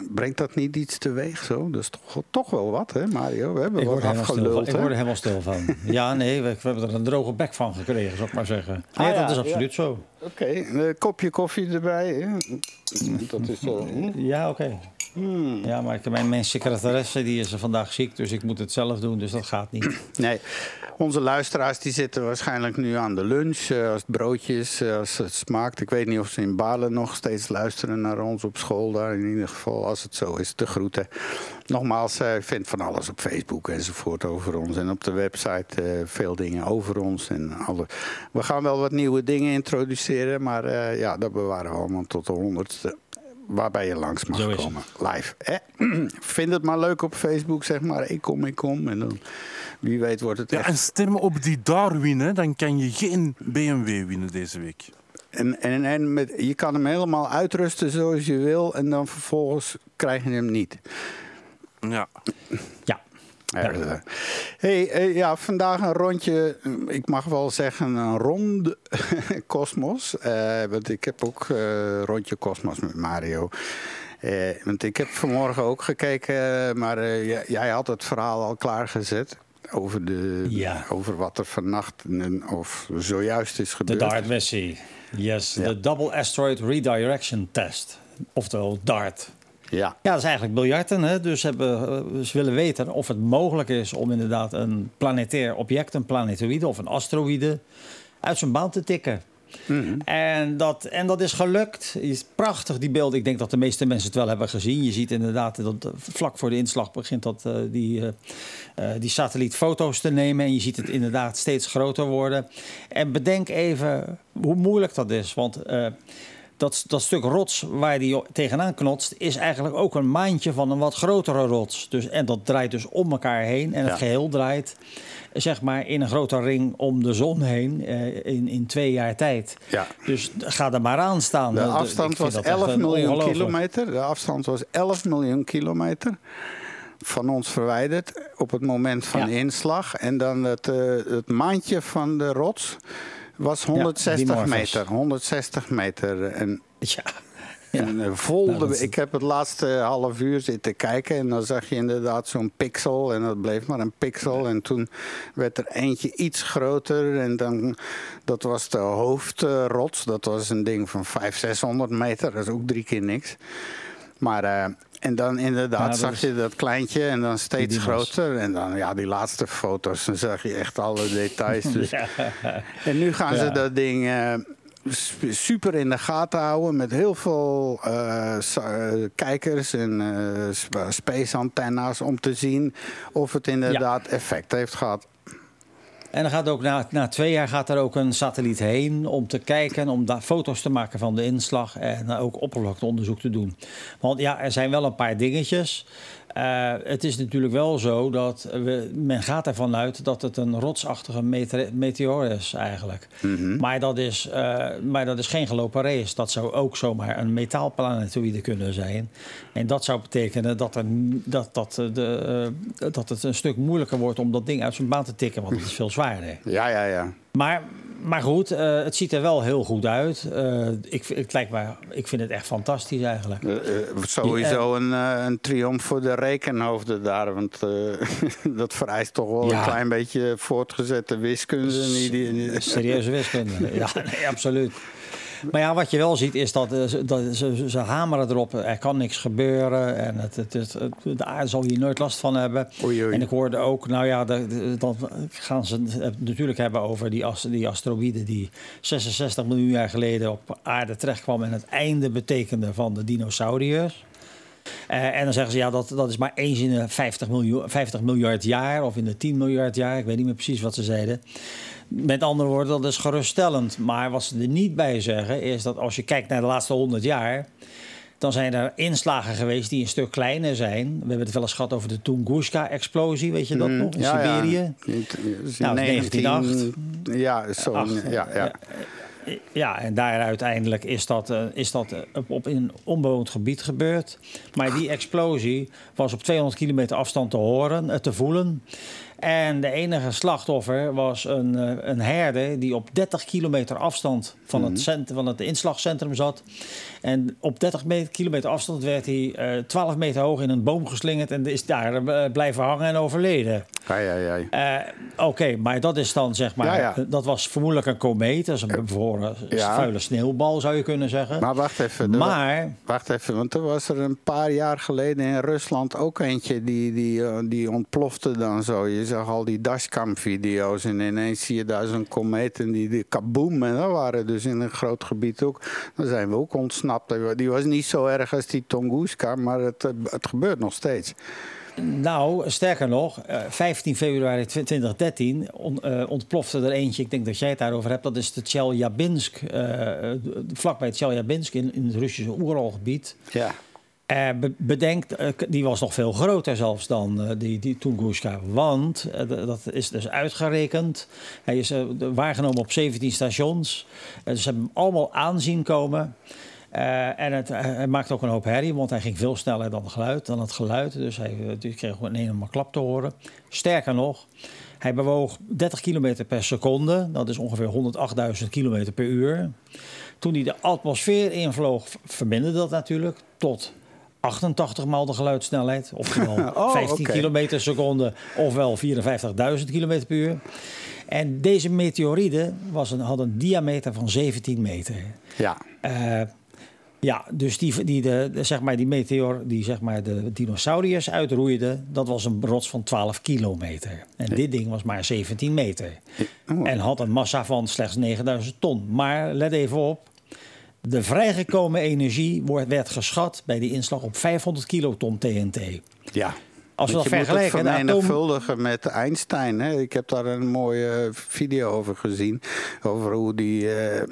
brengt dat niet iets teweeg zo? Dat is toch, toch wel wat, hè, Mario? We hebben Ik wat afgeluld, ik word er helemaal stil van. Ja, nee, we, we hebben er een droge bek van gekregen, zou ik maar zeggen. Nee, Ah, ja, dat is ja. absoluut zo. Oké, een kopje koffie erbij. hè? Dat is zo. hm? Ja, oké. Hmm. Ja, maar ik- mijn, mijn secretaresse die is vandaag ziek, dus ik moet het zelf doen, dus dat gaat niet. Nee, onze luisteraars die zitten waarschijnlijk nu aan de lunch. eh, als het broodje is, eh, als het smaakt. Ik weet niet of ze in Balen nog steeds luisteren naar ons op school daar. In ieder geval, als het zo is, de groeten. Nogmaals, eh, vind van alles op Facebook enzovoort over ons. En op de website veel dingen over ons. En alle... We gaan wel wat nieuwe dingen introduceren. Maar ja, dat bewaren we allemaal tot de honderdste. Waarbij je langs mag Zo is het. komen. Live. Hè? Vind het maar leuk op Facebook, zeg maar. Ik kom, ik kom. En dan, wie weet wordt het Ja, echt. en stem op die Darwin, hè, dan kan je geen BMW winnen deze week. En, en, en met, je kan hem helemaal uitrusten zoals je wil. En dan vervolgens krijg je hem niet. Ja. Ja. Eh, hey, eh, ja, vandaag een rondje, eh, ik mag wel zeggen een ronde kosmos. Want ik heb ook eh rondje kosmos met Mario. Want ik heb vanmorgen ook gekeken, maar jij- had het verhaal al klaargezet. Over, de, Ja. over wat er vannacht of zojuist is De gebeurd. DART missie. Yes, Ja. de Double Asteroid Redirection Test. Oftewel DART. Ja. Ja, dat is eigenlijk biljarten. Hè? Dus hebben, eh, ze willen weten of het mogelijk is om inderdaad een planetair object, een planetoïde of een asteroïde, uit zijn baan te tikken. En, dat, en dat is gelukt. Is prachtig, die beelden. Ik denk dat de meeste mensen het wel hebben gezien. Je ziet inderdaad dat eh, vlak voor de inslag begint dat, eh, die, eh, die satelliet foto's te nemen. En je ziet het inderdaad steeds groter worden. En bedenk even hoe moeilijk dat is. Want dat, dat stuk rots waar die tegenaan knotst, is eigenlijk ook een maandje van een wat grotere rots. Dus, en dat draait dus om elkaar heen. En het Ja. geheel draait zeg maar in een grote ring om de zon heen eh, in, in twee jaar tijd. Ja. Dus ga er maar aan staan. De afstand was dat echt 11 een miljoen kilometer. De afstand was 11 miljoen kilometer van ons verwijderd op het moment van Ja. inslag. En dan het, eh, het maandje van de rots was 160 Dimorphos. meter. 160 meter. En, Ja. en eh, vol Nou, de- ik heb het laatste half uur zitten kijken en dan zag je inderdaad zo'n pixel en dat bleef maar een pixel. En toen werd er eentje iets groter en dan, dat was de hoofdrots. Dat was een ding van 500, 600 meter, dat is ook drie keer niks. Maar, eh, en dan inderdaad Ja, zag je dat kleintje en dan steeds groter. En dan ja, die laatste foto's, dan zag je echt alle details. Dus. Ja. En nu gaan ze dat ding eh, super in de gaten houden met heel veel eh, kijkers en sp- space antenna's om te zien of het inderdaad effect heeft gehad. En dan gaat ook na, na twee jaar gaat er ook een satelliet heen om te kijken, om daar foto's te maken van de inslag en ook oppervlakteonderzoek te doen. Want ja, er zijn wel een paar dingetjes. Eh, het is natuurlijk wel zo dat we, men gaat ervan uit dat het een rotsachtige mete- meteoor is eigenlijk. maar, dat is, eh, maar dat is geen gelopen race. Dat zou ook zomaar een metaalplanetoïde kunnen zijn. En dat zou betekenen dat, er, dat, dat, eh, de, dat het een stuk moeilijker wordt om dat ding uit zijn baan te tikken, want het is veel zwaarder. Ja, ja, ja. Maar maar goed, eh, het ziet er wel heel goed uit. Eh, ik, het lijkt me, ik vind het echt fantastisch eigenlijk. Eh, sowieso een, een triomf voor de rekenhoofden daar. Want dat vereist toch wel Ja. een klein beetje voortgezette wiskunde. Serieuze wiskunde. Ja, nee, absoluut. Maar ja, wat je wel ziet is dat, eh, ze- dat ze, ze hameren erop. Er kan niks gebeuren. En het, het, het, het- de aarde zal hier nooit last van hebben. Oei, oei. En ik hoorde ook, nou ja, dan gaan ze het natuurlijk hebben over die, as- die asteroïde die 66 miljoen jaar geleden op aarde terechtkwam en het einde betekende van de dinosauriërs. Eh, en dan zeggen ze, ja, dat, dat is maar eens in de 50, miljoen, 50 miljard jaar of in de 10 miljard jaar. Ik weet niet meer precies wat ze zeiden. Met andere woorden, dat is geruststellend. Maar wat ze er niet bij zeggen, is dat als je kijkt naar de laatste 100 jaar. Dan zijn er inslagen geweest die een stuk kleiner zijn. We hebben het wel eens gehad over de Tunguska-explosie, weet je dat Mm, nog? In ja. Siberië. Dus in Nou, 1908. Ja, zo. Ja, ja. Ja, en daar uiteindelijk is dat, eh, is dat eh, op, op in een onbewoond gebied gebeurd. Maar die explosie was op 200 kilometer afstand te horen, eh, te voelen. En de enige slachtoffer was een, eh, een die op 30 kilometer afstand van, het, cent, van het inslagcentrum zat. En op 30 me- kilometer afstand werd hij eh 12 meter hoog in een boom geslingerd en is daar eh, blijven hangen en overleden. Ja, ja, ja. Eh, Oké, maar dat is dan zeg maar. Ja, ja. Dat was vermoedelijk een komeet. Dat is een bevroren Ja. vuile sneeuwbal, zou je kunnen zeggen. Maar wacht even. Maar- Wacht even, want er was er een paar jaar geleden in Rusland ook eentje die, die, eh, die ontplofte dan zo. Je zag al die dashcam-video's en ineens zie je daar zo'n komeet en die, die kaboom. En dat waren dus in een groot gebied ook. Dan zijn we ook ontsnapt. Die was niet zo erg als die Tunguska, maar het, eh, het gebeurt nog steeds. Nou, sterker nog, eh, 15 februari 2013 on- eh, ontplofte er eentje. Ik denk dat jij het daarover hebt. Dat is de Tjeljabinsk, eh, eh, vlakbij Tjeljabinsk in, in het Russische Oeralgebied. Ja. K- die was nog veel groter zelfs dan eh, die, die Tunguska. Want, dat is dus uitgerekend. Hij is waargenomen op 17 stations. Eh, ze hebben hem allemaal aanzien komen. En het, hij maakte ook een hoop herrie, want hij ging veel sneller dan het geluid. Dan het geluid dus hij die kreeg een eenmaal klap te horen. Sterker nog, hij bewoog 30 kilometer per seconde. Dat is ongeveer 108.000 kilometer per uur. Toen hij de atmosfeer invloog, verminderde dat natuurlijk tot 88 maal de geluidssnelheid. Oftewel Oh, 15 oké. kilometer per seconde, ofwel 54.000 kilometer per uur. En deze meteoriede was een, had een diameter van 17 meter. Ja. Eh, ja, dus die, die, de, de- zeg maar die meteor die zeg maar de dinosauriërs uitroeide, dat was een rots van 12 kilometer. En dit ding was maar 17 meter. En had een massa van slechts 9000 ton. Maar let even op, de vrijgekomen energie wordt, werd geschat bij die inslag op 500 kiloton TNT. Ja. Als we dat je moet het vergelijken, atoom... vermenigvuldigen met Einstein. Hè? Ik heb daar een mooie video over gezien. Over hoe die. eh,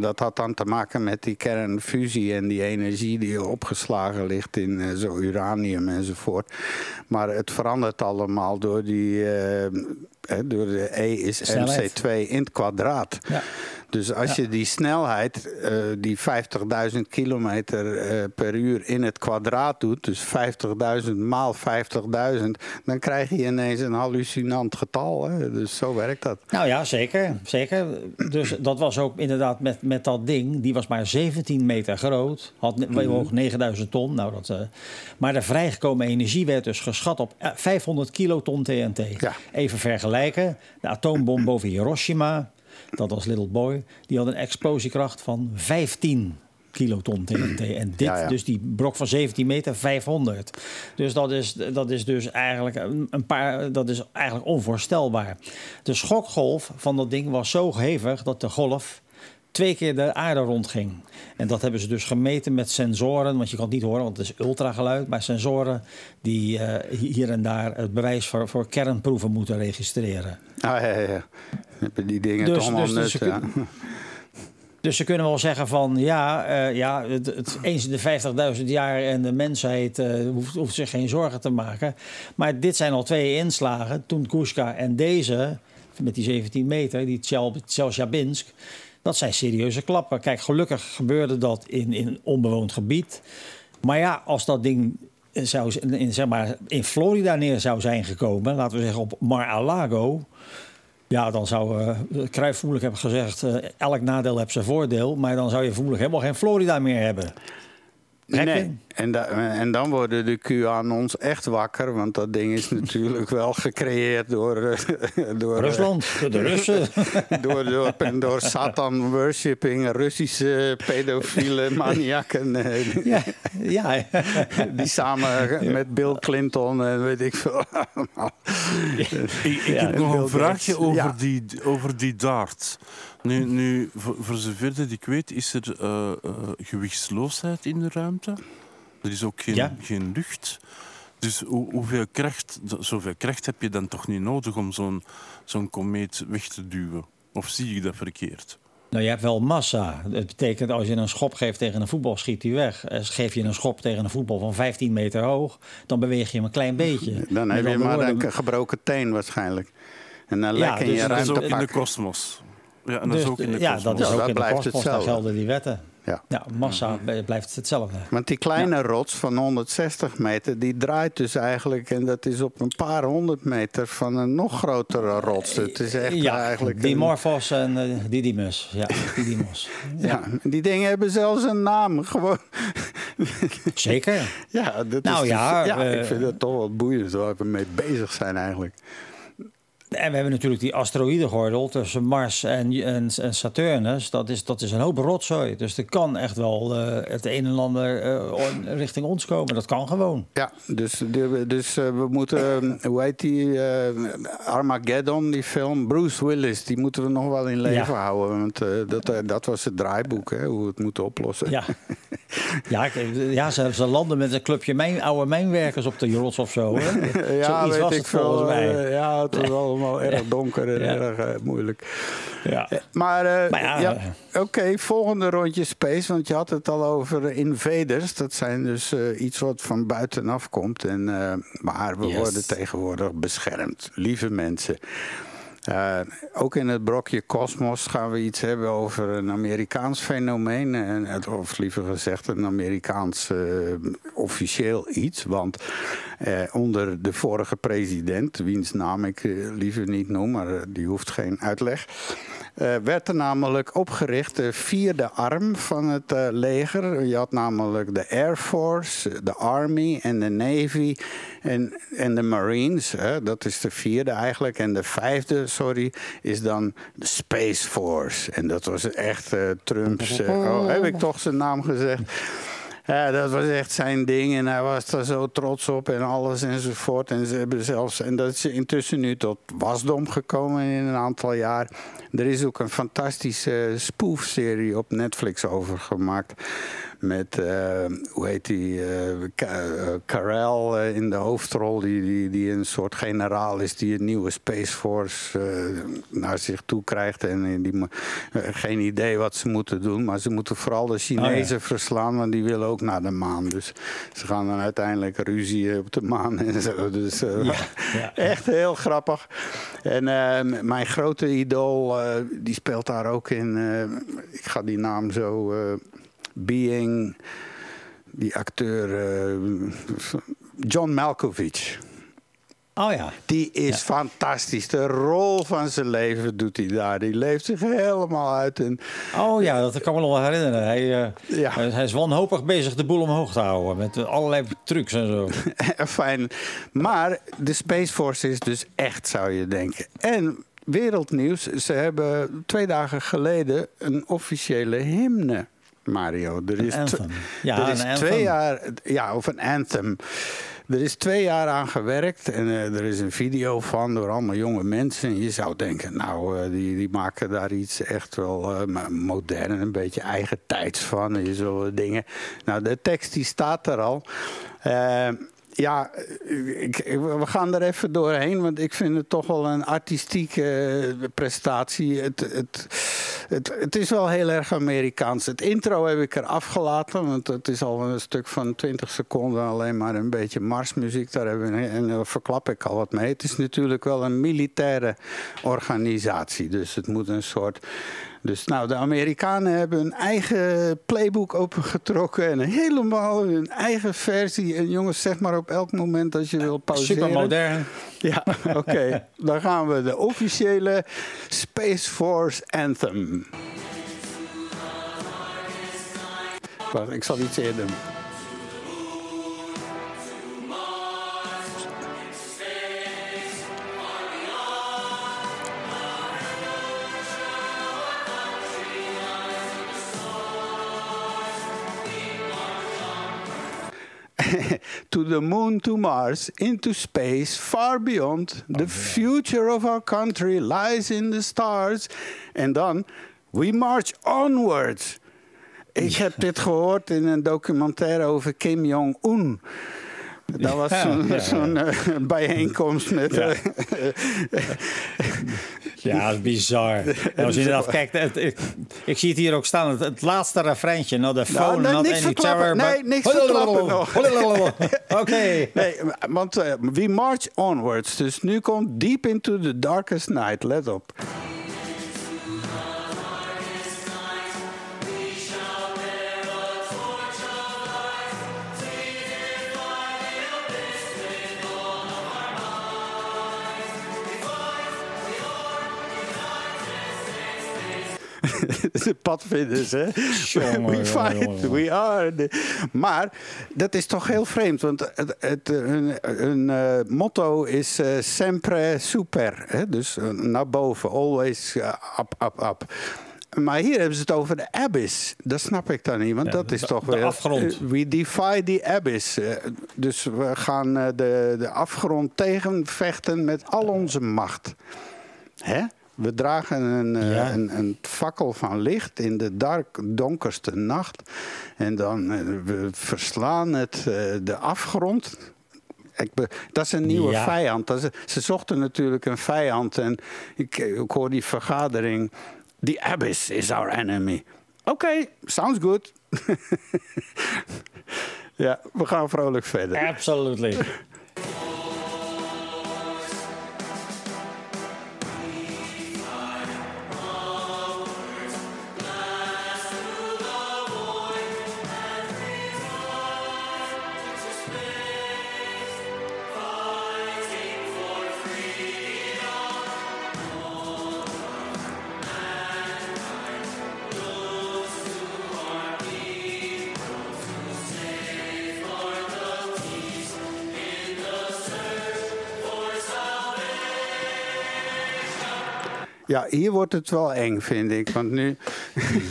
dat had dan te maken met die kernfusie en die energie die opgeslagen ligt in eh, zo uranium enzovoort. Maar het verandert allemaal door die. hè, door de E is Snelheid. mc2 in het kwadraat. Ja. Dus als je die snelheid, eh, die 50.000 kilometer eh, per uur in het kwadraat doet, dus 50.000 maal 50.000, dan krijg je ineens een hallucinant getal. Hè? Dus zo werkt dat. Nou ja, zeker. zeker. Dus dat was ook inderdaad met, met dat ding. Die was maar 17 meter groot. Had woog 9000 ton. Nou, dat, eh, maar de vrijgekomen energie werd dus geschat op eh, 500 kiloton TNT. Ja. Even vergelijken. De atoombom boven Hiroshima. Dat was Little Boy. Die had een explosiekracht van 15 kiloton TNT. En dit, Ja, ja. dus die brok van 17 meter, 500. Dus dat is, dat is dus eigenlijk een een paar, dat is eigenlijk onvoorstelbaar. De schokgolf van dat ding was zo hevig dat de golf twee keer de aarde rondging. En dat hebben ze dus gemeten met sensoren, want je kan het niet horen, want het is ultrageluid. Maar sensoren die eh, hier en daar het bewijs voor, voor kernproeven moeten registreren. Ah, ja, ja, ja. Die dingen Dus- toch allemaal dus- dus nut, ze ja. Dus ze kunnen wel zeggen van ja, eh, ja het, het, eens in de 50.000 jaar en de mensheid eh, hoeft, hoeft zich geen zorgen te maken. Maar dit zijn al twee inslagen, Tunguska en deze, met die 17 meter, die Tjel- Tjeljabinsk. Dat zijn serieuze klappen. Kijk, gelukkig gebeurde dat in, in onbewoond gebied. Maar ja, als dat ding zou, in, zeg maar, in Florida neer zou zijn gekomen, laten we zeggen op Mar-a-Lago. Ja, dan zou uh, Cruijff vermoedelijk hebben gezegd... Uh, elk nadeel heeft zijn voordeel. Maar dan zou je vermoedelijk helemaal geen Florida meer hebben. Nee, en, da en, dan worden de QAnons echt wakker. Want dat ding is natuurlijk wel gecreëerd door... Uh, door Rusland, door de Russen. door, door, door Satan-worshipping, Russische pedofiele maniakken. ja, ja. die samen met Bill Clinton en weet ik veel ik, ik heb nog een vraagje over, die, over die dart. Nu, nu voor, voor zover dat ik weet, is er uh, uh, gewichtsloosheid in de ruimte. Er is ook geen, Ja. geen lucht. Dus hoe, hoeveel kracht, zoveel kracht heb je dan toch niet nodig om zo'n zo'n komeet weg te duwen? Of zie ik dat verkeerd? Nou, je hebt wel massa. Dat betekent als je een schop geeft tegen een voetbal, schiet hij weg. Eh, Geef je een schop tegen een voetbal van 15 meter hoog, dan beweeg je hem een klein beetje. Dan heb je maar woorden, een gebroken teen waarschijnlijk. En dan Ja, lek in dus je is ook in de ruimtepak. kosmos. Ja, en dat dus, is ook in de ja, dat is Ja, ook dat in de blijft kosmos, daar hetzelfde. gelden die wetten. Ja. Ja, massa blijft hetzelfde. Want die kleine rots van 160 meter, die draait dus eigenlijk... en dat is op een paar honderd meter van een nog grotere rots. Het is echt ja, eigenlijk... een- Dimorphos en eh, Didymus. Ja, Didymos. ja, die dingen hebben zelfs een naam. Gewoon. Zeker. Ja, dat Nou is ja, dus- ja eh, ik vind het toch wel boeiend waar we mee bezig zijn eigenlijk. En we hebben natuurlijk die asteroïdengordel tussen Mars en, en, en Saturnus. Dat is, dat is een hoop rotzooi. Dus er kan echt wel eh, het een en ander eh, richting ons komen. Dat kan gewoon. Ja, dus, dus eh, we moeten, hoe heet die, Armageddon, die film, Bruce Willis, die moeten we nog wel in leven Ja. houden. Want dat, dat was het draaiboek, hè, hoe we het moeten oplossen. Ja, ja, ja ze, ze landen met een clubje mijn, oude mijnwerkers op de rots of zo. Hè? Ja, Zoiets weet was ik het volgens mij. Ja, het was allemaal erg donker en erg eh, moeilijk. Ja. Maar, eh, Maar ja, oké, volgende rondje space. Want je had het al over eh, invaders. Dat zijn dus eh, iets wat van buitenaf komt. En, eh, maar we Yes. worden tegenwoordig beschermd. Lieve mensen. Eh, ook in het brokje Cosmos gaan we iets hebben over een Amerikaans fenomeen. En, of liever gezegd, een Amerikaans eh, officieel iets. Want eh, onder de vorige president, wiens naam ik liever niet noem, maar die hoeft geen uitleg. Eh, werd er namelijk opgericht de vierde arm van het eh, leger. Je had namelijk de Air Force, de Army en de Navy en, en de Marines. Hè, dat is de vierde eigenlijk. En de vijfde, sorry, is dan de Space Force. En dat was echt eh, Trumps... oh, heb ik toch zijn naam gezegd? Ja, dat was echt zijn ding en hij was daar zo trots op en alles enzovoort. En ze hebben zelfs, en dat is intussen nu tot wasdom gekomen in een aantal jaar. Er is ook een fantastische spoofserie op Netflix over gemaakt. Met, eh, hoe heet die, eh, eh, Carell in de hoofdrol, die, die, die een soort generaal is die een nieuwe Space Force naar zich toe krijgt. En die geen idee wat ze moeten doen, maar ze moeten vooral de Chinezen verslaan, want die willen ook naar de maan. Dus ze gaan dan uiteindelijk ruzie op de maan en zo. Dus ja. echt heel grappig. En eh, m- mijn grote idool, die speelt daar ook in. ik ga die naam zo. Eh, Being, die acteur eh, John Malkovich. Oh ja. Die is fantastisch. De rol van zijn leven doet hij daar. Die leeft zich helemaal uit. En, Oh ja, dat kan me nog wel herinneren. Hij, eh, Ja. hij, is wanhopig bezig de boel omhoog te houden. Met eh, allerlei trucs en zo. Fijn. Maar de Space Force is dus echt, zou je denken. En wereldnieuws, ze hebben twee dagen geleden een officiële hymne. Mario, er is, anthem. Ja, er is een twee anthem. jaar, ja, of een anthem. Er is twee jaar aan gewerkt en eh, er is een video van door allemaal jonge mensen. En je zou denken, nou, eh, die, die maken daar iets echt wel eh, modern, een beetje eigen tijds van. En zo dingen. Nou, de tekst die staat er al. Eh, ja, we gaan er even doorheen, want ik vind het toch wel een artistieke eh, prestatie. Het, het, het, het is wel heel erg Amerikaans. Het intro heb ik er afgelaten, want het is al een stuk van 20 seconden alleen maar een beetje marsmuziek. Daar en daar verklap ik al wat mee. Het is natuurlijk wel een militaire organisatie, dus het moet een soort Dus nou, de Amerikanen hebben hun eigen playbook opengetrokken en helemaal hun eigen versie. En jongens, zeg maar op elk moment als je wil pauzeren. Super modern. Ja, oké. Dan gaan we de officiële Space Force Anthem. Wacht, ik zal iets eerder doen. to the moon, to Mars, into space, far beyond. The oh, future of our country lies in the stars. En dan, we march onwards. Ik heb dit gehoord in een documentaire over Kim Jong-un. Dat was zo'n Ja. eh, bijeenkomst met... Ja. eh, Ja, dat is bizar. Als je inderdaad kijkt, het- ik, ik zie het hier ook staan, het, het laatste refreintje. Not the phone, Nou, nee, not any terror. Nee, but- niks verklappen nog. Oké. Nee, want we march onwards. Dus nu komt Deep into the Darkest Night. Let op. de padvinders, hè? Jongen, we fight, jongen, jongen. we are. the- Maar dat is toch heel vreemd, want het, het, hun, hun, eh, motto is eh, sempre super. Hè? Dus eh, naar boven, always up, up, up. Maar hier hebben ze het over de abyss. Dat snap ik dan niet, want Ja, dat is de- toch de weer... afgrond. We defy the abyss. Dus we gaan de, de afgrond tegenvechten met al onze macht. Hè? We dragen een, eh, Ja. een, een fakkel van licht in de dark, donkerste nacht. En dan eh, we verslaan het, eh, de afgrond. Ik be- dat is een nieuwe Ja. vijand. Is, ze zochten natuurlijk een vijand. En ik, ik hoor die vergadering. The abyss is our enemy. Oké, sounds good. ja, we gaan vrolijk verder. Absolutely. Ja, hier wordt het wel eng, vind ik. Want nu...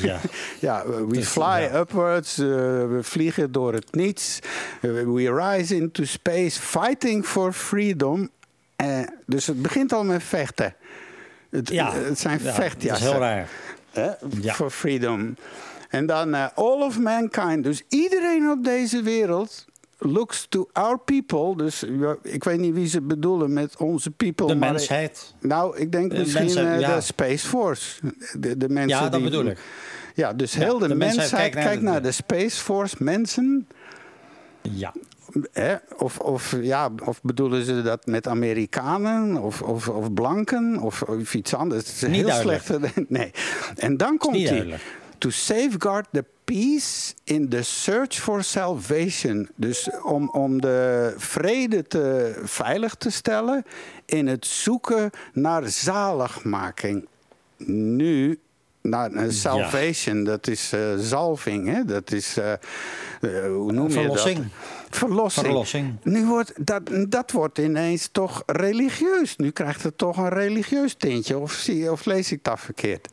Ja. ja, we Dus, fly ja. upwards, eh, we vliegen door het niets. Eh, we rise into space, fighting for freedom. Eh, dus het begint al met vechten. Het, Ja. het zijn Ja, vechtjassen. Dat is heel raar. Hè? For freedom. En dan all of mankind. Dus iedereen op deze wereld looks to our people. Dus ja, ik weet niet wie ze bedoelen met onze people. De mensheid. Nou, ik denk De misschien mensen, eh, ja. de Space Force. De, de mensen Ja, dat die, bedoel ik. Ja, dus heel de, de mensheid mensheid kijkt naar de- naar de Space Force mensen. Ja. Hè? Of, of, ja, of bedoelen ze dat met Amerikanen of, of, of blanken of, of iets anders? Het is heel slecht. Nee. En dan komt hij. To safeguard the peace in the search for salvation. Dus om, om de vrede te, veilig te stellen in het zoeken naar zaligmaking. Nu, naar naar salvation, dat is eh, zalving, hè? dat is, eh, eh, hoe noem je Verlossing. dat? Verlossing. Verlossing. Nu wordt dat, dat wordt ineens toch religieus. Nu krijgt het toch een religieus tintje. Of, zie, of lees ik dat verkeerd?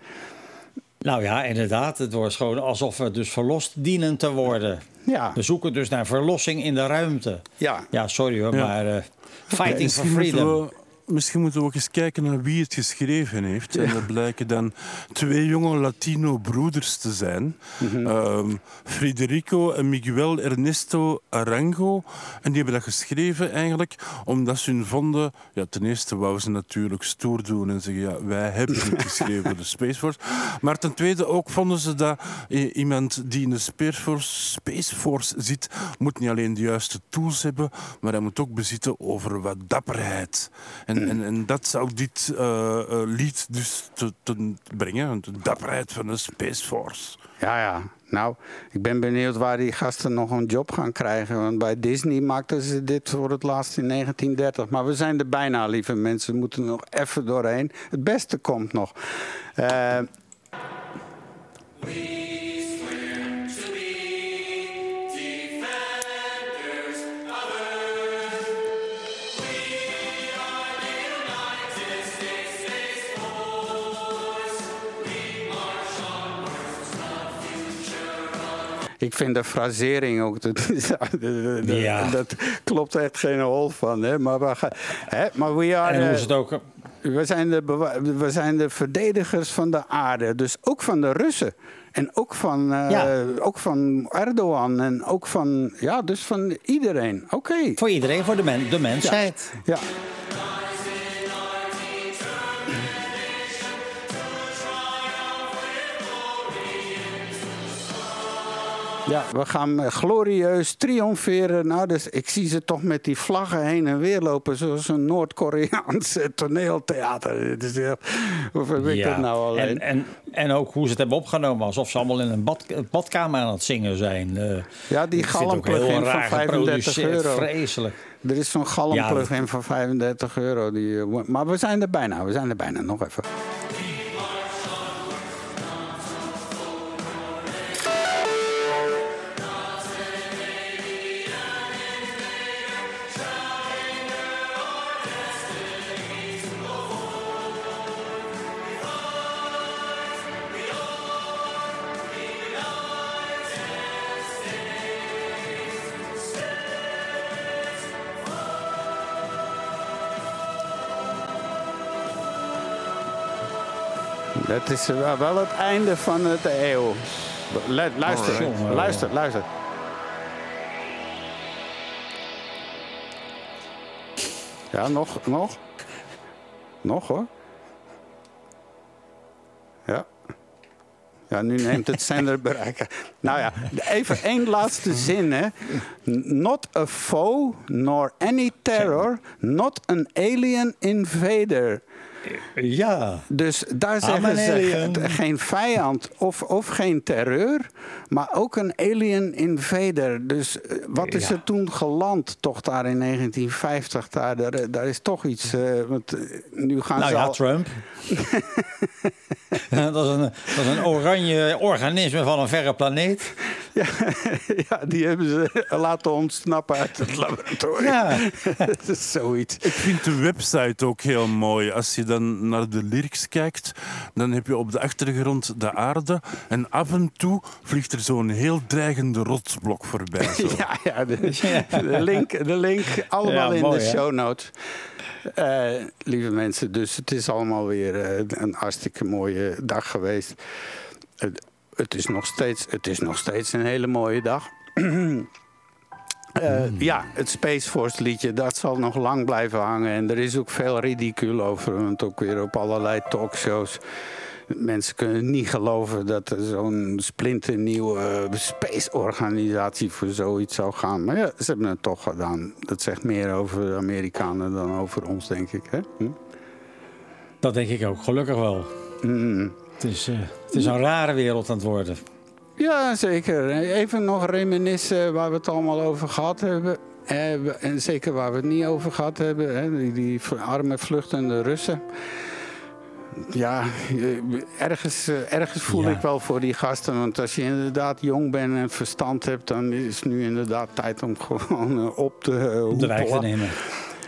Nou ja, inderdaad. Het wordt gewoon alsof we dus verlost dienen te worden. Ja. We zoeken dus naar verlossing in de ruimte. Ja. Ja, sorry hoor, Ja. maar eh, fighting for freedom. Misschien moeten we ook eens kijken naar wie het geschreven heeft. En dat blijken dan twee jonge Latino-broeders te zijn. Ehm, Federico en Miguel Ernesto Arango. En die hebben dat geschreven eigenlijk omdat ze hun vonden... Ja, ten eerste wouden ze natuurlijk stoer doen en zeggen... Ja, wij hebben het geschreven voor de Space Force. Maar ten tweede ook vonden ze dat i- iemand die in de Space Force, Space Force zit... moet niet alleen de juiste tools hebben, maar hij moet ook bezitten over wat dapperheid. En En, en dat zou dit eh, eh, lied dus te, te brengen, de dapperheid van de Space Force. Ja, ja. Nou, ik ben benieuwd waar die gasten nog een job gaan krijgen. Want bij Disney maakten ze dit voor het laatst in 1930. Maar we zijn er bijna, lieve mensen. We moeten er nog even doorheen. Het beste komt nog. Eh, Ik vind de frasering ook. Dat, dat, Ja. dat klopt echt geen hol van. Hè? Maar, we, gaan, hè? maar we are, En hoe is eh, het ook? we, zijn de, we zijn de verdedigers van de aarde. Dus ook van de Russen. En ook van, eh, Ja. ook van Erdogan. En ook van, ja, dus van iedereen. Oké. Voor iedereen, voor de, men, de mensheid. Ja. Ja, we gaan eh, glorieus triomferen. Nou, dus ik zie ze toch met die vlaggen heen en weer lopen, zoals een Noord-Koreaans eh, toneeltheater. Hoe heb ik dat nou alleen? En, en, en ook hoe ze het hebben opgenomen, alsof ze allemaal in een bad, badkamer aan het zingen zijn. Eh, Ja, die galmplugin van raar 35 geproduceerd, euro. Vreselijk. Er is zo'n Ja, galmplugin van 35 euro. Die, eh, maar we zijn er bijna, we zijn er bijna. Nog even. Dat is wel het einde van het eeuw. Lu- Luister, Alright. luister, luister. Ja, nog, nog. Nog hoor. Ja. Ja, nu neemt het zenderbereik. Nou ja, even één laatste zin. Hè. Not a foe, nor any terror, not an alien invader. Ja. Dus daar zeggen ze geen vijand of, of geen terreur, maar ook een alien invader. Dus eh, wat is Ja. er toen geland, toch daar in 1950? Daar, daar, daar is toch iets. eh, want, eh, nu gaan Nou ze ja, al- Trump. dat, is een, dat is een oranje organisme van een verre planeet. Ja, ja, die hebben ze laten ontsnappen uit het laboratorium. Ja. dat is zoiets. Ik vind de website ook heel mooi. Als je dan naar de lyrics kijkt, dan heb je op de achtergrond de aarde. En af en toe vliegt er zo'n heel dreigende rotsblok voorbij. Zo. Ja, ja, de, de link, de link allemaal Ja, in mooi, de show notes. Eh, lieve mensen, dus het is allemaal weer eh, een hartstikke mooie dag geweest. Het, het, is nog steeds, het is nog steeds een hele mooie dag. Eh, Ja, het Space Force liedje, dat zal nog lang blijven hangen. En er is ook veel ridicule over, want ook weer op allerlei talkshows. Mensen kunnen niet geloven dat er zo'n splinternieuwe space-organisatie voor zoiets zou gaan. Maar ja, ze hebben het toch gedaan. Dat zegt meer over de Amerikanen dan over ons, denk ik. Hè? Hm? Dat denk ik ook, gelukkig wel. Mm. Het is, eh, het is een rare wereld aan het worden. Ja, zeker. Even nog reminiscen waar we het allemaal over gehad hebben. Eh, En zeker waar we het niet over gehad hebben. Hè? Die, die arme vluchtende Russen. Ja, ergens, eh, ergens voel Ja. ik wel voor die gasten. Want als je inderdaad jong bent en verstand hebt... dan is het nu inderdaad tijd om gewoon eh, op te Om de wijk te nemen.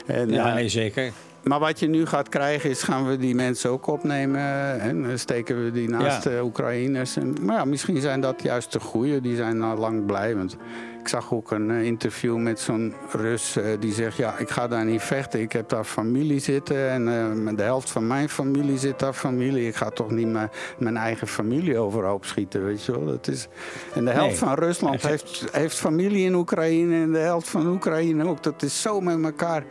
En, Ja, eh, nee, zeker. Maar wat je nu gaat krijgen is, gaan we die mensen ook opnemen en dan steken we die naast Ja. de Oekraïners. En, maar ja, misschien zijn dat juist de goeie, die zijn al lang blij. Want ik zag ook een eh, interview met zo'n Rus eh, die zegt, ja, ik ga daar niet vechten. Ik heb daar familie zitten en eh, de helft van mijn familie zit daar familie. Ik ga toch niet mijn, mijn eigen familie overhoop schieten, weet je wel. Dat is... En de helft Nee. van Rusland heeft, heeft familie in Oekraïne en de helft van Oekraïne ook. Dat is zo met elkaar.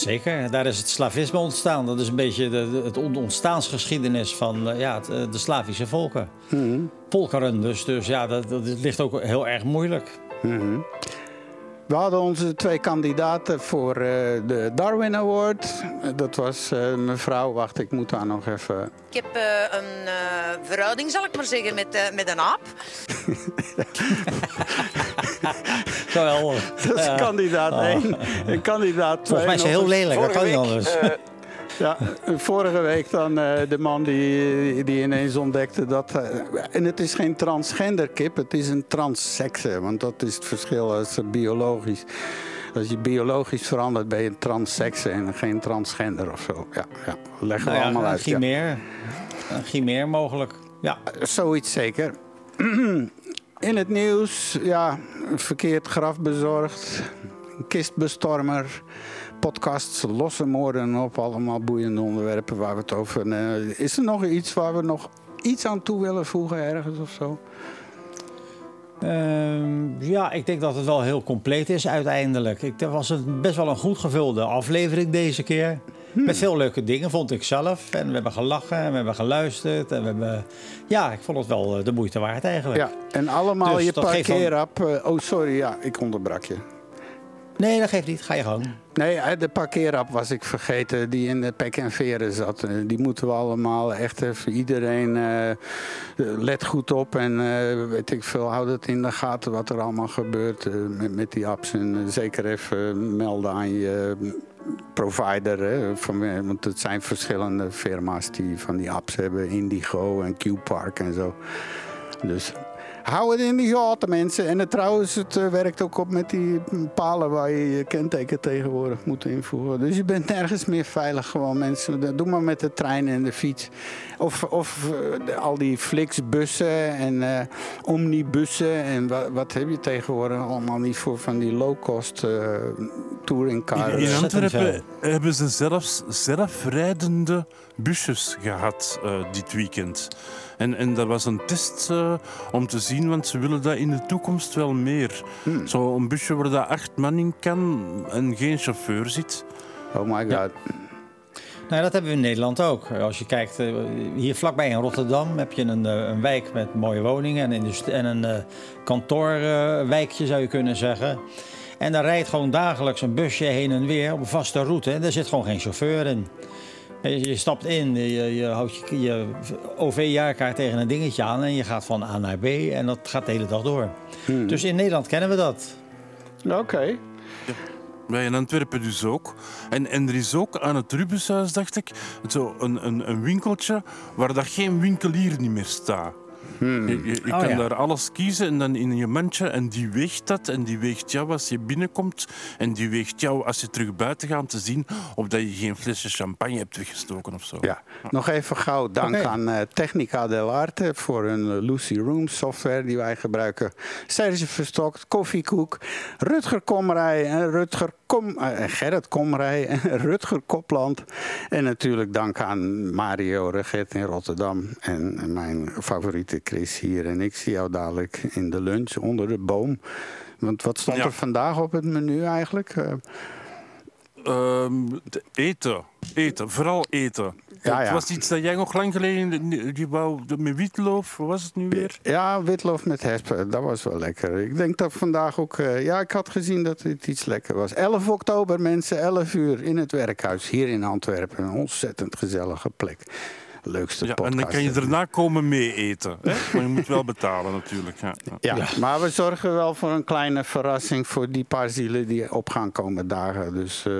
Zeker, daar is het slavisme ontstaan. Dat is een beetje de, de- het on- ontstaansgeschiedenis van eh, ja, eh, de Slavische volken. Volkeren dus. Dus ja, dat, dat ligt ook heel erg moeilijk. Mhm. We hadden onze twee kandidaten voor eh, de Darwin Award. Dat was eh, mevrouw, wacht, ik moet daar nog even... Ik heb een eh, verhouding, zal ik maar zeggen, met, eh, met een aap. Dat is kandidaat Oh. 1 en kandidaat 2. Volgens mij is ze heel lelijk, dat kan niet anders. Ja, vorige week dan eh, de man die, die ineens ontdekte dat... eh, en het is geen transgender kip, het is een transsekse. Want dat is het verschil als biologisch. Als je biologisch verandert, ben je een transsekse en geen transgender of zo. Ja, ja. leggen we Nou ja, allemaal een uit. ja. chimeer. Een chimeer mogelijk. Ja. Zoiets zeker. In het nieuws, ja, verkeerd graf bezorgd. Kistbestormer. Podcasts, losse moorden op. Allemaal boeiende onderwerpen waar we het over... eh, is er nog iets waar we nog iets aan toe willen voegen ergens of zo? Ehm, ja, ik denk dat het wel heel compleet is uiteindelijk. Ik, was het best wel een goed gevulde aflevering deze keer. Met veel leuke dingen, vond ik zelf. En we hebben gelachen en we hebben geluisterd. En we hebben... Ja, ik vond het wel eh, de moeite waard eigenlijk. Ja, en allemaal Dus je dat geeft dan- parkeerap. eh, oh, sorry, ja, ik onderbrak je. Nee, dat geeft niet. Ga je gang. Nee, de parkeerap was ik vergeten die in de pek en veren zat. Eh, Die moeten we allemaal echt even iedereen eh, let goed op en eh, weet ik veel, houd het in de gaten wat er allemaal gebeurt met, die apps. En zeker even melden aan je provider. Hè, van, want het zijn verschillende firma's die van die apps hebben. Indigo en Q-Park en zo. Dus hou het in de gaten, mensen. En het, trouwens, het eh, werkt ook op met die palen waar je je kenteken tegenwoordig moet invoeren. Dus je bent nergens meer veilig gewoon, mensen. Doe maar met de trein en de fiets. Of, of eh, de- al die Flixbussen en eh, omnibussen. En wat, wat heb je tegenwoordig allemaal niet voor van die low-cost eh touringcars. In, in Antwerpen hebben ze zelfs zelfrijdende busjes gehad eh, dit weekend. En, en dat was een test eh, om te zien, want ze willen dat in de toekomst wel meer. Hmm. Zo een busje waar dat acht man in kan en geen chauffeur zit. Oh my god. Nou, dat hebben we in Nederland ook. Als je kijkt, eh, hier vlakbij in Rotterdam heb je een, eh, een wijk met mooie woningen en, en een eh, kantoorwijkje, zou je kunnen zeggen. En daar rijdt gewoon dagelijks een busje heen en weer op een vaste route. En daar zit gewoon geen chauffeur in. Je, je stapt in, je, je houdt je, je OV-jaarkaart tegen een dingetje aan en je gaat van A naar B en dat gaat de hele dag door. Dus in Nederland kennen we dat. Oké. Wij in Antwerpen dus ook. En, en er is ook aan het Rubenshuis, dacht ik, zo een, een, een winkeltje waar dat geen winkelier niet meer staat. Je, je, je Oh, kan ja. daar alles kiezen en dan in je mandje en die weegt dat en die weegt jou als je binnenkomt en die weegt jou als je terug buiten gaat om te zien of dat je geen flesje champagne hebt weggestoken of zo. Ja, nog even gauw dank aan eh, Technica del Arte voor hun Lucy Room software die wij gebruiken. Serge Verstokt, Koffiekoek, Rutger Komrij en Rutger Kom, eh, en Gerrit Komrij en Rutger Kopland. En natuurlijk dank aan Mario Reget in Rotterdam en mijn favoriete Chris hier. En ik zie jou dadelijk in de lunch onder de boom. Want wat stond Ja. er vandaag op het menu eigenlijk? Eh, Ehm, eten. Eten. Vooral eten. Ja, Het was iets dat jij nog lang geleden... Die wou, met witloof, wat was het nu weer? Ja, witloof met hespen, dat was wel lekker. Ik denk dat vandaag ook... eh, ja, ik had gezien dat het iets lekker was. 11 oktober, mensen, 11 uur in het werkhuis hier in Antwerpen. Een ontzettend gezellige plek. Leukste Ja, podcast. en dan kan je daarna komen mee eten. Hè? Maar je moet wel betalen natuurlijk. Ja. Ja. Ja, maar we zorgen wel voor een kleine verrassing voor die paar zielen die op gaan komen dagen. Dus, eh,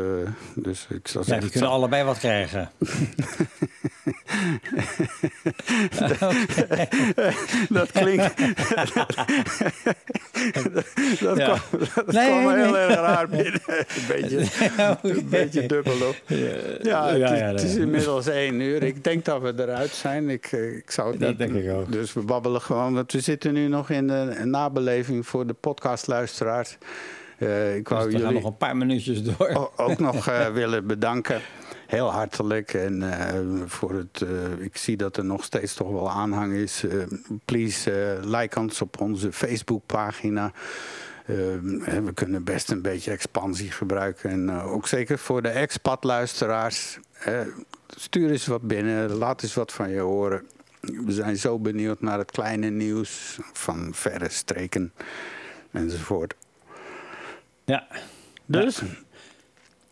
dus ik zou Ja, zeggen... die kunnen allebei wat krijgen. dat klinkt... dat Ja. kwam, dat Nee, kwam me heel nee. erg raar binnen. een beetje, een beetje dubbel op. Ja, het, Ja, is, ja, het is nee. inmiddels één uur. Ik denk dat we eruit zijn. Ik, eh, ik zou het Dat niet denk ik ook. Dus we babbelen gewoon. Want we zitten nu nog in de nabeleving voor de podcastluisteraars. Eh ik wou Dus we gaan jullie nog een paar minuutjes door. ook nog eh, willen bedanken. Heel hartelijk. En voor het, ik zie dat er nog steeds toch wel aanhang is. Please like ons op onze Facebookpagina. We kunnen best een beetje expansie gebruiken. En ook zeker voor de expat-luisteraars. Stuur eens wat binnen. Laat eens wat van je horen. We zijn zo benieuwd naar het kleine nieuws van verre streken enzovoort. Ja. Dus,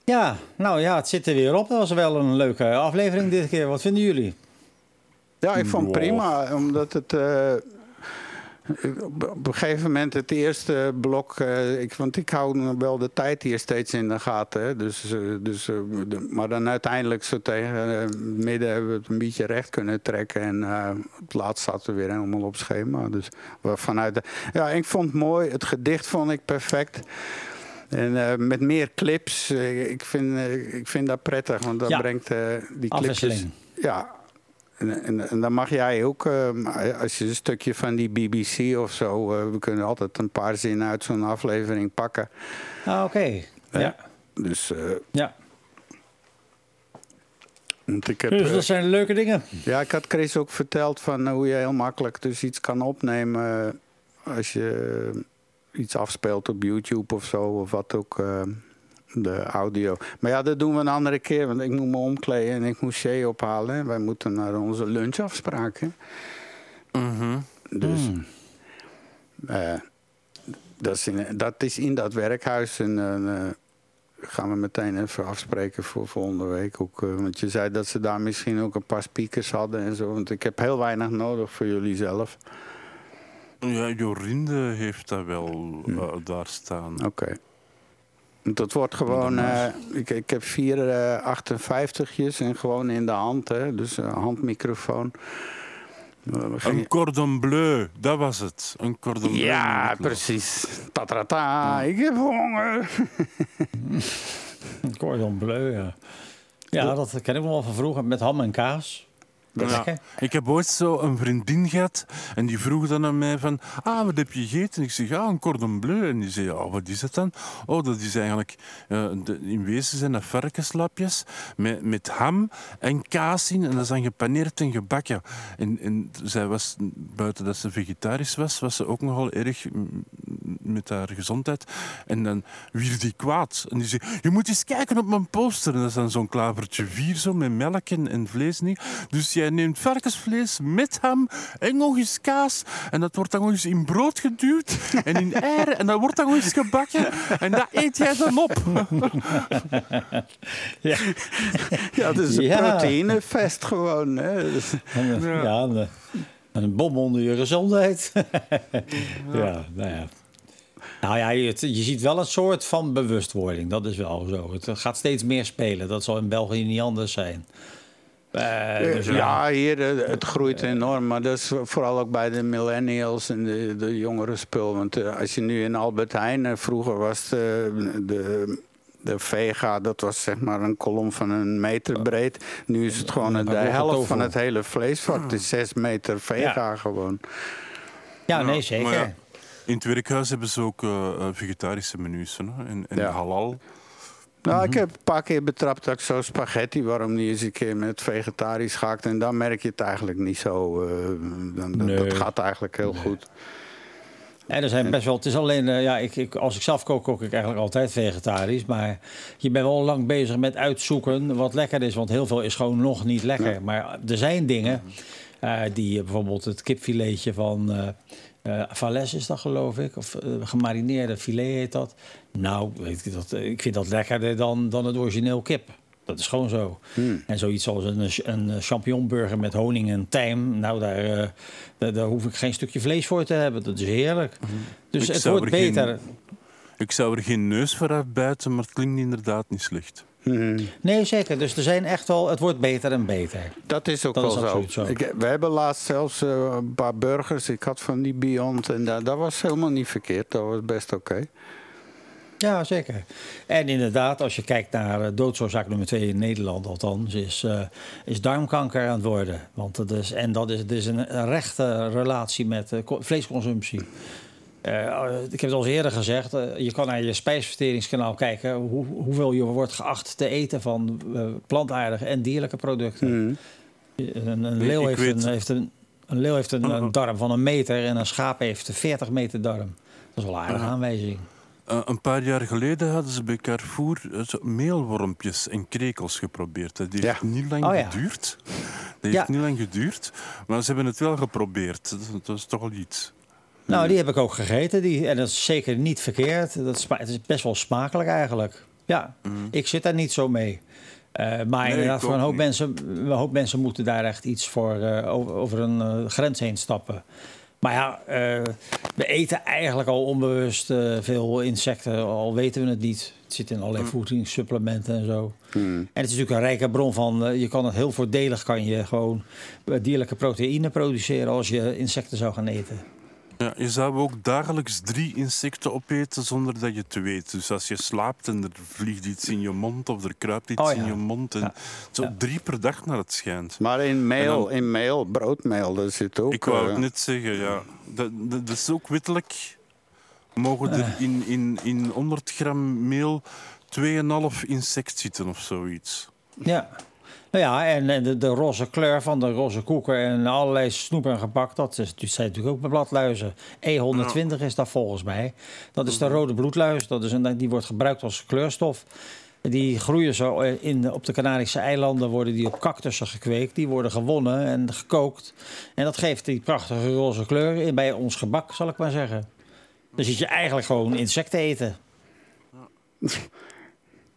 Ja, nou ja, het zit er weer op. Dat was wel een leuke aflevering dit keer. Wat vinden jullie? ja, ik vond het prima, omdat het... eh, op een gegeven moment het eerste blok, eh, ik, want ik hou wel de tijd hier steeds in de gaten. Hè, dus, eh, dus, eh, de- maar dan uiteindelijk zo tegen het midden hebben we het een beetje recht kunnen trekken. En het laatst zaten we weer helemaal op schema. Dus vanuit de, ja, ik vond het mooi. Het gedicht vond ik perfect. En met meer clips, ik, vind, ik vind dat prettig, want dat Ja. brengt die clipjes... Ja, en, en, en dan mag jij ook, eh, als je een stukje van die BBC of zo, eh, we kunnen altijd een paar zinnen uit zo'n aflevering pakken. Ah, oké. Ja. Dus, eh, ja. want ik heb, Dus eh, dat zijn leuke dingen. ja, ik had Chris ook verteld van hoe je heel makkelijk dus iets kan opnemen eh, als je eh, iets afspeelt op YouTube of zo, of wat ook. Eh, de audio. Maar ja, dat doen we een andere keer. Want ik moet me omkleden en ik moet Shay ophalen. En wij moeten naar onze lunchafspraak. Hè? Mhm. Dus eh, dat, is in, dat is in dat werkhuis. En dan eh, gaan we meteen even afspreken voor volgende week. Ook, eh, want je zei dat ze daar misschien ook een paar speakers hadden en zo. Want ik heb heel weinig nodig voor jullie zelf. Ja, Jorinde heeft dat wel eh, daar staan. Oké. Dat wordt gewoon, eh, ik, ik heb vier eh 58'jes en gewoon in de hand, hè, dus een handmicrofoon. Eh, we gingen- Een cordon bleu, dat was het. Een cordon bleu. Ja, precies. Tatrata, ik heb honger. Cordon bleu, ja. Ja, dat ken ik nog wel van vroeger met ham en kaas. Dat Ja. Ik heb ooit zo een vriendin gehad en die vroeg dan aan mij van, ah, wat heb je gegeten? Ik zeg, ja, een cordon bleu. En die zei, oh, wat is dat dan? Oh, dat is eigenlijk, eh, de- in wezen zijn dat varkenslapjes met, met ham en kaas in en dat is dan gepaneerd en gebakken. En, en zij was, buiten dat ze vegetarisch was, was ze ook nogal erg met haar gezondheid. En dan wier die kwaad. En die zei, je moet eens kijken op mijn poster. En dat is dan zo'n klavertje vier zo, met melk en, en vlees niet. Dus jij neemt varkensvlees met ham en nog eens kaas. En dat wordt dan nog eens in brood geduwd en in eieren. En dat wordt dan nog eens gebakken. En dat eet jij dan op. Ja, Ja, dat is een Ja. proteïnefest gewoon. Hè. Dus- eh, ja. een, eh, een bom onder je gezondheid. ja, nou ja. Nou ja, je, je ziet wel een soort van bewustwording. Dat is wel zo. Het gaat steeds meer spelen. Dat zal in België niet anders zijn. Eh, dus ja, hier, eh, het groeit enorm. Maar dat is vooral ook bij de millennials en de, de jongere spul. Want eh, als je nu in Albert Heijn, eh, vroeger was de, de, de Vega, dat was zeg maar een kolom van een meter breed. Nu is het gewoon de helft van het hele vleesvat. Het is zes meter Vega gewoon. ja, nee, zeker. maar ja, in het werkhuis hebben ze ook eh, eh, vegetarische menus. Hè? En, en Ja. halal. Nou, ik heb een paar keer betrapt dat ik zo spaghetti, waarom niet eens een keer met vegetarisch gehakt. En dan merk je het eigenlijk niet zo. eh, dan, dat- Nee. Dat gaat eigenlijk heel goed. En er zijn best wel. Het is alleen, eh, ja, ik, ik, als ik zelf kook, kook ik eigenlijk altijd vegetarisch. Maar je bent wel lang bezig met uitzoeken wat lekker is. Want heel veel is gewoon nog niet lekker. Maar er zijn dingen, eh, die bijvoorbeeld het kipfiletje van eh eh, Valles is dat geloof ik. Of eh, gemarineerde filet heet dat. Nou, weet ik, dat, eh, ik vind dat lekkerder dan, dan het origineel kip. Dat is gewoon zo. En zoiets als een, een champignonburger met honing en tijm. Nou, daar, daar, daar hoef ik geen stukje vlees voor te hebben. Dat is heerlijk. Dus Ik het wordt er geen- beter. Ik zou er geen neus voor afbuiten, maar het klinkt inderdaad niet slecht. Nee, zeker. Dus er zijn echt wel... Het wordt beter en beter. Dat is ook Dat wel is zo. Ik, we hebben laatst zelfs eh, een paar burgers. Ik had van die Beyond en dat, dat was helemaal niet verkeerd. Dat was best oké. Ja, zeker. En inderdaad, als je kijkt naar eh, doodsoorzaak nummer twee in Nederland althans, is, eh, is darmkanker aan het worden. Want dat is, en dat is, het is een, rechte relatie met vleesconsumptie. Eh, ik heb het al eens eerder gezegd, eh, je kan naar je spijsverteringskanaal kijken hoe, hoeveel je wordt geacht te eten van eh, plantaardige en dierlijke producten. Een, leeuw heeft, een, heeft, een, een leeuw heeft een, een darm van een meter en een schaap heeft 40 meter darm. Dat is wel een aardige aanwijzing. Eh, een paar jaar geleden hadden ze bij Carrefour meelwormpjes en krekels geprobeerd. Dat heeft Ja. niet lang Oh ja. geduurd. Dat heeft Ja. niet lang geduurd, maar ze hebben het wel geprobeerd. Dat, dat is toch al iets. Nou, die heb ik ook gegeten. Die, en dat is zeker niet verkeerd. Dat is, het is best wel smakelijk eigenlijk. Ja, ik zit daar niet zo mee. Uh, maar inderdaad, voor een hoop, mensen, een hoop mensen moeten daar echt iets voor uh, over, over, een uh, grens heen stappen. Maar ja, we eten eigenlijk al onbewust veel insecten, al weten we het niet. Het zit in allerlei mm. voedingssupplementen en zo. Mm. En het is natuurlijk een rijke bron van, je kan het heel voordelig, kan je gewoon dierlijke proteïne produceren als je insecten zou gaan eten. Ja, je zou ook dagelijks drie insecten opeten zonder dat je het weet. Dus als je slaapt en er vliegt iets in je mond of er kruipt iets Oh, in je mond. En Zo drie per dag naar het schijnt. Maar in meel, dan- in meel broodmeel, daar zit ook... Ik wou eh, het net zeggen, ja. Dat, dat, dat is ook wettelijk. Mogen er in, in, in 100 gram meel 2,5 insect zitten of zoiets. Ja. Nou ja, en, en de, de roze kleur van de roze koeken en allerlei snoep en gebak, dat is, zijn natuurlijk ook met bladluizen. E120 is dat volgens mij. Dat is de rode bloedluis. Dat is een, die wordt gebruikt als kleurstof. Die groeien zo in, op de Canarische eilanden, worden die op cactussen gekweekt. Die worden gewonnen en gekookt. En dat geeft die prachtige roze kleur in bij ons gebak, zal ik maar zeggen. Dan zit je eigenlijk gewoon insecten eten.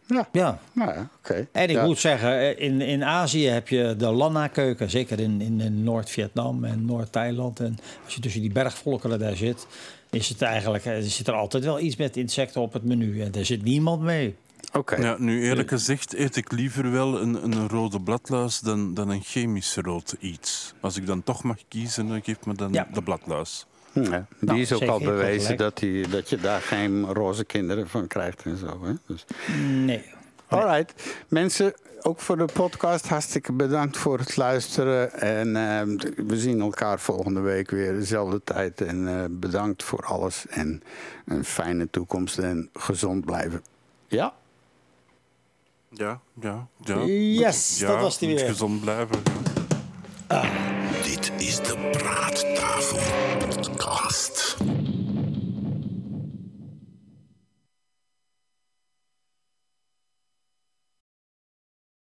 Ja. Ja. Nou ja, oké. En ik Ja. moet zeggen, eh, in, in Azië heb je de Lanna-keuken. Zeker in, in, in Noord-Vietnam en Noord-Thailand. En als je tussen die bergvolkeren daar zit, is het eigenlijk, eh, er zit er altijd wel iets met insecten op het menu. En daar zit niemand mee. Oké. Ja, nu eerlijk gezegd eet ik liever wel een, een rode bladluis dan, dan een chemisch rood iets. Als ik dan toch mag kiezen, dan geef me dan Ja. de bladluis. Ja, die Nou, is ook al bewezen dat, die, dat je daar geen roze kinderen van krijgt en zo. Hè? Dus. Nee. Alright. Mensen, ook voor de podcast hartstikke bedankt voor het luisteren. En eh, we zien elkaar volgende week weer dezelfde tijd. En eh, bedankt voor alles. En een fijne toekomst en gezond blijven. Ja? Ja, ja, ja. Yes, ja, dat was die weer. gezond blijven. Dit is de praattafel. Podcast.